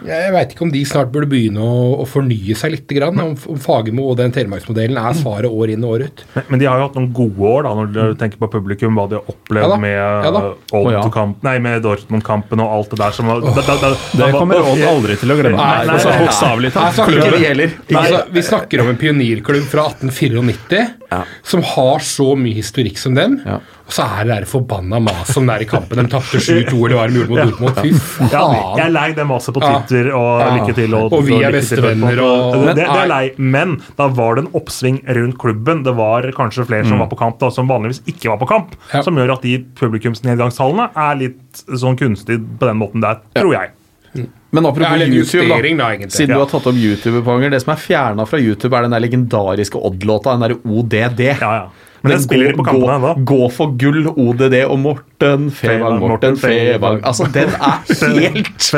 jeg veit ikke om de snart burde begynne å, å fornye seg litt. Grann, om, om Fagermo og den telemarksmodellen er svaret år inn og år ut. Men, men de har jo hatt noen gode år, da, når du tenker på publikum, hva de har opplevd Ja med Ja Å, ja. nei, med Dortmund-kampen og alt det der som var da, da, da, Det kommer Odd aldri til å glemme. Nei, nei, nei, nei. Bokstavelig Nei, vi. Altså, vi snakker om en pionirklubb fra 1894 som har så mye historikk som dem. Ja. Og så er det der forbanna maset som det er i kampen. De tapte 7-2 eller hva de gjorde mot Dortmund. Fy Ja, jeg er lei det maset på Twitter og Ja. lykke til. Og, Og vi er bestevenner og- det, det, er lei, Men da var det en oppsving rundt klubben. Det var kanskje flere som var på kamp da, som vanligvis ikke var på kamp. Ja. Som gjør at de publikumsnedgangstallene er litt sånn kunstig på den måten der, tror jeg. Men apropos Ja, YouTube, da. da. Siden Ja. du har tatt opp YouTube, Panger. Det som er fjerna fra YouTube, er den der legendariske Odd-låta, den derre ODD. Ja, ja. Men den spiller de på kampene ennå. gå for gull, ODD og Morten Fevang, Morten Fevang. Altså, den er helt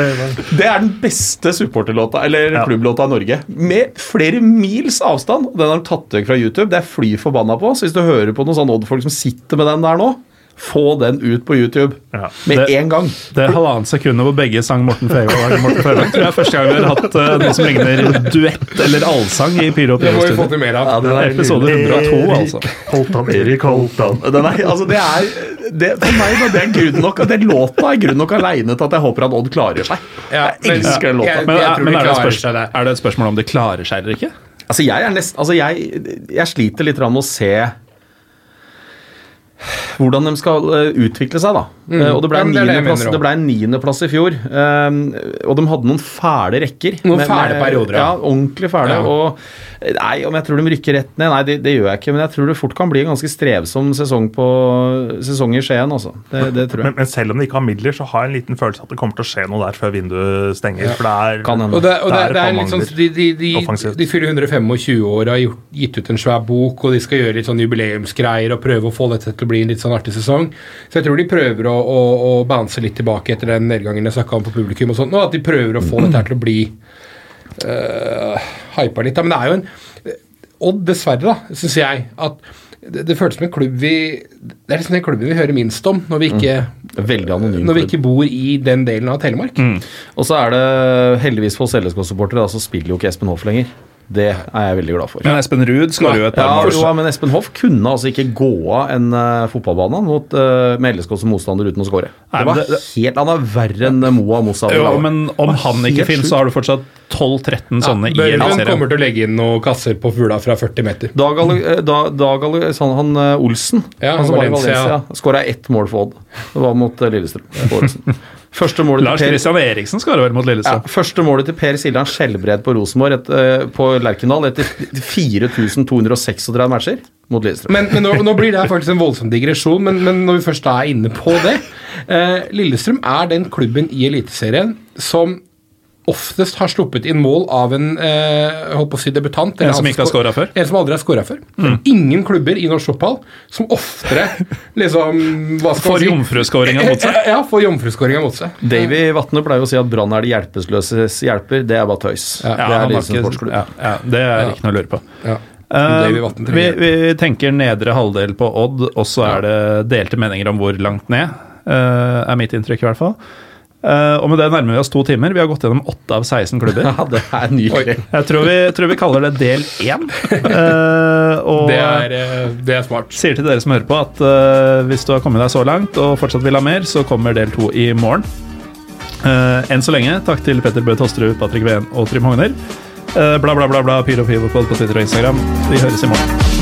Det er den beste supporterlåta, eller Ja. klubblåta i Norge. Med flere mils avstand. Den har de tatt vekk fra YouTube. Det er fly forbanna på. Så hvis du hører på noen sånne Odd-folk som sitter med den der nå, få den ut på YouTube Ja. med Det- en gang. Det er halvannet sekund hvor begge sang Morten Fevang. Morten Fevang tror jeg er første gang vi har hatt uh, noe som ligner duett eller allsang i Pyro og Det må vi få Pyro-studio. til mer av. Ja, den er Episode 102, altså. Holtan, Erik Holtan. Den er, altså det er, det, for meg da, det er grunn nok, Det den låta er grunn nok aleine til at jeg håper at Odd klarer seg. Ja, Jeg elsker den låta. Jeg, Men, jeg er, men er, det seg er det et spørsmål om de klarer seg eller ikke? Altså jeg er nest, altså jeg, jeg sliter litt med å se hvordan de skal eh, utvikle seg, da. Mm. og det ble, en niendeplass, det er det niendeplass, i fjor. Um, og de hadde noen fæle rekker. Noen med- fæle perioder, ja. ja. ordentlig fæle. Ja. Og nei, om jeg tror de rykker rett ned Nei, det, det gjør jeg ikke. Men jeg tror det fort kan bli en ganske strevsom sesong på sesong i Skien, altså. Det, det tror Men, jeg. men selv om de ikke har midler, så har jeg en liten følelse at det kommer til å skje noe der før vinduet stenger. For det er Kan hende. Og det, og det, er faen litt sånn, de, de, de, de fyller 125 år og har gitt ut en svær bok, og de skal gjøre litt sånn jubileumsgreier og prøve å få dette til å bli en litt sånn artig sesong. Så jeg tror de prøver å, å, å bounce litt tilbake etter den nedgangen jeg snakka om på publikum, og sånt, og at de prøver å få dette her til å bli uh, hypa litt. da. Men det er jo en Odd, dessverre, da, syns jeg, at det, det føles som en klubb vi Det er liksom den klubben vi hører minst om når vi ikke, Veldig anonym. når vi ikke bor i den delen av Telemark. Og så er det heldigvis for oss LSK-supportere, da, så spiller jo ikke Espen Hoff lenger. Det er jeg veldig glad for. Men Espen Ruud skårer jo et par Ja, mål. Ja, men Espen Hoff kunne altså ikke gå av en uh, fotballbane mot, uh, med LSK som motstander uten å skåre. Det var helt, Han er verre enn Moa Mossa. Jo, men om han ikke finnes, så har du fortsatt 12-13 sånne i Børven Eliteserien. kommer til å legge inn noen kasser på fugla fra 40 meter. Dag, Ale- eh, han Olsen, Ja, han som var i Valencia, ja. skåra ett mål for Odd. Det var mot Lillestrøm. Første målet Lars Christian Per Eriksen skårer være mot ja, Lillestrøm. første målet til Per Siljan Skjelbred på Rosenborg et, uh, på Lerkendal etter 4236 matcher mot Lillestrøm. Men, men nå, nå blir det faktisk en voldsom digresjon, men, men når vi først er inne på det uh, Lillestrøm er den klubben i Eliteserien som oftest har sluppet inn mål av en eh, holdt på å si debutant. eller En som ikke har skåra før? En som aldri har skåra før. Det er ingen klubber i norsk fotball som oftere liksom hva skal Får si? jomfruskåringa mot seg. Ja, får jomfruskåringa mot seg. Davy Vatne pleier å si at Brann er de hjelpeløses hjelper. Det er bare tøys. Ja, det er liksom ikke- sportsklubb. ja, ja, det er ikke noe å lure på. Ja. Uh, vi, vi tenker nedre halvdel på Odd, og så er det delte meninger om hvor langt ned. uh, er mitt inntrykk, i hvert fall. Eh, og med det nærmer vi oss to timer. Vi har gått gjennom åtte av 16 klubber. Ja, det er nydelig. Jeg tror vi, tror vi kaller det del én. Eh, og Det er, eh, det er smart. sier til dere som hører på, at hvis du har kommet deg så langt og fortsatt vil ha mer, så kommer del to i morgen. Eh, enn så lenge, takk til Petter Bøe Tosterud, Patrick Ven og Trym Hogner. Eh, bla, bla, bla, bla, Pyro pyro på Twitter og Instagram. Vi høres i morgen.